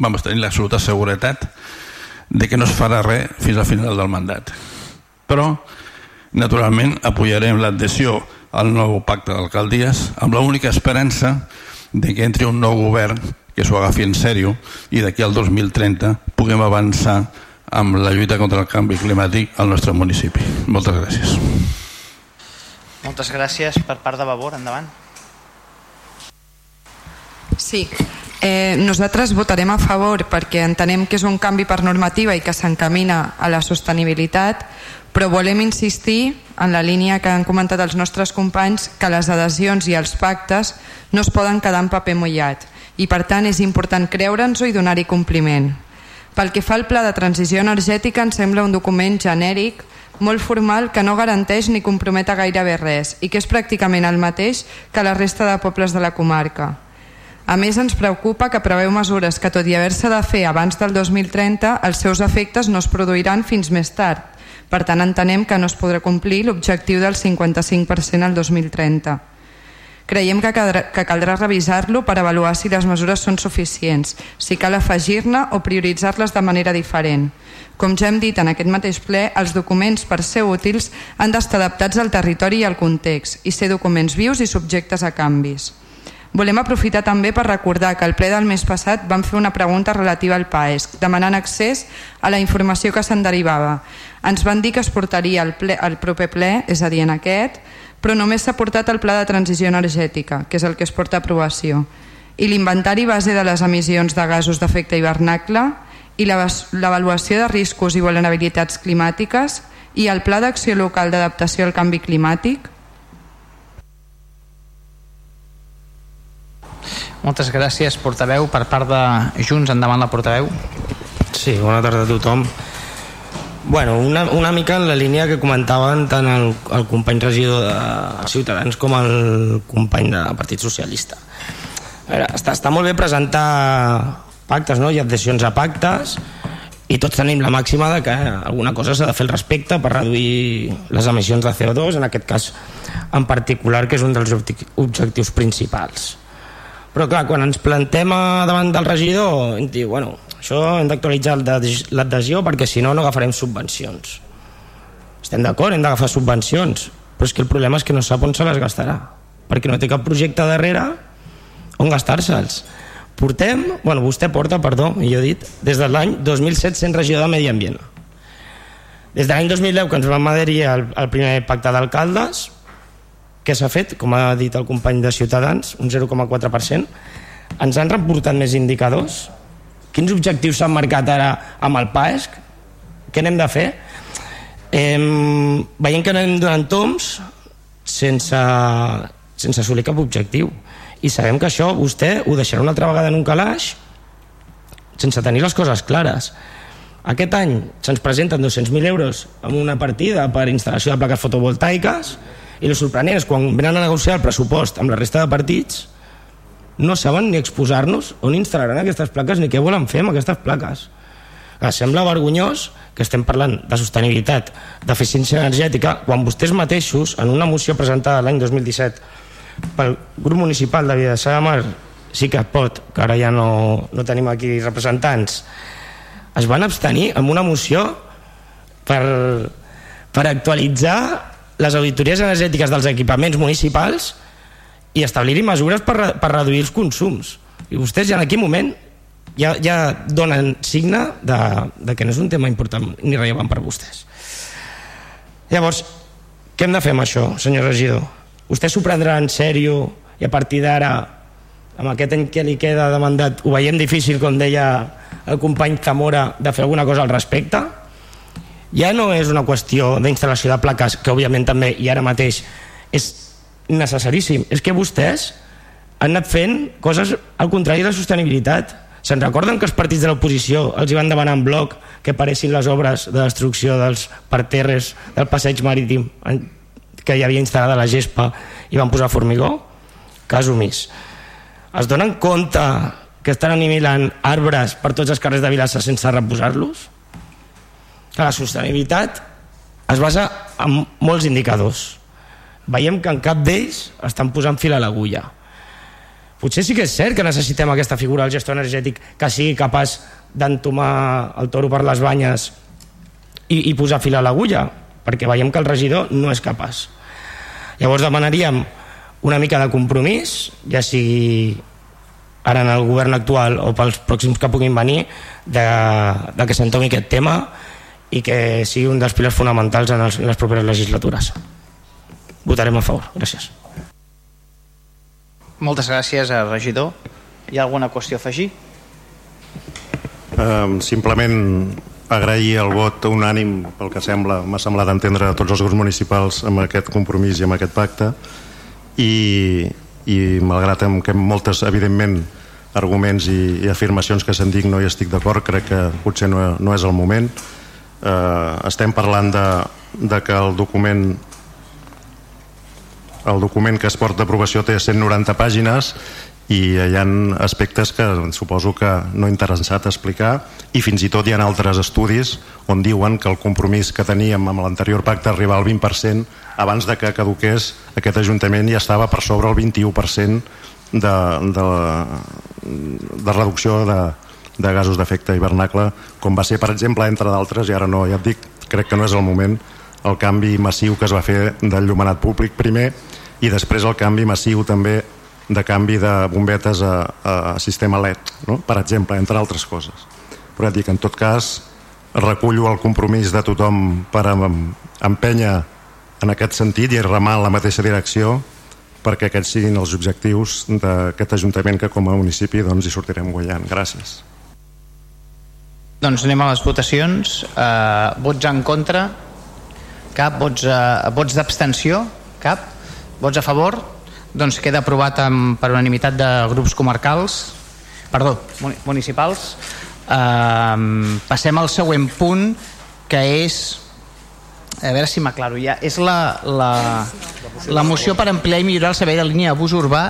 vam tenir l'absoluta seguretat de que no es farà res fins al final del mandat. Però, naturalment, apoyarem l'adhesió al nou pacte d'alcaldies amb l'única esperança de que entri un nou govern que s'ho agafi en sèrio i d'aquí al 2030 puguem avançar amb la lluita contra el canvi climàtic al nostre municipi. Moltes gràcies. Moltes gràcies per part de Vavor. Endavant. Sí, eh, nosaltres votarem a favor perquè entenem que és un canvi per normativa i que s'encamina a la sostenibilitat, però volem insistir en la línia que han comentat els nostres companys que les adhesions i els pactes no es poden quedar en paper mullat i per tant és important creure'ns-ho i donar-hi compliment. Pel que fa al pla de transició energètica ens sembla un document genèric molt formal que no garanteix ni comprometa gairebé res i que és pràcticament el mateix que la resta de pobles de la comarca. A més, ens preocupa que preveu mesures que, tot i haver-se de fer abans del 2030, els seus efectes no es produiran fins més tard. Per tant, entenem que no es podrà complir l'objectiu del 55% al 2030. Creiem que caldrà, que caldrà revisar-lo per avaluar si les mesures són suficients, si cal afegir-ne o prioritzar-les de manera diferent. Com ja hem dit en aquest mateix ple, els documents, per ser útils, han d'estar adaptats al territori i al context i ser documents vius i subjectes a canvis. Volem aprofitar també per recordar que al ple del mes passat vam fer una pregunta relativa al PAESC, demanant accés a la informació que se'n derivava. Ens van dir que es portaria al, ple, al proper ple, és a dir, en aquest, però només s'ha portat el pla de transició energètica, que és el que es porta a aprovació, i l'inventari base de les emissions de gasos d'efecte hivernacle i l'avaluació de riscos i vulnerabilitats climàtiques i el pla d'acció local d'adaptació al canvi climàtic, Moltes gràcies, portaveu. Per part de Junts, endavant la portaveu. Sí, bona tarda a tothom. Bueno, una, una mica en la línia que comentaven tant el, el company regidor de Ciutadans com el company del Partit Socialista. A veure, està, està molt bé presentar pactes no? i adhesions a pactes i tots tenim la màxima de que alguna cosa s'ha de fer al respecte per reduir les emissions de CO2, en aquest cas en particular, que és un dels objectius principals però clar, quan ens plantem davant del regidor diu, bueno, això hem d'actualitzar l'adhesió perquè si no no agafarem subvencions estem d'acord, hem d'agafar subvencions però és que el problema és que no sap on se les gastarà perquè no té cap projecte darrere on gastar-se'ls portem, bueno vostè porta, perdó, millor dit des de l'any 2007 sent regidor de Medi Ambient des de l'any 2010 que ens vam adherir al, al primer pacte d'alcaldes què s'ha fet? Com ha dit el company de Ciutadans, un 0,4%. Ens han reportat més indicadors? Quins objectius s'han marcat ara amb el PAESC? Què n'hem de fer? Eh, veiem que anem donant toms sense, sense assolir cap objectiu. I sabem que això vostè ho deixarà una altra vegada en un calaix sense tenir les coses clares. Aquest any se'ns presenten 200.000 euros amb una partida per instal·lació de plaques fotovoltaiques i el sorprenent és quan venen a negociar el pressupost amb la resta de partits no saben ni exposar-nos on instal·laran aquestes plaques ni què volen fer amb aquestes plaques. Clar, sembla vergonyós que estem parlant de sostenibilitat, d'eficiència energètica, quan vostès mateixos, en una moció presentada l'any 2017 pel grup municipal de Vilassar de Mar, sí que pot, que ara ja no, no tenim aquí representants, es van abstenir amb una moció per, per actualitzar les auditories energètiques dels equipaments municipals i establir-hi mesures per, per reduir els consums. I vostès ja en aquell moment ja, ja donen signe de, de que no és un tema important ni rellevant per vostès. Llavors, què hem de fer amb això, senyor regidor? Vostè s'ho prendrà en sèrio i a partir d'ara, amb aquest any que li queda de mandat, ho veiem difícil, com deia el company Zamora, de fer alguna cosa al respecte? ja no és una qüestió d'instal·lació de plaques, que òbviament també i ara mateix és necessaríssim, és que vostès han anat fent coses al contrari de la sostenibilitat. Se'n recorden que els partits de l'oposició els hi van demanar en bloc que paressin les obres de destrucció dels parterres del passeig marítim que hi havia instal·lada la gespa i van posar formigó? Cas omís. Es donen compte que estan animilant arbres per tots els carrers de Vilassa sense reposar-los? que la sostenibilitat es basa en molts indicadors. Veiem que en cap d'ells estan posant fil a l'agulla. Potser sí que és cert que necessitem aquesta figura del gestor energètic que sigui capaç d'entomar el toro per les banyes i, i posar fil a l'agulla, perquè veiem que el regidor no és capaç. Llavors demanaríem una mica de compromís, ja sigui ara en el govern actual o pels pròxims que puguin venir, de, de que s'entomi aquest tema i que sigui un dels pilars fonamentals en, els, en les properes legislatures. Votarem a favor. Gràcies. Moltes gràcies, regidor. Hi ha alguna qüestió a afegir? Um, simplement agrair el vot unànim pel que sembla, m'ha semblat entendre a tots els grups municipals amb aquest compromís i amb aquest pacte i, i malgrat que moltes evidentment arguments i, i afirmacions que se'n dic no hi estic d'acord crec que potser no, no és el moment eh, estem parlant de, de que el document el document que es porta d'aprovació té 190 pàgines i hi ha aspectes que suposo que no he interessat explicar i fins i tot hi ha altres estudis on diuen que el compromís que teníem amb l'anterior pacte arribar al 20% abans de que caduqués aquest Ajuntament ja estava per sobre el 21% de, de, de reducció de, de gasos d'efecte hivernacle com va ser per exemple entre d'altres i ara no, ja et dic, crec que no és el moment el canvi massiu que es va fer del llumenat públic primer i després el canvi massiu també de canvi de bombetes a, a sistema LED, no? per exemple, entre altres coses. Però ja dic, en tot cas, recullo el compromís de tothom per empènyer en aquest sentit i remar en la mateixa direcció perquè aquests siguin els objectius d'aquest Ajuntament que com a municipi doncs, hi sortirem guanyant. Gràcies. Doncs anem a les votacions. Uh, vots en contra? Cap. Vots, uh, vots d'abstenció? Cap. Vots a favor? doncs queda aprovat amb, per unanimitat de grups comarcals perdó, municipals um, passem al següent punt que és a veure si m'aclaro ja és la, la, la moció per ampliar i millorar el servei de línia de bus urbà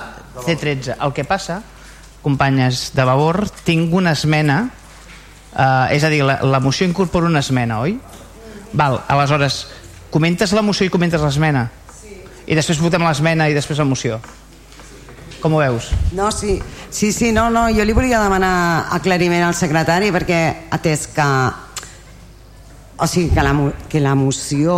C13 el que passa companyes de Vavor tinc una esmena uh, és a dir, la, la moció incorpora una esmena, oi? Val, aleshores comentes la moció i comentes l'esmena i després votem l'esmena i després la moció com ho veus? No, sí, sí, sí, no, no, jo li volia demanar aclariment al secretari perquè atès que o sigui que la, que la moció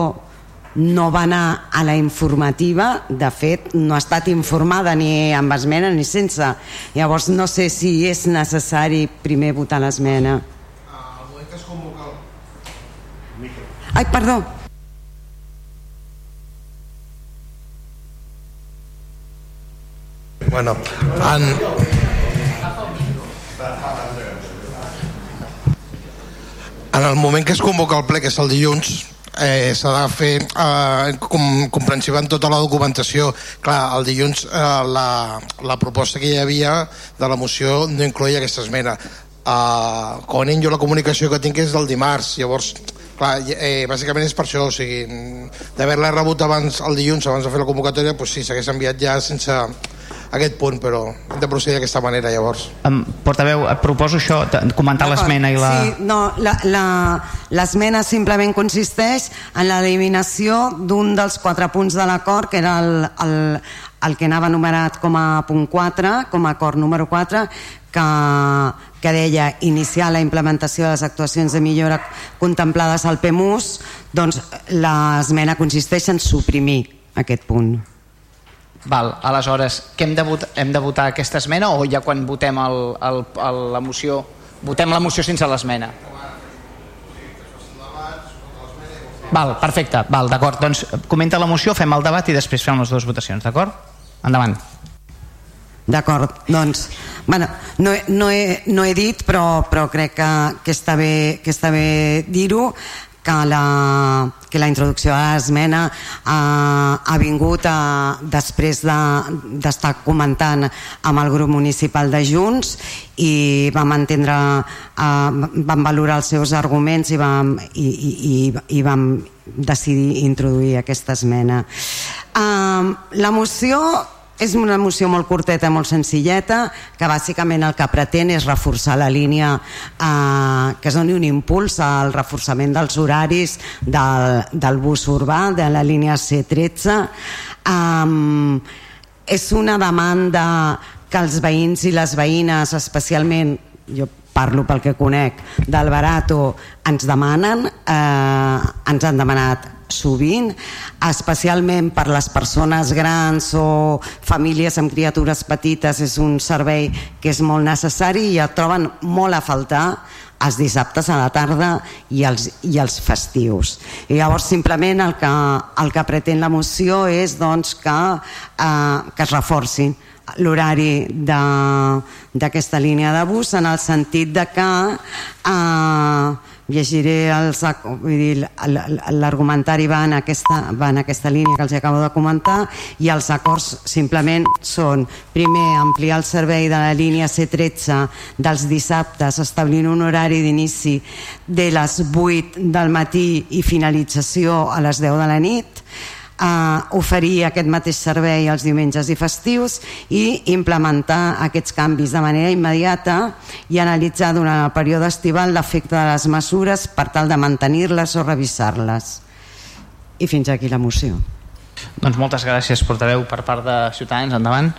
no va anar a la informativa, de fet no ha estat informada ni amb esmena ni sense. Llavors no sé si és necessari primer votar l'esmena. Ai, perdó, Bueno, en... En el moment que es convoca el ple, que és el dilluns, eh, s'ha de fer eh, com, comprensiva en tota la documentació. Clar, el dilluns eh, la, la proposta que hi havia de la moció no incloïa aquesta esmena. Eh, com a jo la comunicació que tinc és del dimarts, llavors clar, eh, bàsicament és per això, o sigui, d'haver-la rebut abans el dilluns, abans de fer la convocatòria, doncs sí, s'hagués enviat ja sense, aquest punt, però hem de procedir d'aquesta manera llavors. Um, portaveu, et proposo això, comentar l'esmena i la... Sí, no, l'esmena simplement consisteix en l'eliminació d'un dels quatre punts de l'acord, que era el, el, el que anava numerat com a punt 4, com a acord número 4, que, que deia iniciar la implementació de les actuacions de millora contemplades al PEMUS, doncs l'esmena consisteix en suprimir aquest punt. Val, aleshores, que hem de, votar, hem de votar aquesta esmena o ja quan votem el, el, el, la moció votem la moció sense l'esmena? Val, perfecte, val, d'acord. Doncs comenta la moció, fem el debat i després fem les dues votacions, d'acord? Endavant. D'acord, doncs, bueno, no, no, he, no he dit, però, però crec que, que està bé, que està bé dir-ho, que la, que la introducció de l'esmena ha, ha vingut a, després d'estar de, comentant amb el grup municipal de Junts i vam entendre eh, vam valorar els seus arguments i vam, i, i, i, i vam decidir introduir aquesta esmena eh, la moció és una moció molt curteta, molt senzilleta, que bàsicament el que pretén és reforçar la línia, eh, que es doni un impuls al reforçament dels horaris del, del bus urbà, de la línia C13. Eh, és una demanda que els veïns i les veïnes, especialment, jo parlo pel que conec, del Barato, ens demanen, eh, ens han demanat sovint, especialment per les persones grans o famílies amb criatures petites, és un servei que és molt necessari i el troben molt a faltar els dissabtes a la tarda i els, i els festius. I llavors simplement el que, el que pretén la moció és doncs, que, eh, que es reforci l'horari d'aquesta línia de bus en el sentit de que eh, llegiré l'argumentari va, en aquesta, va en aquesta línia que els acabo de comentar i els acords simplement són primer ampliar el servei de la línia C13 dels dissabtes establint un horari d'inici de les 8 del matí i finalització a les 10 de la nit eh, oferir aquest mateix servei els diumenges i festius i implementar aquests canvis de manera immediata i analitzar durant el període estival l'efecte de les mesures per tal de mantenir-les o revisar-les. I fins aquí la moció. Doncs moltes gràcies, portaveu, per part de Ciutadans. Endavant.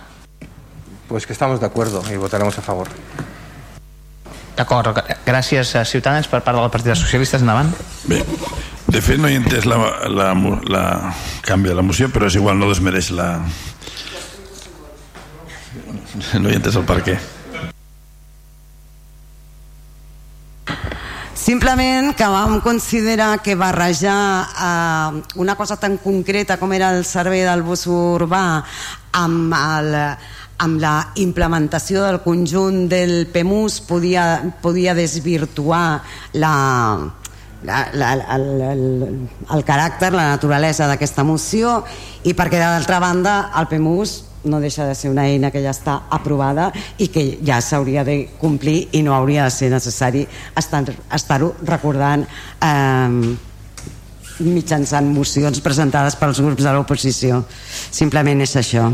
Pues que estamos de acuerdo y votaremos a favor. D'acord, gràcies a Ciutadans per part del Partit dels Socialistes. Endavant. Bé, de fet no he entès la, la, la canvi de la moció, però és igual, no desmereix la... No he entès el per què. Simplement que vam considerar que barrejar eh, una cosa tan concreta com era el servei del bus urbà amb, el, amb la implementació del conjunt del PEMUS podia, podia desvirtuar la, la, la, el, el, el caràcter, la naturalesa d'aquesta moció i perquè d'altra banda el PEMUS no deixa de ser una eina que ja està aprovada i que ja s'hauria de complir i no hauria de ser necessari estar-ho estar recordant eh, mitjançant mocions presentades pels grups de l'oposició. Simplement és això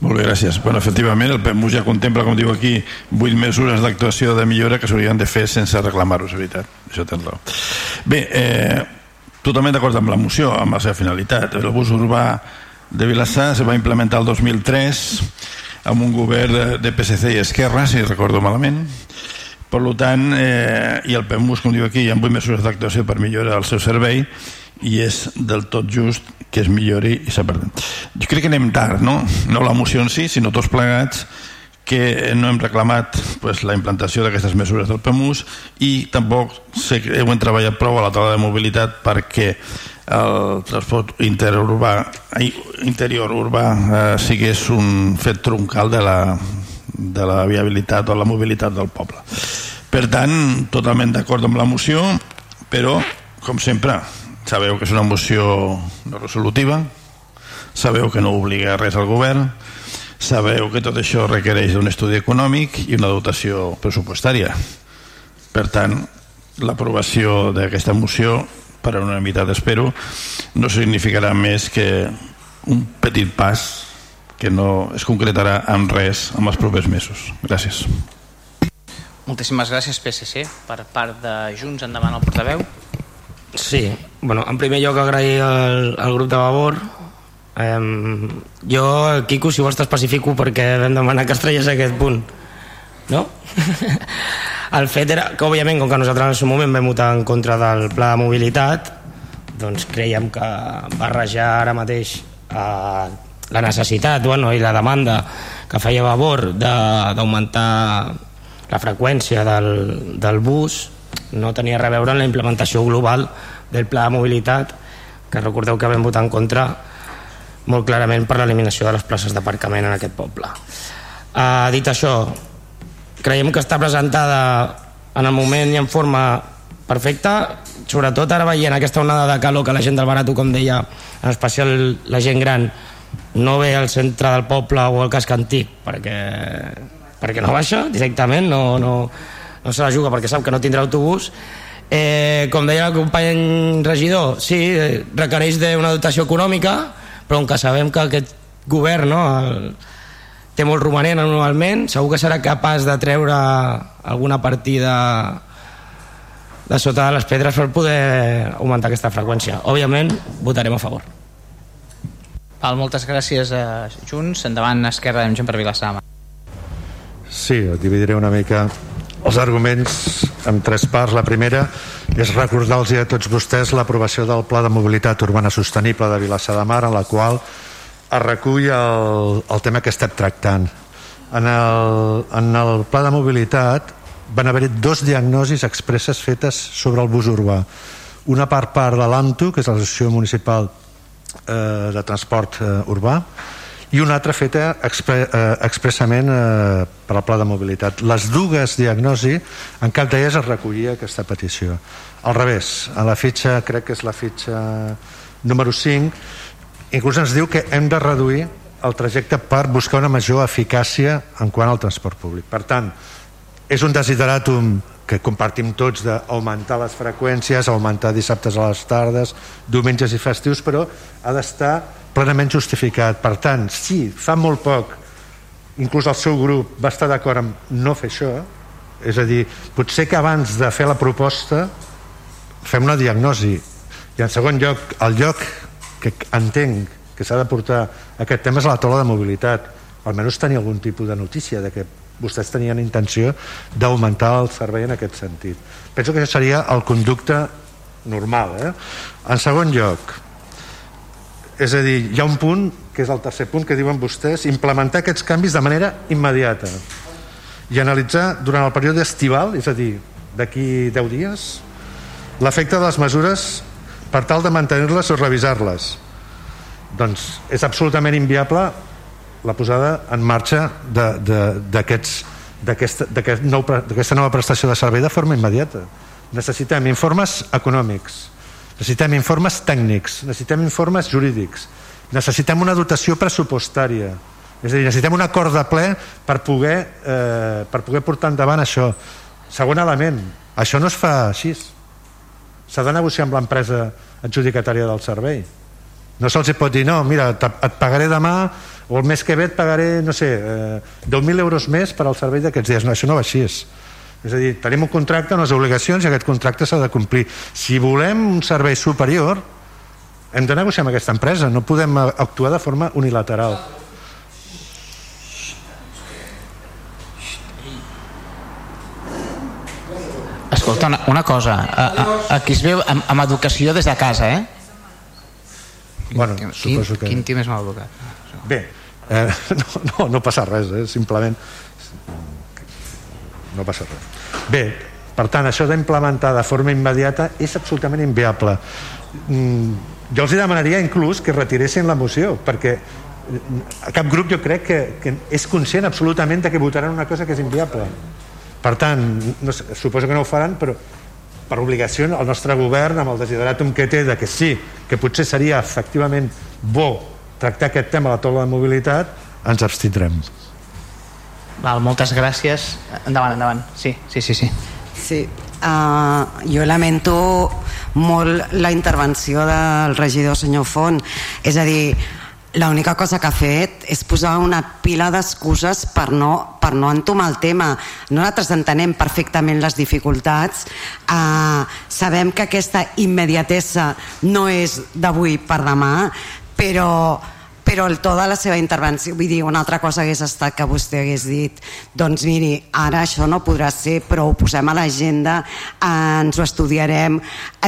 molt bé, gràcies. Bueno, efectivament, el PEMUS ja contempla, com diu aquí, 8 mesures d'actuació de millora que s'haurien de fer sense reclamar-ho, és veritat. Això tens raó. Bé, eh, totalment d'acord amb la moció, amb la seva finalitat. El bus urbà de Vilassar se va implementar el 2003 amb un govern de, de PSC i Esquerra, si recordo malament. Per tant, eh, i el PEMUS, com diu aquí, hi ha 8 mesures d'actuació per millorar el seu servei i és del tot just que es millori i s'aparten. Jo crec que anem tard, no? No la moció en si, sinó tots plegats que no hem reclamat pues, la implantació d'aquestes mesures del PEMUS i tampoc sé que hem treballat prou a la taula de mobilitat perquè el transport interurbà, interior urbà eh, sigués un fet troncal de la, de la viabilitat o la mobilitat del poble. Per tant, totalment d'acord amb la moció, però, com sempre, sabeu que és una moció no resolutiva, sabeu que no obliga res al govern, Sabeu que tot això requereix un estudi econòmic i una dotació pressupostària. Per tant, l'aprovació d'aquesta moció, per a una mitat espero, no significarà més que un petit pas que no es concretarà amb res en els propers mesos. Gràcies. Moltíssimes gràcies, PSC. Per part de Junts, endavant el portaveu. Sí, bueno, en primer lloc agrair al, al grup de Vavor Um, jo, Quico, si vols t'especifico perquè vam demanar que es traies aquest punt. No? el fet era que, òbviament, com que nosaltres en el seu moment vam votar en contra del pla de mobilitat, doncs creiem que barrejar ara mateix eh, la necessitat bueno, i la demanda que feia Vavor d'augmentar la freqüència del, del bus no tenia a veure amb la implementació global del pla de mobilitat que recordeu que vam votar en contra molt clarament per l'eliminació de les places d'aparcament en aquest poble. Uh, dit això, creiem que està presentada en el moment i en forma perfecta, sobretot ara veient aquesta onada de calor que la gent del Barato, com deia, en especial la gent gran, no ve al centre del poble o al casc antic perquè, perquè no baixa directament, no, no, no se la juga perquè sap que no tindrà autobús, eh, com deia el company regidor, sí, requereix d'una dotació econòmica, però com que sabem que aquest govern no, el, té molt romanent anualment, segur que serà capaç de treure alguna partida de sota de les pedres per poder augmentar aquesta freqüència. Òbviament, votarem a favor. Val, moltes gràcies a Junts. Endavant, Esquerra, amb gent per Vilassama. Sí, dividiré una mica els arguments en tres parts. La primera és recordar-los a tots vostès l'aprovació del Pla de Mobilitat Urbana Sostenible de Vilassar de Mar, en la qual es recull el, el tema que estem tractant. En el, en el Pla de Mobilitat van haver-hi dos diagnosis expresses fetes sobre el bus urbà. Una part part de l'AMTU, que és l'Associació Municipal eh, de Transport eh, Urbà, i una altra feta expre, eh, expressament eh, per al pla de mobilitat. Les dues diagnosi, en cap d'elles es recollia aquesta petició. Al revés, a la fitxa, crec que és la fitxa número 5, inclús ens diu que hem de reduir el trajecte per buscar una major eficàcia en quant al transport públic. Per tant, és un desideràtum que compartim tots d'augmentar les freqüències, augmentar dissabtes a les tardes, diumenges i festius, però ha d'estar plenament justificat. Per tant, si fa molt poc inclús el seu grup va estar d'acord amb no fer això, és a dir, potser que abans de fer la proposta fem una diagnosi i en segon lloc, el lloc que entenc que s'ha de portar aquest tema és a la taula de mobilitat almenys tenir algun tipus de notícia de que vostès tenien intenció d'augmentar el servei en aquest sentit. Penso que això seria el conducte normal. Eh? En segon lloc, és a dir, hi ha un punt, que és el tercer punt que diuen vostès, implementar aquests canvis de manera immediata i analitzar durant el període estival, és a dir, d'aquí 10 dies, l'efecte de les mesures per tal de mantenir-les o revisar-les. Doncs és absolutament inviable la posada en marxa d'aquesta nova prestació de servei de forma immediata. Necessitem informes econòmics, necessitem informes tècnics, necessitem informes jurídics, necessitem una dotació pressupostària, és a dir, necessitem un acord de ple per poder, eh, per poder portar endavant això. Segon element, això no es fa així. S'ha de negociar amb l'empresa adjudicatària del servei. No se'ls pot dir, no, mira, et pagaré demà o el mes que ve et pagaré, no sé, eh, 10.000 euros més per al servei d'aquests dies. No, això no va així. És a dir, tenim un contracte, unes obligacions i aquest contracte s'ha de complir. Si volem un servei superior, hem de negociar amb aquesta empresa, no podem actuar de forma unilateral. Escolta, una, una cosa, a, a, aquí es veu amb, amb educació des de casa, eh? Bueno, quin, suposo que... Quin tim és mal educat. Bé, eh, no, no, no passa res, eh? simplement no passa res. Bé, per tant, això d'implementar de forma immediata és absolutament inviable. Mm, jo els demanaria inclús que retiressin la moció, perquè a cap grup jo crec que, que és conscient absolutament de que votaran una cosa que és inviable. Per tant, no suposo que no ho faran, però per obligació el nostre govern, amb el desideratum que té de que sí, que potser seria efectivament bo tractar aquest tema a la taula de mobilitat, ens abstindrem. Val, moltes gràcies. Endavant, endavant. Sí, sí, sí. sí. Sí, uh, jo lamento molt la intervenció del regidor senyor Font. És a dir, l'única cosa que ha fet és posar una pila d'excuses per, no, per no entomar el tema. Nosaltres entenem perfectament les dificultats, eh, sabem que aquesta immediatesa no és d'avui per demà, però però el to de la seva intervenció, vull dir, una altra cosa hagués estat que vostè hagués dit doncs miri, ara això no podrà ser però ho posem a l'agenda eh, ens ho estudiarem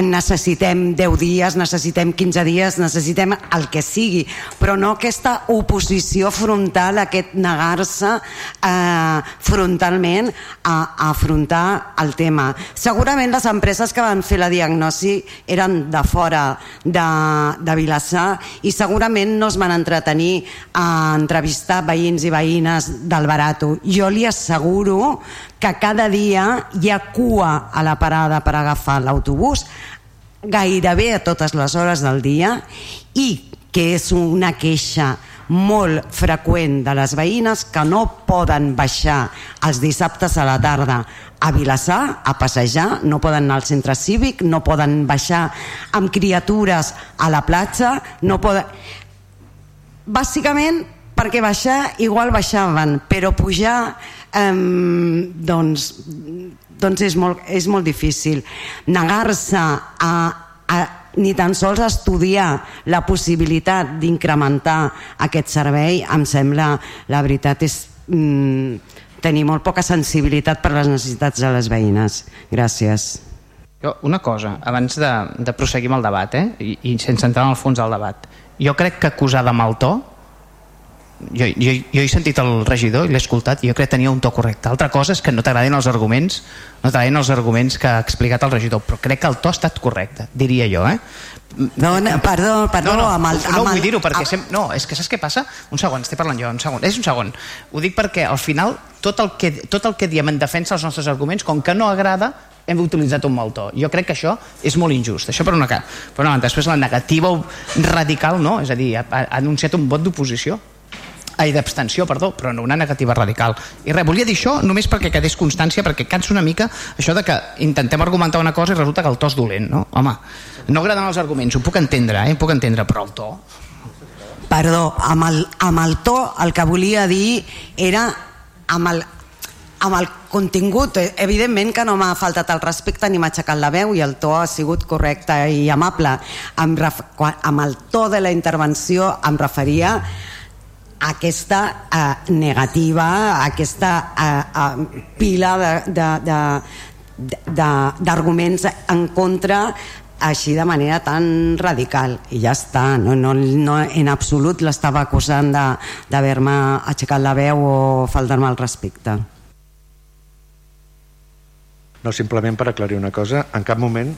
necessitem 10 dies, necessitem 15 dies necessitem el que sigui però no aquesta oposició frontal aquest negar-se eh, frontalment a, a afrontar el tema. Segurament les empreses que van fer la diagnosi eren de fora de, de Vilassar i segurament no es van entrar entretenir a entrevistar veïns i veïnes del Barato. Jo li asseguro que cada dia hi ha cua a la parada per agafar l'autobús gairebé a totes les hores del dia i que és una queixa molt freqüent de les veïnes que no poden baixar els dissabtes a la tarda a Vilassar a passejar, no poden anar al centre cívic, no poden baixar amb criatures a la platja, no poden bàsicament perquè baixar igual baixaven però pujar eh, doncs, doncs és, molt, és molt difícil negar-se a, a ni tan sols estudiar la possibilitat d'incrementar aquest servei em sembla, la veritat és mm, tenir molt poca sensibilitat per les necessitats de les veïnes gràcies una cosa, abans de, de proseguir amb el debat eh? I, i sense entrar en el fons del debat jo crec que acusar de mal to jo, jo, jo he sentit el regidor i l'he escoltat i jo crec que tenia un to correcte altra cosa és que no t'agradin els arguments no t'agradin els arguments que ha explicat el regidor però crec que el to ha estat correcte diria jo eh? no, no, perdó, perdó no, no, amb el, amb no vull dir-ho perquè sem... no, és que saps què passa? un segon, estic parlant jo, un segon és un segon, ho dic perquè al final tot el que, tot el que diem en defensa dels nostres arguments com que no agrada hem utilitzat un mal to. Jo crec que això és molt injust. Això per una, per una banda. Després la negativa radical, no? És a dir, ha, ha anunciat un vot d'oposició. ai, d'abstenció, perdó, però no una negativa radical. I res, volia dir això només perquè quedés constància, perquè cansa una mica això de que intentem argumentar una cosa i resulta que el to és dolent, no? Home, no agraden els arguments, ho puc entendre, eh? Ho puc entendre, però el to... Perdó, amb el, amb el to el que volia dir era amb el, amb el contingut, eh, evidentment que no m'ha faltat el respecte ni m'ha aixecat la veu i el to ha sigut correcte i amable. Amb, amb el to de la intervenció em referia a aquesta eh, negativa, a aquesta eh, eh, pila d'arguments en contra així de manera tan radical. I ja està, no, no, no en absolut l'estava acusant d'haver-me aixecat la veu o faltar-me el respecte no simplement per aclarir una cosa en cap moment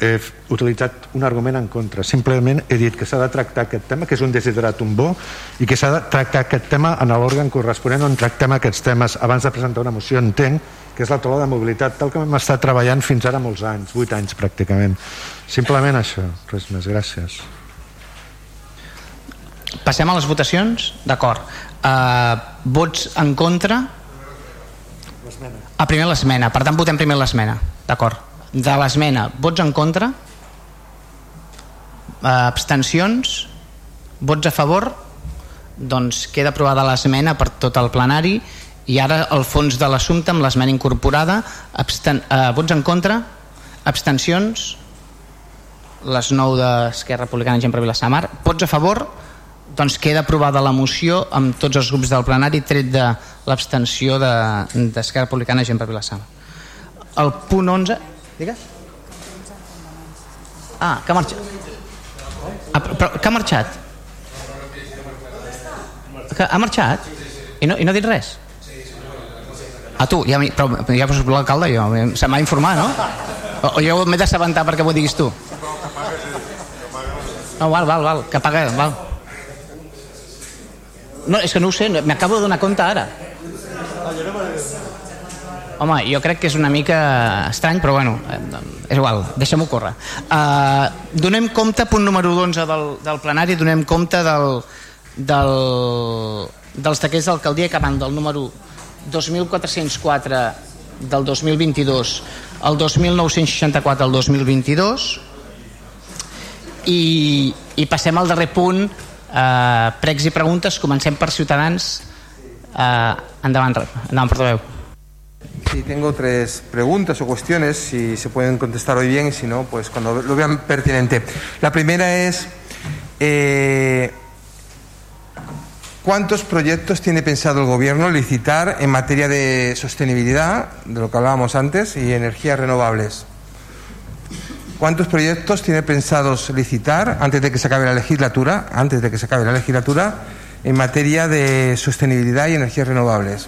he utilitzat un argument en contra simplement he dit que s'ha de tractar aquest tema que és un un bo i que s'ha de tractar aquest tema en l'òrgan corresponent on tractem aquests temes abans de presentar una moció entenc que és la taula de mobilitat tal com hem estat treballant fins ara molts anys 8 anys pràcticament simplement això, res més, gràcies Passem a les votacions? D'acord. Uh, vots en contra? A primer l'esmena, per tant votem primer l'esmena, d'acord. De l'esmena, vots en contra? Uh, abstencions? Vots a favor? Doncs queda aprovada l'esmena per tot el plenari i ara el fons de l'assumpte amb l'esmena incorporada absten uh, vots en contra? Abstencions? Les 9 d'Esquerra Republicana Gent per Vilassamar vots a favor? Doncs queda aprovada la moció amb tots els grups del plenari tret de l'abstenció d'Esquerra de, Republicana gent per Vilassama el punt 11 digues? ah, que ha marxat. Ah, però, que ha marxat? Que ha marxat? I no, i no ha dit res? A ah, tu, ja, però ja l'alcalde jo, se m'ha informat no? o, o jo m'he d'assabentar perquè ho diguis tu. No, val, val, val, que apaga, val no, és que no ho sé, m'acabo de donar compte ara. Home, jo crec que és una mica estrany, però bueno, és igual, deixem-ho córrer. Uh, donem compte, punt número 11 del, del plenari, donem compte del, del, dels taquers d'alcaldia que van del número 2404 del 2022 al 2964 del 2022 i, i passem al darrer punt Uh, pregs i preguntes, comencem per Ciutadans. Uh, endavant, endavant, portaveu. Sí, tengo tres preguntas o cuestiones, si se pueden contestar hoy bien si no, pues cuando lo vean pertinente. La primera es, eh, ¿cuántos proyectos tiene pensado el Gobierno licitar en materia de sostenibilidad, de lo que hablábamos antes, y energías renovables? ¿Cuántos proyectos tiene pensados licitar antes de que se acabe la legislatura, antes de que se acabe la legislatura, en materia de sostenibilidad y energías renovables?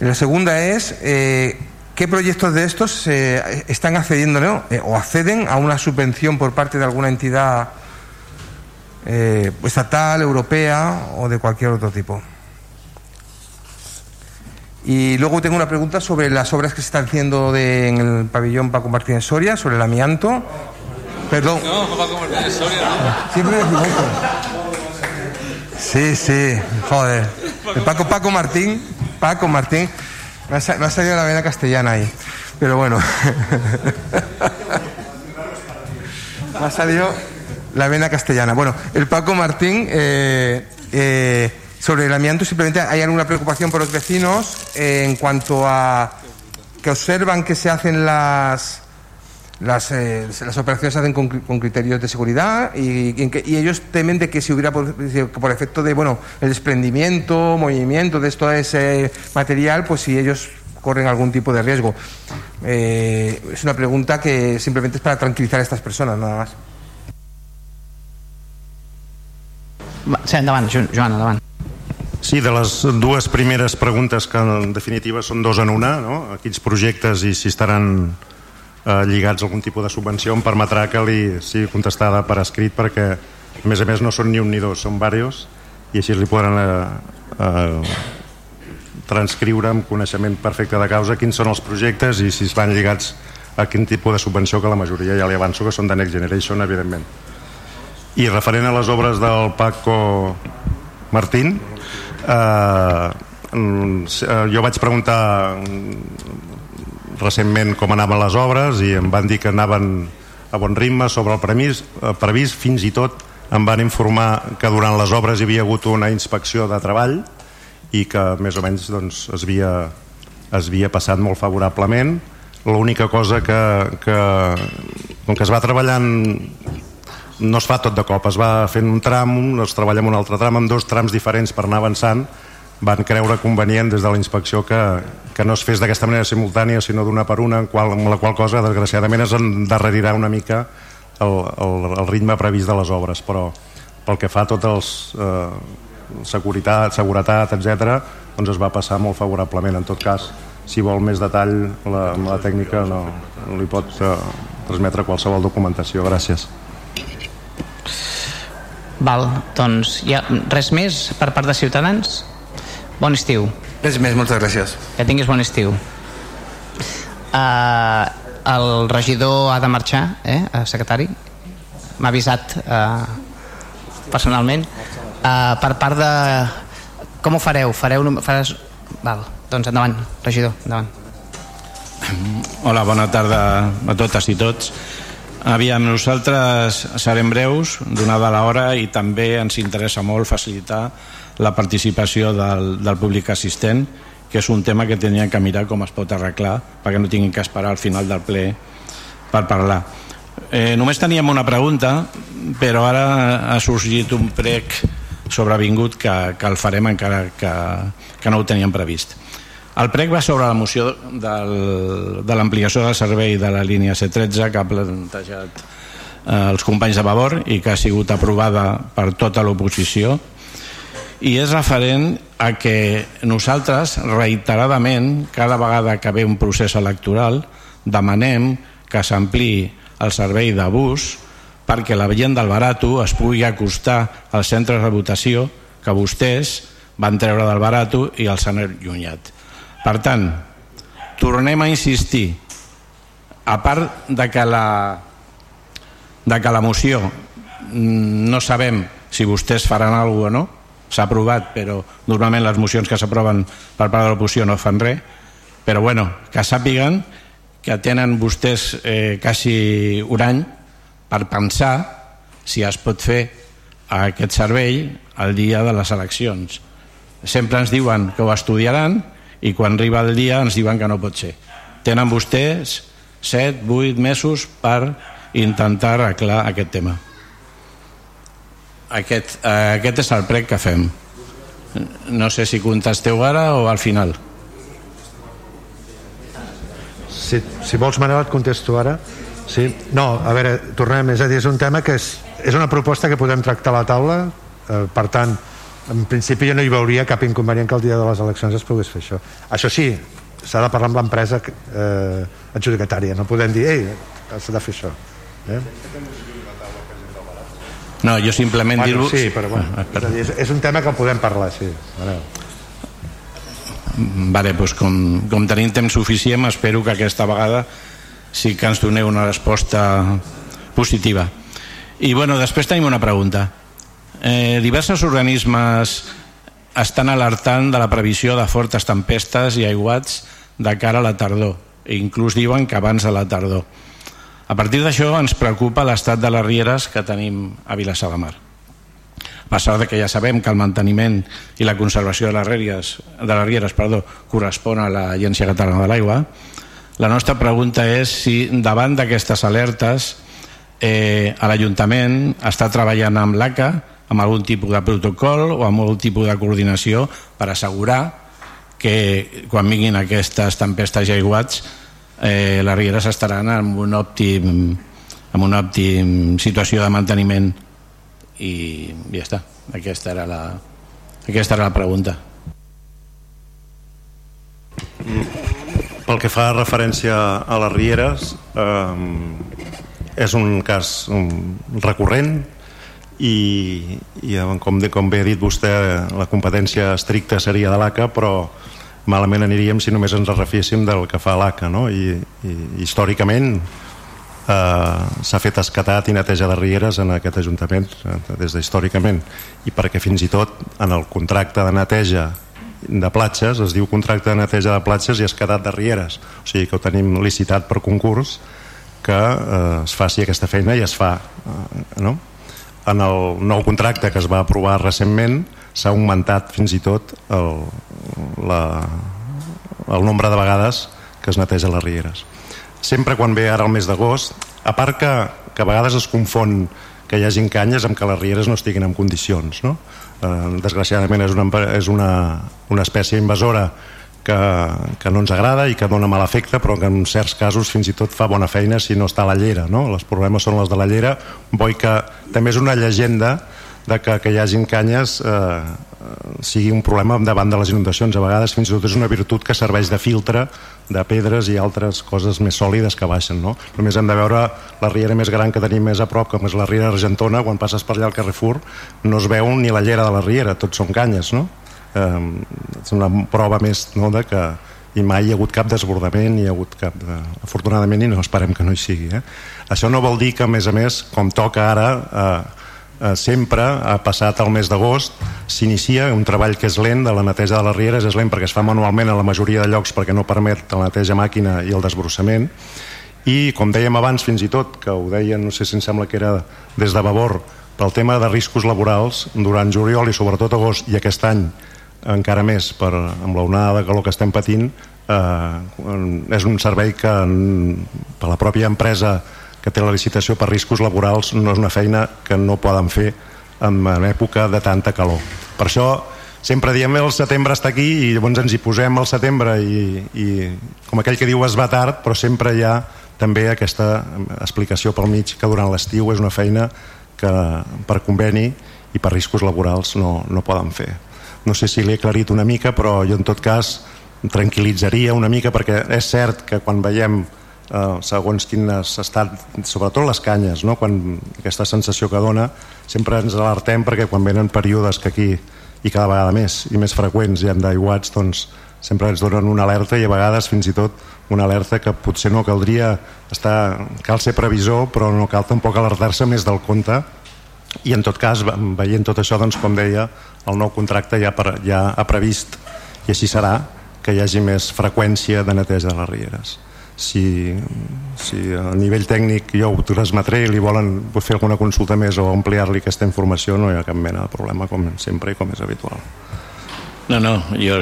La segunda es eh, qué proyectos de estos eh, están accediendo eh, o acceden a una subvención por parte de alguna entidad estatal, europea o de cualquier otro tipo. Y luego tengo una pregunta sobre las obras que se están haciendo de, en el pabellón Paco Martínez Soria, sobre el amianto. Perdón. No, Paco Martínez Soria no. Siempre me equivoco. Sí, sí, joder. El Paco, Paco Martín, Paco Martín. Me ha, me ha salido la vena castellana ahí. Pero bueno. me ha salido la vena castellana. Bueno, el Paco Martín. Eh, eh, sobre el amianto, simplemente hay alguna preocupación por los vecinos eh, en cuanto a que observan que se hacen las, las, eh, las operaciones se hacen con, criterios de seguridad y, y, ellos temen de que si hubiera por, por, efecto de bueno el desprendimiento, movimiento de todo ese material, pues si ellos corren algún tipo de riesgo. Eh, es una pregunta que simplemente es para tranquilizar a estas personas, nada más. Sí, endavant, Joan, endavant. Sí, de les dues primeres preguntes que en definitiva són dos en una, no? quins projectes i si estaran eh, lligats a algun tipus de subvenció em permetrà que li sigui contestada per escrit perquè a més a més no són ni un ni dos, són diversos i així li podran eh, eh, transcriure amb coneixement perfecte de causa quins són els projectes i si es van lligats a quin tipus de subvenció que la majoria ja li avanço que són de Next Generation evidentment i referent a les obres del Paco Martín eh, jo vaig preguntar recentment com anaven les obres i em van dir que anaven a bon ritme sobre el previst, previst. Fins i tot em van informar que durant les obres hi havia hagut una inspecció de treball i que més o menys doncs, es, havia, es havia passat molt favorablement. L'única cosa que, que com que es va treballant no es fa tot de cop, es va fent un tram es treballa en un altre tram, amb dos trams diferents per anar avançant van creure convenient des de la inspecció que, que no es fes d'aquesta manera simultània sinó d'una per una, qual, amb la qual cosa desgraciadament es endarrerirà una mica el, el, el ritme previst de les obres. Però pel que fa a tots els eh, seguretat, seguretat etc doncs es va passar molt favorablement. En tot cas si vol més detall la, la tècnica no, li pot eh, transmetre qualsevol documentació. Gràcies Val, doncs ja, res més per part de Ciutadans? Bon estiu. Res més, moltes gràcies. Que tinguis bon estiu. Uh, el regidor ha de marxar, eh, secretari? M'ha avisat uh, personalment. Uh, per part de... Com ho fareu? Fareu... Faràs... Val, doncs endavant, regidor, endavant. Hola, bona tarda a totes i tots. Aviam, nosaltres serem breus, donada l'hora, i també ens interessa molt facilitar la participació del, del públic assistent, que és un tema que tenien que mirar com es pot arreglar perquè no tinguin que esperar al final del ple per parlar. Eh, només teníem una pregunta, però ara ha sorgit un prec sobrevingut que, que el farem encara que, que no ho teníem previst. El prec va sobre la moció del, de l'ampliació del servei de la línia C13 que ha plantejat eh, els companys de Vavor i que ha sigut aprovada per tota l'oposició i és referent a que nosaltres reiteradament cada vegada que ve un procés electoral demanem que s'ampliï el servei de bus perquè la gent del Barato es pugui acostar als centres de votació que vostès van treure del Barato i els han allunyat per tant, tornem a insistir, a part de que la, de que la moció mm, no sabem si vostès faran alguna cosa o no, s'ha aprovat, però normalment les mocions que s'aproven per part de l'oposició no fan res, però bueno, que sàpiguen que tenen vostès eh, quasi un any per pensar si es pot fer aquest servei el dia de les eleccions. Sempre ens diuen que ho estudiaran, i quan arriba el dia ens diuen que no pot ser. Tenen vostès 7, 8 mesos per intentar arreglar aquest tema. Aquest, eh, aquest és el prec que fem. No sé si contesteu ara o al final. Si, si vols, Manel, et contesto ara. Sí. No, a veure, tornem, és a dir, és un tema que és, és una proposta que podem tractar a la taula, eh, per tant, en principi jo no hi veuria cap inconvenient que el dia de les eleccions es pogués fer això. Això sí, s'ha de parlar amb l'empresa eh, adjudicatària. No podem dir, ei, s'ha de fer això. Eh? no, jo simplement bueno, dir-vos sí, però bueno, ah, és, dir, és, és un tema que podem parlar sí, vale. Vale, doncs com, com tenim temps suficient espero que aquesta vegada sí que ens doneu una resposta positiva. I bueno, després tenim una pregunta eh, diversos organismes estan alertant de la previsió de fortes tempestes i aiguats de cara a la tardor i inclús diuen que abans de la tardor. A partir d'això ens preocupa l'estat de les rieres que tenim a Vilassar de Mar. A pesar de que ja sabem que el manteniment i la conservació de les rieres, de les rieres perdó, correspon a l'Agència Catalana de l'Aigua la nostra pregunta és si davant d'aquestes alertes eh, l'Ajuntament està treballant amb l'ACA amb algun tipus de protocol o amb algun tipus de coordinació per assegurar que quan vinguin aquestes tempestes i aiguats eh, les rieres estaran en un òptim en una òptim situació de manteniment. I ja està. Aquesta era la, aquesta era la pregunta. Pel que fa referència a les rieres eh, és un cas recurrent i, i com, de, com bé ha dit vostè la competència estricta seria de l'ACA però malament aniríem si només ens refiéssim del que fa l'ACA no? I, i històricament eh, s'ha fet escatat i neteja de rieres en aquest Ajuntament des d'històricament i perquè fins i tot en el contracte de neteja de platges, es diu contracte de neteja de platges i escatat de rieres o sigui que ho tenim licitat per concurs que eh, es faci aquesta feina i es fa eh, no? En el nou contracte que es va aprovar recentment s'ha augmentat fins i tot el, la, el nombre de vegades que es neteja les rieres sempre quan ve ara el mes d'agost a part que, que a vegades es confon que hi hagin canyes amb que les rieres no estiguin en condicions no? eh, desgraciadament és, una, és una, una espècie invasora que, que no ens agrada i que dona mal efecte però que en certs casos fins i tot fa bona feina si no està a la llera no? els problemes són els de la llera boi que també és una llegenda de que, que hi hagin canyes eh, sigui un problema davant de les inundacions a vegades fins i tot és una virtut que serveix de filtre de pedres i altres coses més sòlides que baixen no? només hem de veure la riera més gran que tenim més a prop com és la riera Argentona quan passes per allà al Carrefour no es veu ni la llera de la riera tots són canyes no? Eh, és una prova més no, de que i mai hi ha hagut cap desbordament hi ha hagut cap de... afortunadament i no esperem que no hi sigui eh? això no vol dir que a més a més com toca ara eh, eh, sempre ha passat el mes d'agost s'inicia un treball que és lent de la neteja de les rieres és lent perquè es fa manualment a la majoria de llocs perquè no permet la neteja màquina i el desbrossament i com dèiem abans fins i tot que ho deien, no sé si em sembla que era des de Vavor pel tema de riscos laborals durant juliol i sobretot agost i aquest any encara més per, amb la onada de calor que estem patint eh, és un servei que per la pròpia empresa que té la licitació per riscos laborals no és una feina que no poden fer en, en època de tanta calor. Per això sempre diem el setembre està aquí i llavors ens hi posem al setembre i, i com aquell que diu es va tard però sempre hi ha també aquesta explicació pel mig que durant l'estiu és una feina que per conveni i per riscos laborals no, no poden fer no sé si l'he aclarit una mica però jo en tot cas tranquil·litzaria una mica perquè és cert que quan veiem eh, segons quin estat, sobretot les canyes, no? quan aquesta sensació que dona, sempre ens alertem perquè quan venen períodes que aquí i cada vegada més i més freqüents i d'aiguats doncs sempre ens donen una alerta i a vegades fins i tot una alerta que potser no caldria estar, cal ser previsor però no cal tampoc alertar-se més del compte i en tot cas veient tot això doncs com deia el nou contracte ja, per, ja ha previst i així serà que hi hagi més freqüència de neteja de les rieres si, si a nivell tècnic jo ho transmetré i li volen fer alguna consulta més o ampliar-li aquesta informació no hi ha cap mena de problema com sempre i com és habitual no, no, jo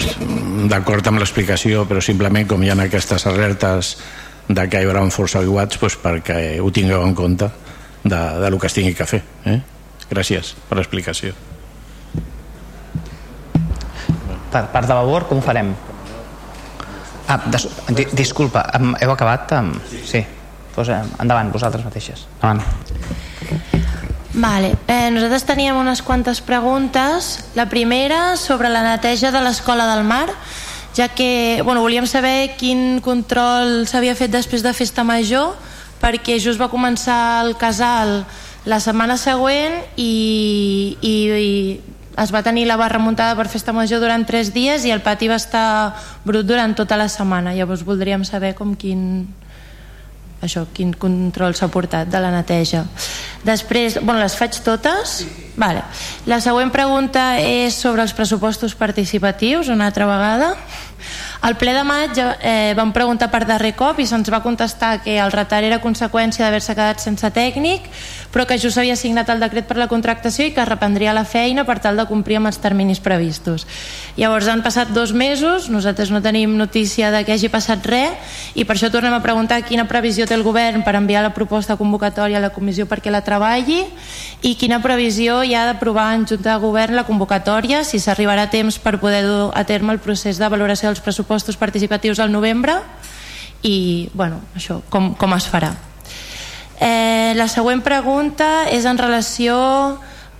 d'acord amb l'explicació però simplement com hi ha aquestes alertes de que hi haurà força aiguats doncs perquè ho tingueu en compte de, de lo que es tingui que fer eh? Gràcies per l'explicació per part de labor com ho farem? Ah, des, di, disculpa, heu acabat? Amb... Sí, pues, eh, endavant, vosaltres mateixes. Endavant. Vale. Eh, nosaltres teníem unes quantes preguntes. La primera sobre la neteja de l'escola del mar, ja que bueno, volíem saber quin control s'havia fet després de Festa Major, perquè just va començar el casal la setmana següent i, i, i es va tenir la barra muntada per festa major durant tres dies i el pati va estar brut durant tota la setmana llavors voldríem saber com quin això, quin control s'ha portat de la neteja després, bueno, les faig totes? Vale. la següent pregunta és sobre els pressupostos participatius una altra vegada al ple de maig eh, vam preguntar per darrer cop i se'ns va contestar que el retard era conseqüència d'haver-se quedat sense tècnic, però que just s'havia signat el decret per la contractació i que reprendria la feina per tal de complir amb els terminis previstos. Llavors han passat dos mesos, nosaltres no tenim notícia de que hagi passat res i per això tornem a preguntar quina previsió té el govern per enviar la proposta convocatòria a la comissió perquè la treballi i quina previsió hi ha d'aprovar en Junta de Govern la convocatòria, si s'arribarà temps per poder dur a terme el procés de valoració dels pressupostos pressupostos participatius al novembre i bueno, això, com, com es farà? Eh, la següent pregunta és en relació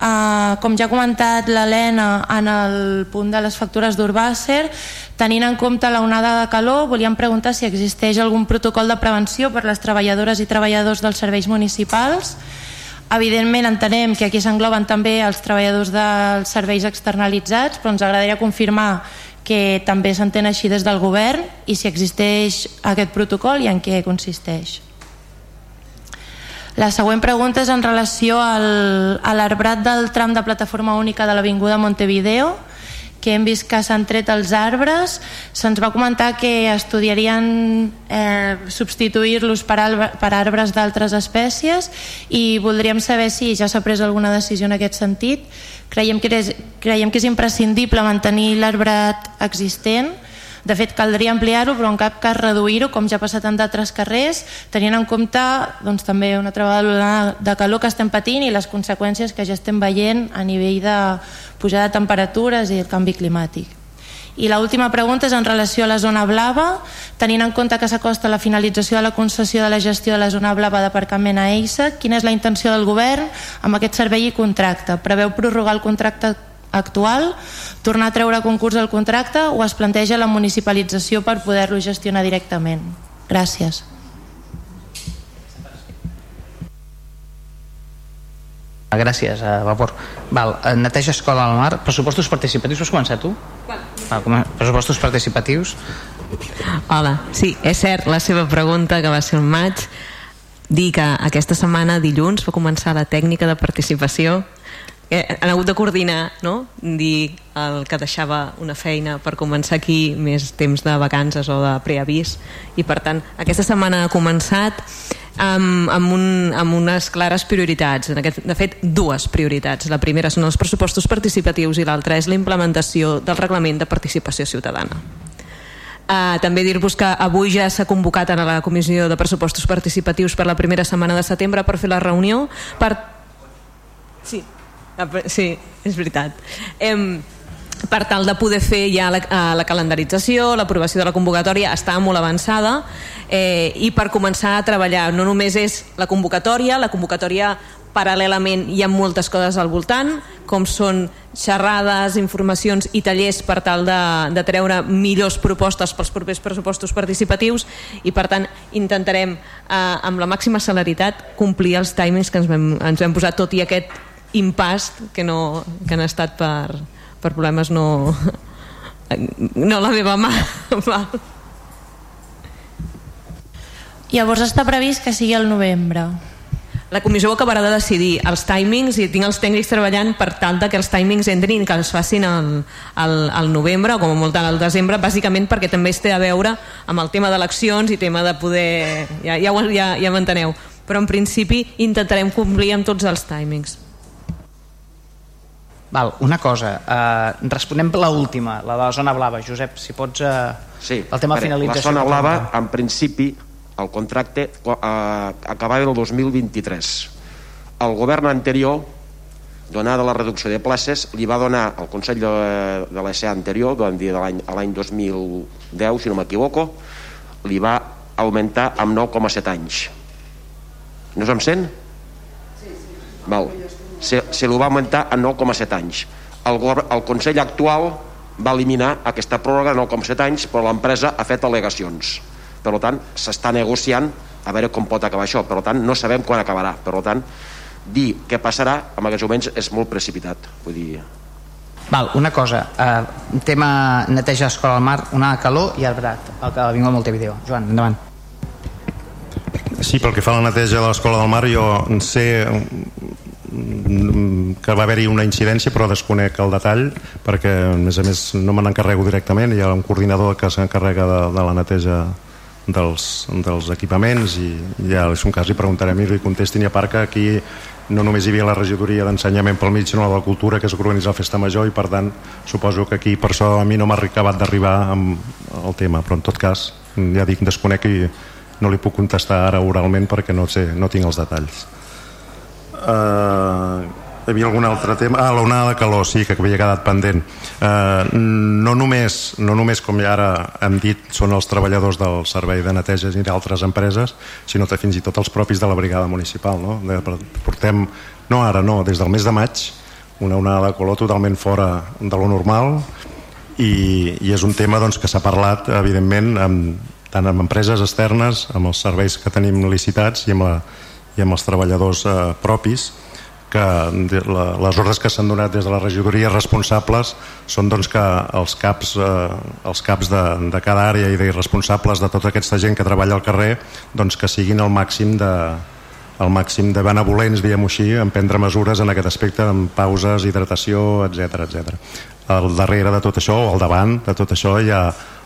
a, com ja ha comentat l'Helena en el punt de les factures d'Urbàcer tenint en compte la onada de calor volíem preguntar si existeix algun protocol de prevenció per les treballadores i treballadors dels serveis municipals. Evidentment entenem que aquí s'engloben també els treballadors dels serveis externalitzats, però ens agradaria confirmar que també s'entén així des del govern i si existeix aquest protocol i en què consisteix. La següent pregunta és en relació al, a l'arbrat del tram de plataforma única de l'Avinguda Montevideo, que hem vist que s'han tret els arbres. Se'ns va comentar que estudiarien eh, substituir-los per, per arbres d'altres espècies i voldríem saber si ja s'ha pres alguna decisió en aquest sentit. Creiem que és, creiem que és imprescindible mantenir l'arbrat existent de fet, caldria ampliar-ho, però en cap cas reduir-ho, com ja ha passat en d'altres carrers, tenint en compte doncs, també una altra vegada de calor que estem patint i les conseqüències que ja estem veient a nivell de pujada de temperatures i el canvi climàtic. I l'última pregunta és en relació a la zona blava, tenint en compte que s'acosta la finalització de la concessió de la gestió de la zona blava d'aparcament a EISA, quina és la intenció del govern amb aquest servei i contracte? Preveu prorrogar el contracte actual, tornar a treure a concurs el contracte o es planteja la municipalització per poder-lo gestionar directament? Gràcies. Gràcies, a Vapor. Val, eh, neteja escola al mar. Pressupostos participatius, vols començar tu? Val, pressupostos participatius. Hola, sí, és cert la seva pregunta que va ser un maig dir que aquesta setmana, dilluns, va començar la tècnica de participació eh, han hagut de coordinar, no? dir el que deixava una feina per començar aquí més temps de vacances o de preavís. I per tant aquesta setmana ha començat amb, amb, un, amb unes clares prioritats. En aquest, de fet dues prioritats. La primera són els pressupostos participatius i l'altra és la implementació del reglament de participació ciutadana. Uh, també dir-vos que avui ja s'ha convocat a la Comissió de Pressupostos Participatius per la primera setmana de setembre per fer la reunió per... Sí, sí, és veritat. Em, per tal de poder fer ja la, eh, la calendarització, l'aprovació de la convocatòria està molt avançada eh, i per començar a treballar no només és la convocatòria, la convocatòria paral·lelament hi ha moltes coses al voltant, com són xerrades, informacions i tallers per tal de, de treure millors propostes pels propers pressupostos participatius i per tant intentarem eh, amb la màxima celeritat complir els timings que ens vam, ens vam posar tot i aquest impast que, no, que han estat per, per problemes no no la meva mà Llavors està previst que sigui el novembre la comissió acabarà de decidir els timings i tinc els tècnics treballant per tal de que els timings entrin i que els facin al, al, al novembre o com a molt al desembre, bàsicament perquè també es té a veure amb el tema d'eleccions i tema de poder... Ja, ja, ja, ja m'enteneu. Però en principi intentarem complir amb tots els timings. Val, una cosa, eh, responem la última, la de la zona blava. Josep, si pots... Eh, sí, el tema veure, finalització. La zona blava, en principi, el contracte eh, acabava el 2023. El govern anterior, donada la reducció de places, li va donar al Consell de, de l'ESA anterior, dir l'any 2010, si no m'equivoco, li va augmentar amb 9,7 anys. No se'm sent? Sí, sí. Val se, se li va augmentar a 9,7 anys. El, el Consell actual va eliminar aquesta pròrroga de 9,7 anys, però l'empresa ha fet al·legacions. Per tant, s'està negociant a veure com pot acabar això. Per tant, no sabem quan acabarà. Per tant, dir què passarà en aquests moments és molt precipitat. Vull dir... Val, una cosa, eh, tema neteja escola al mar, una calor i arbrat, el que vingut a Montevideo. Joan, endavant. Sí, pel que fa a la neteja de l'escola del mar, jo sé que va haver-hi una incidència però desconec el detall perquè a més a més no me n'encarrego directament. Hi ha un coordinador que s'encarrega de, de la neteja dels, dels equipaments i ja és un cas. I preguntarem i li contestin. I a part que aquí no només hi havia la regidoria d'ensenyament pel mig sinó la de cultura que és organitzar la festa major i per tant suposo que aquí per això a mi no m'ha acabat d'arribar amb el tema. Però en tot cas ja dic desconec i no li puc contestar ara oralment perquè no, sé, no tinc els detalls eh, hi havia algun altre tema ah, l'onada de calor, sí, que havia quedat pendent eh, no, només, no només com ja ara hem dit són els treballadors del servei de neteja i d'altres empreses sinó que fins i tot els propis de la brigada municipal no? De, portem, no ara no, des del mes de maig una onada de calor totalment fora de lo normal i, i és un tema doncs, que s'ha parlat evidentment amb, tant amb empreses externes amb els serveis que tenim licitats i amb la, i amb els treballadors eh, propis que les ordres que s'han donat des de la regidoria responsables són doncs, que els caps, eh, els caps de, de cada àrea i de responsables de tota aquesta gent que treballa al carrer doncs, que siguin el màxim de, al màxim de benevolents, diguem-ho així, en prendre mesures en aquest aspecte, amb pauses, hidratació, etc etc. Al darrere de tot això, o al davant de tot això, hi ha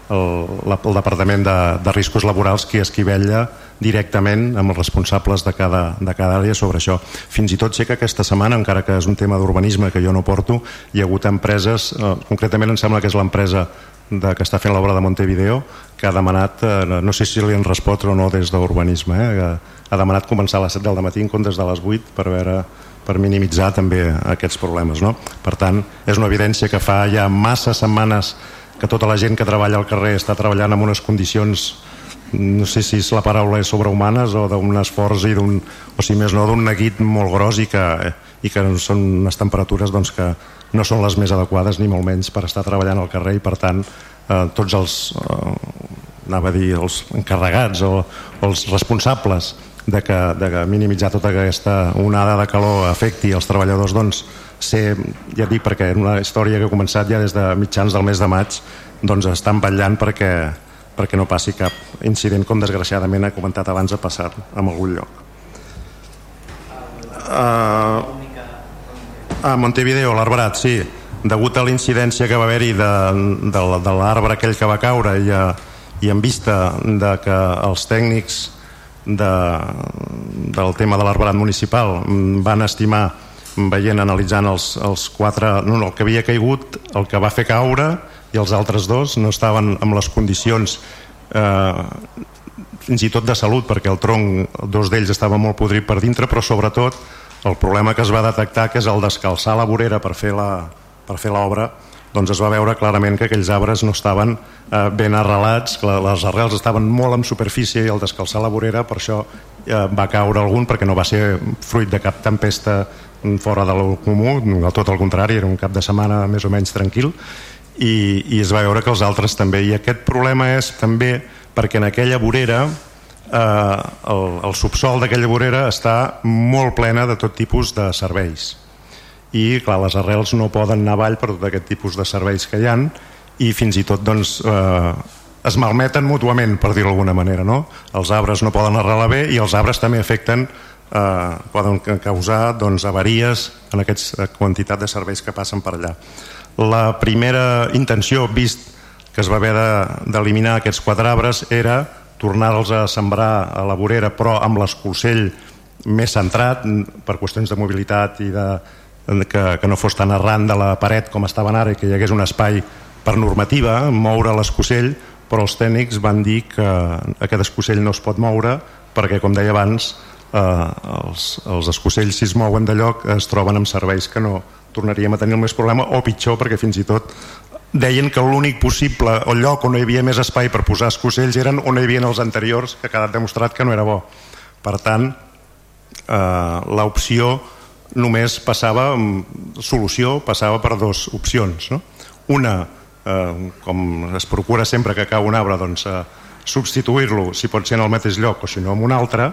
el, la, el Departament de, de Riscos Laborals qui esquivella directament amb els responsables de cada, de cada àrea sobre això. Fins i tot sé que aquesta setmana, encara que és un tema d'urbanisme que jo no porto, hi ha hagut empreses, eh, concretament em sembla que és l'empresa de, que està fent l'obra de Montevideo que ha demanat, eh, no sé si li han respost o no des d'urbanisme, eh, que ha demanat començar a les 7 del matí en comptes de les 8 per veure per minimitzar també aquests problemes. No? Per tant, és una evidència que fa ja massa setmanes que tota la gent que treballa al carrer està treballant en unes condicions no sé si és la paraula és sobrehumanes o d'un esforç i d'un, o si més no d'un neguit molt gros i que, i que són unes temperatures doncs, que no són les més adequades ni molt menys per estar treballant al carrer i per tant eh, tots els eh, anava a dir els encarregats o, o els responsables de que, de que minimitzar tota aquesta onada de calor afecti els treballadors doncs ser, ja dic perquè en una història que ha començat ja des de mitjans del mes de maig doncs estan vetllant perquè, perquè no passi cap incident com desgraciadament ha comentat abans ha passat en algun lloc. Uh, a Montevideo, l'arbrat, sí. Degut a l'incidència que va haver-hi de, de, de l'arbre aquell que va caure i, a, i en vista de que els tècnics de, del tema de l'arbrat municipal van estimar veient, analitzant els, els quatre, no, no, el que havia caigut, el que va fer caure i els altres dos no estaven amb les condicions eh, fins i tot de salut perquè el tronc, dos d'ells estava molt podrit per dintre però sobretot el problema que es va detectar que és el descalçar la vorera per fer la, per fer l'obra doncs es va veure clarament que aquells arbres no estaven eh, ben arrelats, que les arrels estaven molt en superfície i al descalçar la vorera per això eh, va caure algun perquè no va ser fruit de cap tempesta fora de lo comú, tot el contrari, era un cap de setmana més o menys tranquil i, i es va veure que els altres també i aquest problema és també perquè en aquella vorera eh, el, el subsol d'aquella vorera està molt plena de tot tipus de serveis i clar, les arrels no poden anar avall per tot aquest tipus de serveis que hi han i fins i tot doncs, eh, es malmeten mútuament per dir-ho d'alguna manera no? els arbres no poden arrelar bé i els arbres també afecten eh, poden causar doncs, avaries en aquesta quantitat de serveis que passen per allà. La primera intenció, vist que es va haver d'eliminar de, aquests quatre arbres, era tornar-los a sembrar a la vorera, però amb l'escolcell més centrat, per qüestions de mobilitat i de, que, que no fos tan arran de la paret com estaven ara i que hi hagués un espai per normativa, moure l'escocell, però els tècnics van dir que aquest escocell no es pot moure perquè, com deia abans, eh, els, els escocells si es mouen de lloc es troben amb serveis que no tornaríem a tenir el més problema o pitjor perquè fins i tot deien que l'únic possible el lloc on hi havia més espai per posar escocells eren on hi havia els anteriors que ha quedat demostrat que no era bo per tant eh, l'opció només passava solució passava per dues opcions no? una eh, com es procura sempre que cau un arbre doncs, eh, substituir-lo si pot ser en el mateix lloc o si no en un altre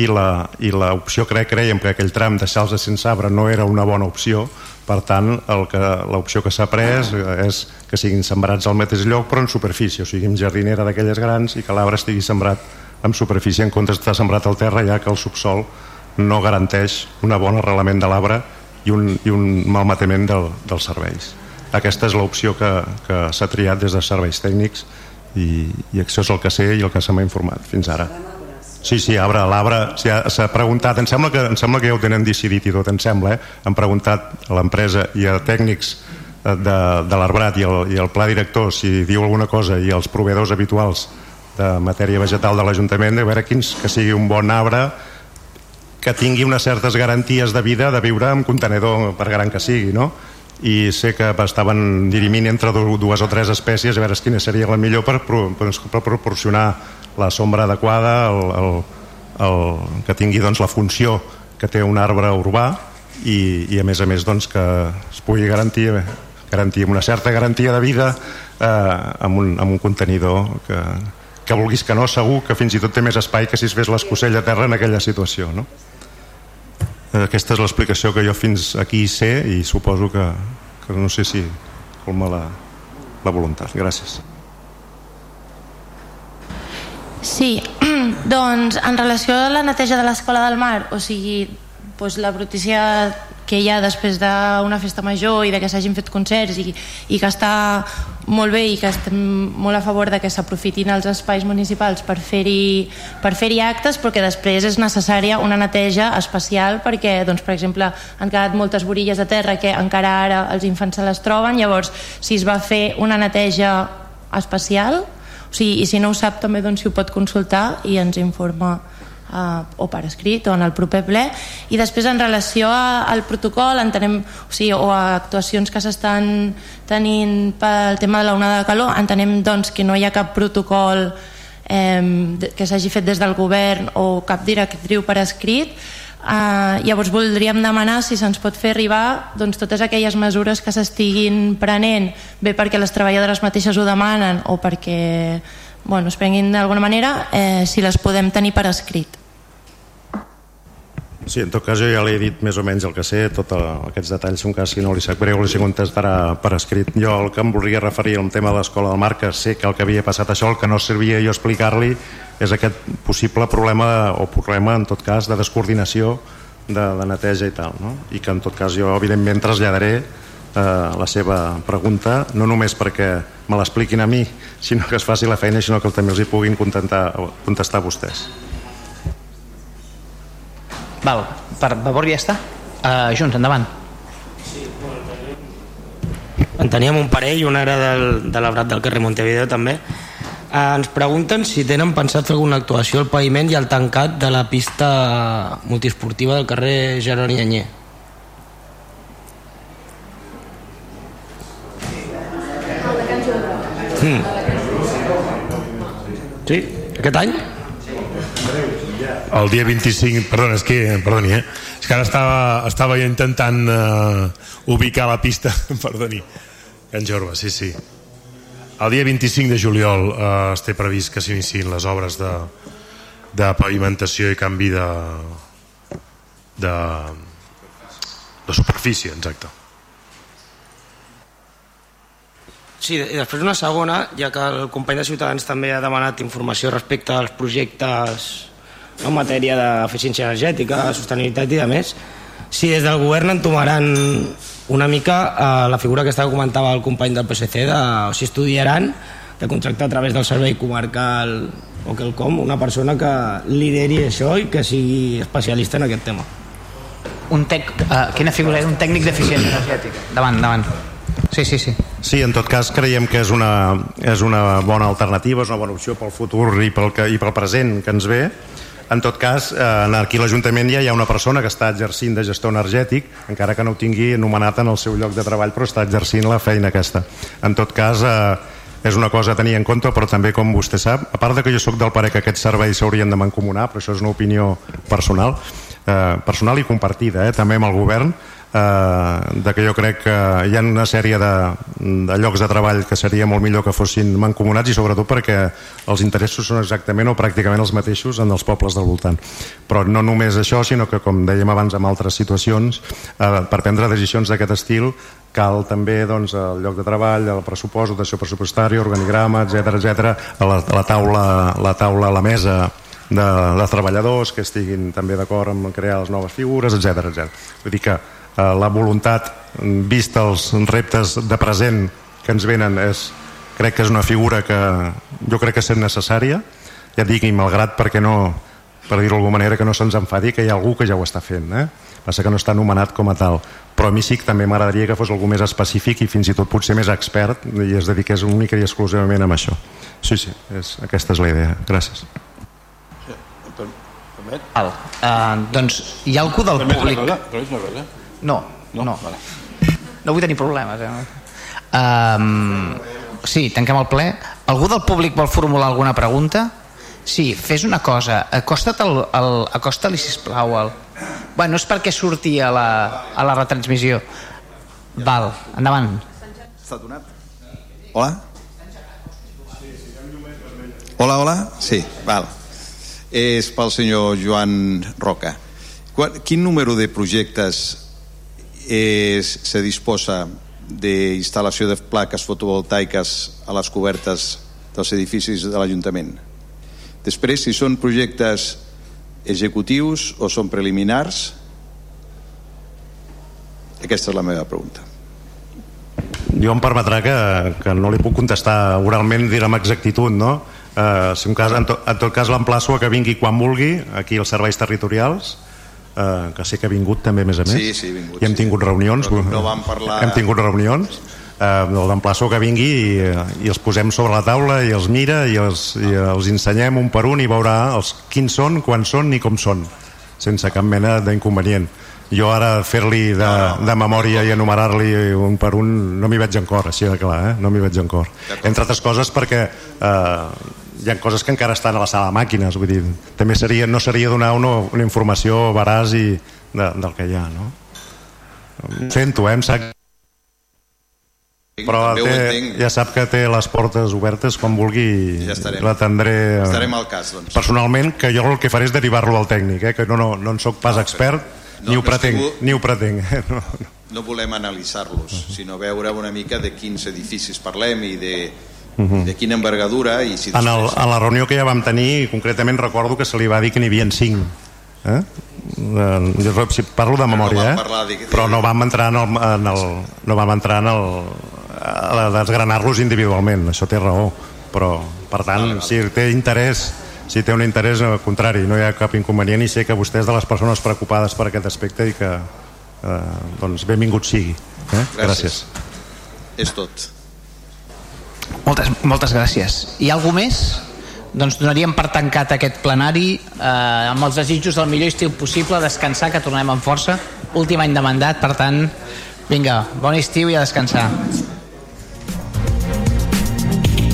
i l'opció que creiem que aquell tram deixar-los sense arbre no era una bona opció. Per tant l'opció que s'ha pres és que siguin sembrats al mateix lloc però en superfície, o sigui en jardinera d'aquelles grans i que l'arbre estigui sembrat en superfície en comptes d'estar sembrat al terra ja que el subsol no garanteix un bon arrelament de l'arbre i, un, i un malmatament del, dels serveis. Aquesta és l'opció que, que s'ha triat des de serveis tècnics i, i això és el que sé i el que se m'ha informat. Fins ara Sí, sí, arbre, l'arbre s'ha preguntat, em sembla, que, em sembla que ja ho tenen decidit i tot, em sembla, eh? han preguntat a l'empresa i a tècnics eh, de, de l'arbrat i, el, i el pla director si diu alguna cosa i els proveedors habituals de matèria vegetal de l'Ajuntament de veure quins, que sigui un bon arbre que tingui unes certes garanties de vida de viure en contenedor per gran que sigui no? I sé que estaven dirimint entre dues o tres espècies a veure quina seria la millor per, per, per proporcionar la sombra adequada, el, el, el, que tingui doncs, la funció que té un arbre urbà i, i a més a més doncs, que es pugui garantir, garantir una certa garantia de vida eh, amb, un, amb un contenidor que, que vulguis que no, segur que fins i tot té més espai que si es fes l'escocell a terra en aquella situació. No? Aquesta és l'explicació que jo fins aquí sé i suposo que, que no sé si colma la, la voluntat. Gràcies. Sí, doncs en relació a la neteja de l'escola del mar, o sigui, doncs la brutícia que ha després d'una festa major i de que s'hagin fet concerts i, i que està molt bé i que estem molt a favor de que s'aprofitin els espais municipals per fer-hi per fer actes però que després és necessària una neteja especial perquè doncs, per exemple han quedat moltes borilles a terra que encara ara els infants se les troben. Llavors si es va fer una neteja especial o sigui, i si no ho sap també doncs, si ho pot consultar i ens informa eh, o per escrit o en el proper ple i després en relació a, al protocol entenem, o, sigui, o a actuacions que s'estan tenint pel tema de la onada de calor entenem doncs, que no hi ha cap protocol eh, que s'hagi fet des del govern o cap directriu per escrit. Uh, llavors voldríem demanar si se'ns pot fer arribar doncs, totes aquelles mesures que s'estiguin prenent bé perquè les treballadores mateixes ho demanen o perquè bueno, es prenguin d'alguna manera eh, si les podem tenir per escrit Sí, en tot cas jo ja li he dit més o menys el que sé, tots aquests detalls, un cas si no li sap greu, li contestarà per escrit. Jo el que em volia referir al tema de l'escola del Mar, que sé que el que havia passat això, el que no servia jo explicar-li és aquest possible problema, o problema en tot cas, de descoordinació de, de neteja i tal, no? i que en tot cas jo evidentment traslladaré eh, la seva pregunta, no només perquè me l'expliquin a mi, sinó que es faci la feina, sinó que també els hi puguin contestar, contestar a vostès. Val, per favor ja està. Uh, Junts, endavant. En teníem un parell, una era del, de l'Abrat del carrer Montevideo també. Eh, ens pregunten si tenen pensat fer alguna actuació al paviment i al tancat de la pista multiesportiva del carrer Jeroni Anyer. Mm. Sí? Aquest any? El dia 25 perdona, és que, perdoni, eh? és que ara estava, estava jo intentant uh, ubicar la pista perdoni, en Jorba, sí, sí. El dia 25 de juliol uh, es té previst que s'iniciïn les obres de, de pavimentació i canvi de de de superfície, exacte. Sí, i després una segona, ja que el company de Ciutadans també ha demanat informació respecte als projectes en matèria d'eficiència energètica, sostenibilitat i de més, si des del govern entomaran una mica eh, la figura que estava comentava el company del PSC, de, o si estudiaran de contractar a través del servei comarcal o quelcom una persona que lideri això i que sigui especialista en aquest tema. Un tec, uh, quina figura és? Un tècnic d'eficiència energètica. Davant, davant. Sí, sí, sí. Sí, en tot cas creiem que és una, és una bona alternativa, és una bona opció pel futur i pel, que, i pel present que ens ve en tot cas, eh, aquí a l'Ajuntament ja hi ha una persona que està exercint de gestor energètic, encara que no ho tingui anomenat en el seu lloc de treball, però està exercint la feina aquesta. En tot cas, eh, és una cosa a tenir en compte, però també, com vostè sap, a part de que jo sóc del pare que aquests serveis s'haurien de mancomunar, però això és una opinió personal, eh, personal i compartida, eh, també amb el govern, eh, de que jo crec que hi ha una sèrie de, de llocs de treball que seria molt millor que fossin mancomunats i sobretot perquè els interessos són exactament o pràcticament els mateixos en els pobles del voltant. Però no només això, sinó que, com dèiem abans en altres situacions, eh, per prendre decisions d'aquest estil cal també doncs, el lloc de treball, el pressupost, dotació pressupostària, organigrama, etc etc, la, la taula, la taula, la mesa de, de treballadors que estiguin també d'acord amb crear les noves figures, etc etc. Vull dir que la voluntat vista els reptes de present que ens venen és, crec que és una figura que jo crec que és necessària ja dic, i malgrat perquè no per dir-ho d'alguna manera que no se'ns enfadi que hi ha algú que ja ho està fent eh? passa que no està anomenat com a tal. Però a mi sí que també m'agradaria que fos algú més específic i fins i tot potser més expert i es dediqués única i exclusivament a això. Sí, sí, és, aquesta és la idea. Gràcies. Val. Uh, doncs hi ha algú del públic? Permets una cosa? No, no, no. Vale. no vull tenir problemes eh? um, sí, tanquem el ple algú del públic vol formular alguna pregunta? sí, fes una cosa acosta't el, el, acosta-li sisplau el... bueno, és perquè surti a la, a la retransmissió val, endavant Està donat? Hola? Hola, hola? Sí, val. És pel senyor Joan Roca. Quin número de projectes és, se disposa d'instal·lació de plaques fotovoltaiques a les cobertes dels edificis de l'Ajuntament? Després, si són projectes executius o són preliminars, aquesta és la meva pregunta. Jo em permetrà que, que no li puc contestar oralment dir amb exactitud, no? Eh, si un cas, en, to, en tot cas l'emplaço a que vingui quan vulgui aquí als serveis territorials eh, que sé que ha vingut també a més a més Sí, sí, vingut, i hem sí. tingut reunions Però no vam parlar- hem tingut reunions eh, l'emplaço que vingui i, i els posem sobre la taula i els mira i els, i els ensenyem un per un i veurà els quins són, quan són i com són sense cap mena d'inconvenient jo ara fer-li de, de memòria i enumerar-li un per un no m'hi veig en cor, així de clar, eh? no m'hi veig en cor entre altres coses perquè eh, hi ha coses que encara estan a la sala de màquines vull dir, també seria, no seria donar una, una informació veraç i de, del que hi ha no? Ho sento, eh? em sap però té, ja sap que té les portes obertes quan vulgui Ja estarem. l'atendré Estarem al cas, doncs. personalment que jo el que faré és derivar-lo al tècnic eh? que no, no, no en sóc pas expert No, ni ho pretenc, estimo- ni ho pretenc eh? no, no. No volem analitzar-los, sinó veure una mica de quins edificis parlem i de, Mhm. de quina envergadura i si en, el, en la reunió que ja vam tenir concretament recordo que se li va dir que n'hi havia cinc eh? Eh, jo si parlo de memòria eh? parlar de- de- però no vam entrar en el, en el, no vam entrar en el, a desgranar-los individualment això té raó però per tant si té interès si té un interès al contrari no hi ha cap inconvenient i sé que vostè és de les persones preocupades per aquest aspecte i que eh, doncs benvingut sigui eh? Gràcies. És tot. Moltes, moltes gràcies. Hi ha algú més? Doncs donaríem per tancat aquest plenari eh, amb els desitjos del millor estiu possible, descansar, que tornem amb força. Últim any de mandat, per tant, vinga, bon estiu i a descansar.